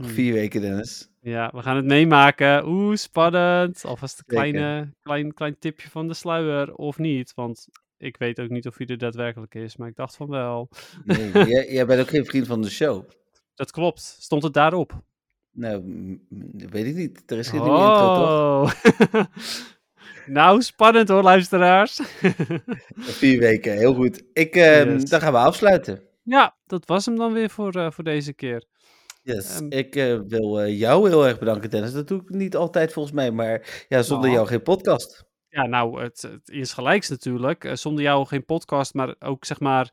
Nog Hmm. vier weken, Dennis. Ja, we gaan het meemaken. Oeh, spannend. Alvast een kleine, klein, klein tipje van de sluier, of niet. Want ik weet ook niet of hij er daadwerkelijk is, maar ik dacht van wel. Nee, jij, jij bent ook geen vriend van de show. Dat klopt. Stond het daarop? Nou, weet ik niet. Er is geen nieuwe intro, toch? Oh. nou, spannend hoor, luisteraars. Vier weken, heel goed. Ik, ehm, Yes. Dan gaan we afsluiten. ja, dat was hem dan weer voor, eh, voor deze keer. Yes. Ehm. ik eh, wil eh, jou heel erg bedanken, Dennis. Dat doe ik niet altijd volgens mij, maar ja, zonder Oh. jou geen podcast. Ja, nou, het, het is gelijks natuurlijk. Eh, zonder jou geen podcast, maar ook zeg maar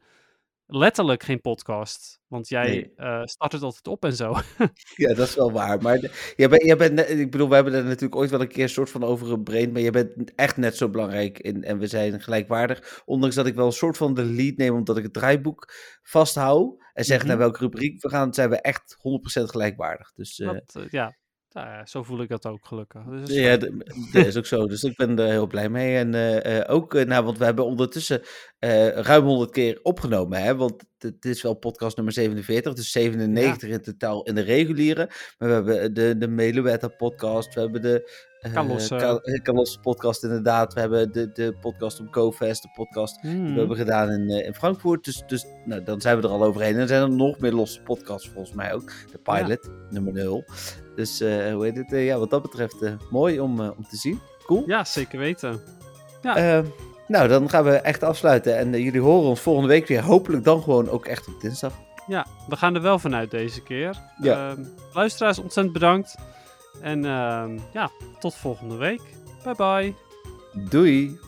letterlijk geen podcast. Want jij Nee. eh, start het altijd op en zo. Ja, dat is wel waar. Maar de- jij bent, jij bent, net- ik bedoel, we hebben er natuurlijk ooit wel een keer een soort van over gebraind, maar jij bent echt net zo belangrijk in, en we zijn gelijkwaardig. Ondanks dat ik wel een soort van de lead neem, omdat ik het draaiboek vasthoud en zeg Mhm. naar welke rubriek we gaan, zijn we echt 100% gelijkwaardig. Dus eh, Dat, eh, ja, Nou ja, zo voel ik dat ook gelukkig. Dus dat is Ja, dat is ook zo. Dus ik ben er heel blij mee. En eh, eh, ook, eh, nou, want we hebben ondertussen ruim 100 keer opgenomen. Hè? Want het is wel podcast nummer 47, dus 97 in totaal in de reguliere. Maar we hebben de, de Meluetta podcast, we hebben de Carlos, Carlos podcast inderdaad. We hebben de, de podcast om GoFest, de podcast die Hmm. we hebben gedaan in, in Frankfurt. Dus, dus nou, dan zijn we er al overheen. En er zijn er nog meer losse podcasts volgens mij ook. De pilot, nummer 0. Dus eh, hoe heet het? Eh, ja, wat dat betreft eh, mooi om, om te zien. Cool. Ja, zeker weten. Eh, nou, dan gaan we echt afsluiten. En jullie horen ons volgende week weer. Hopelijk dan gewoon ook echt op dinsdag. Ja, we gaan er wel vanuit deze keer. Ja. Ehm, luisteraars, ontzettend bedankt. En ehm, ja, tot volgende week. Bye bye. Doei!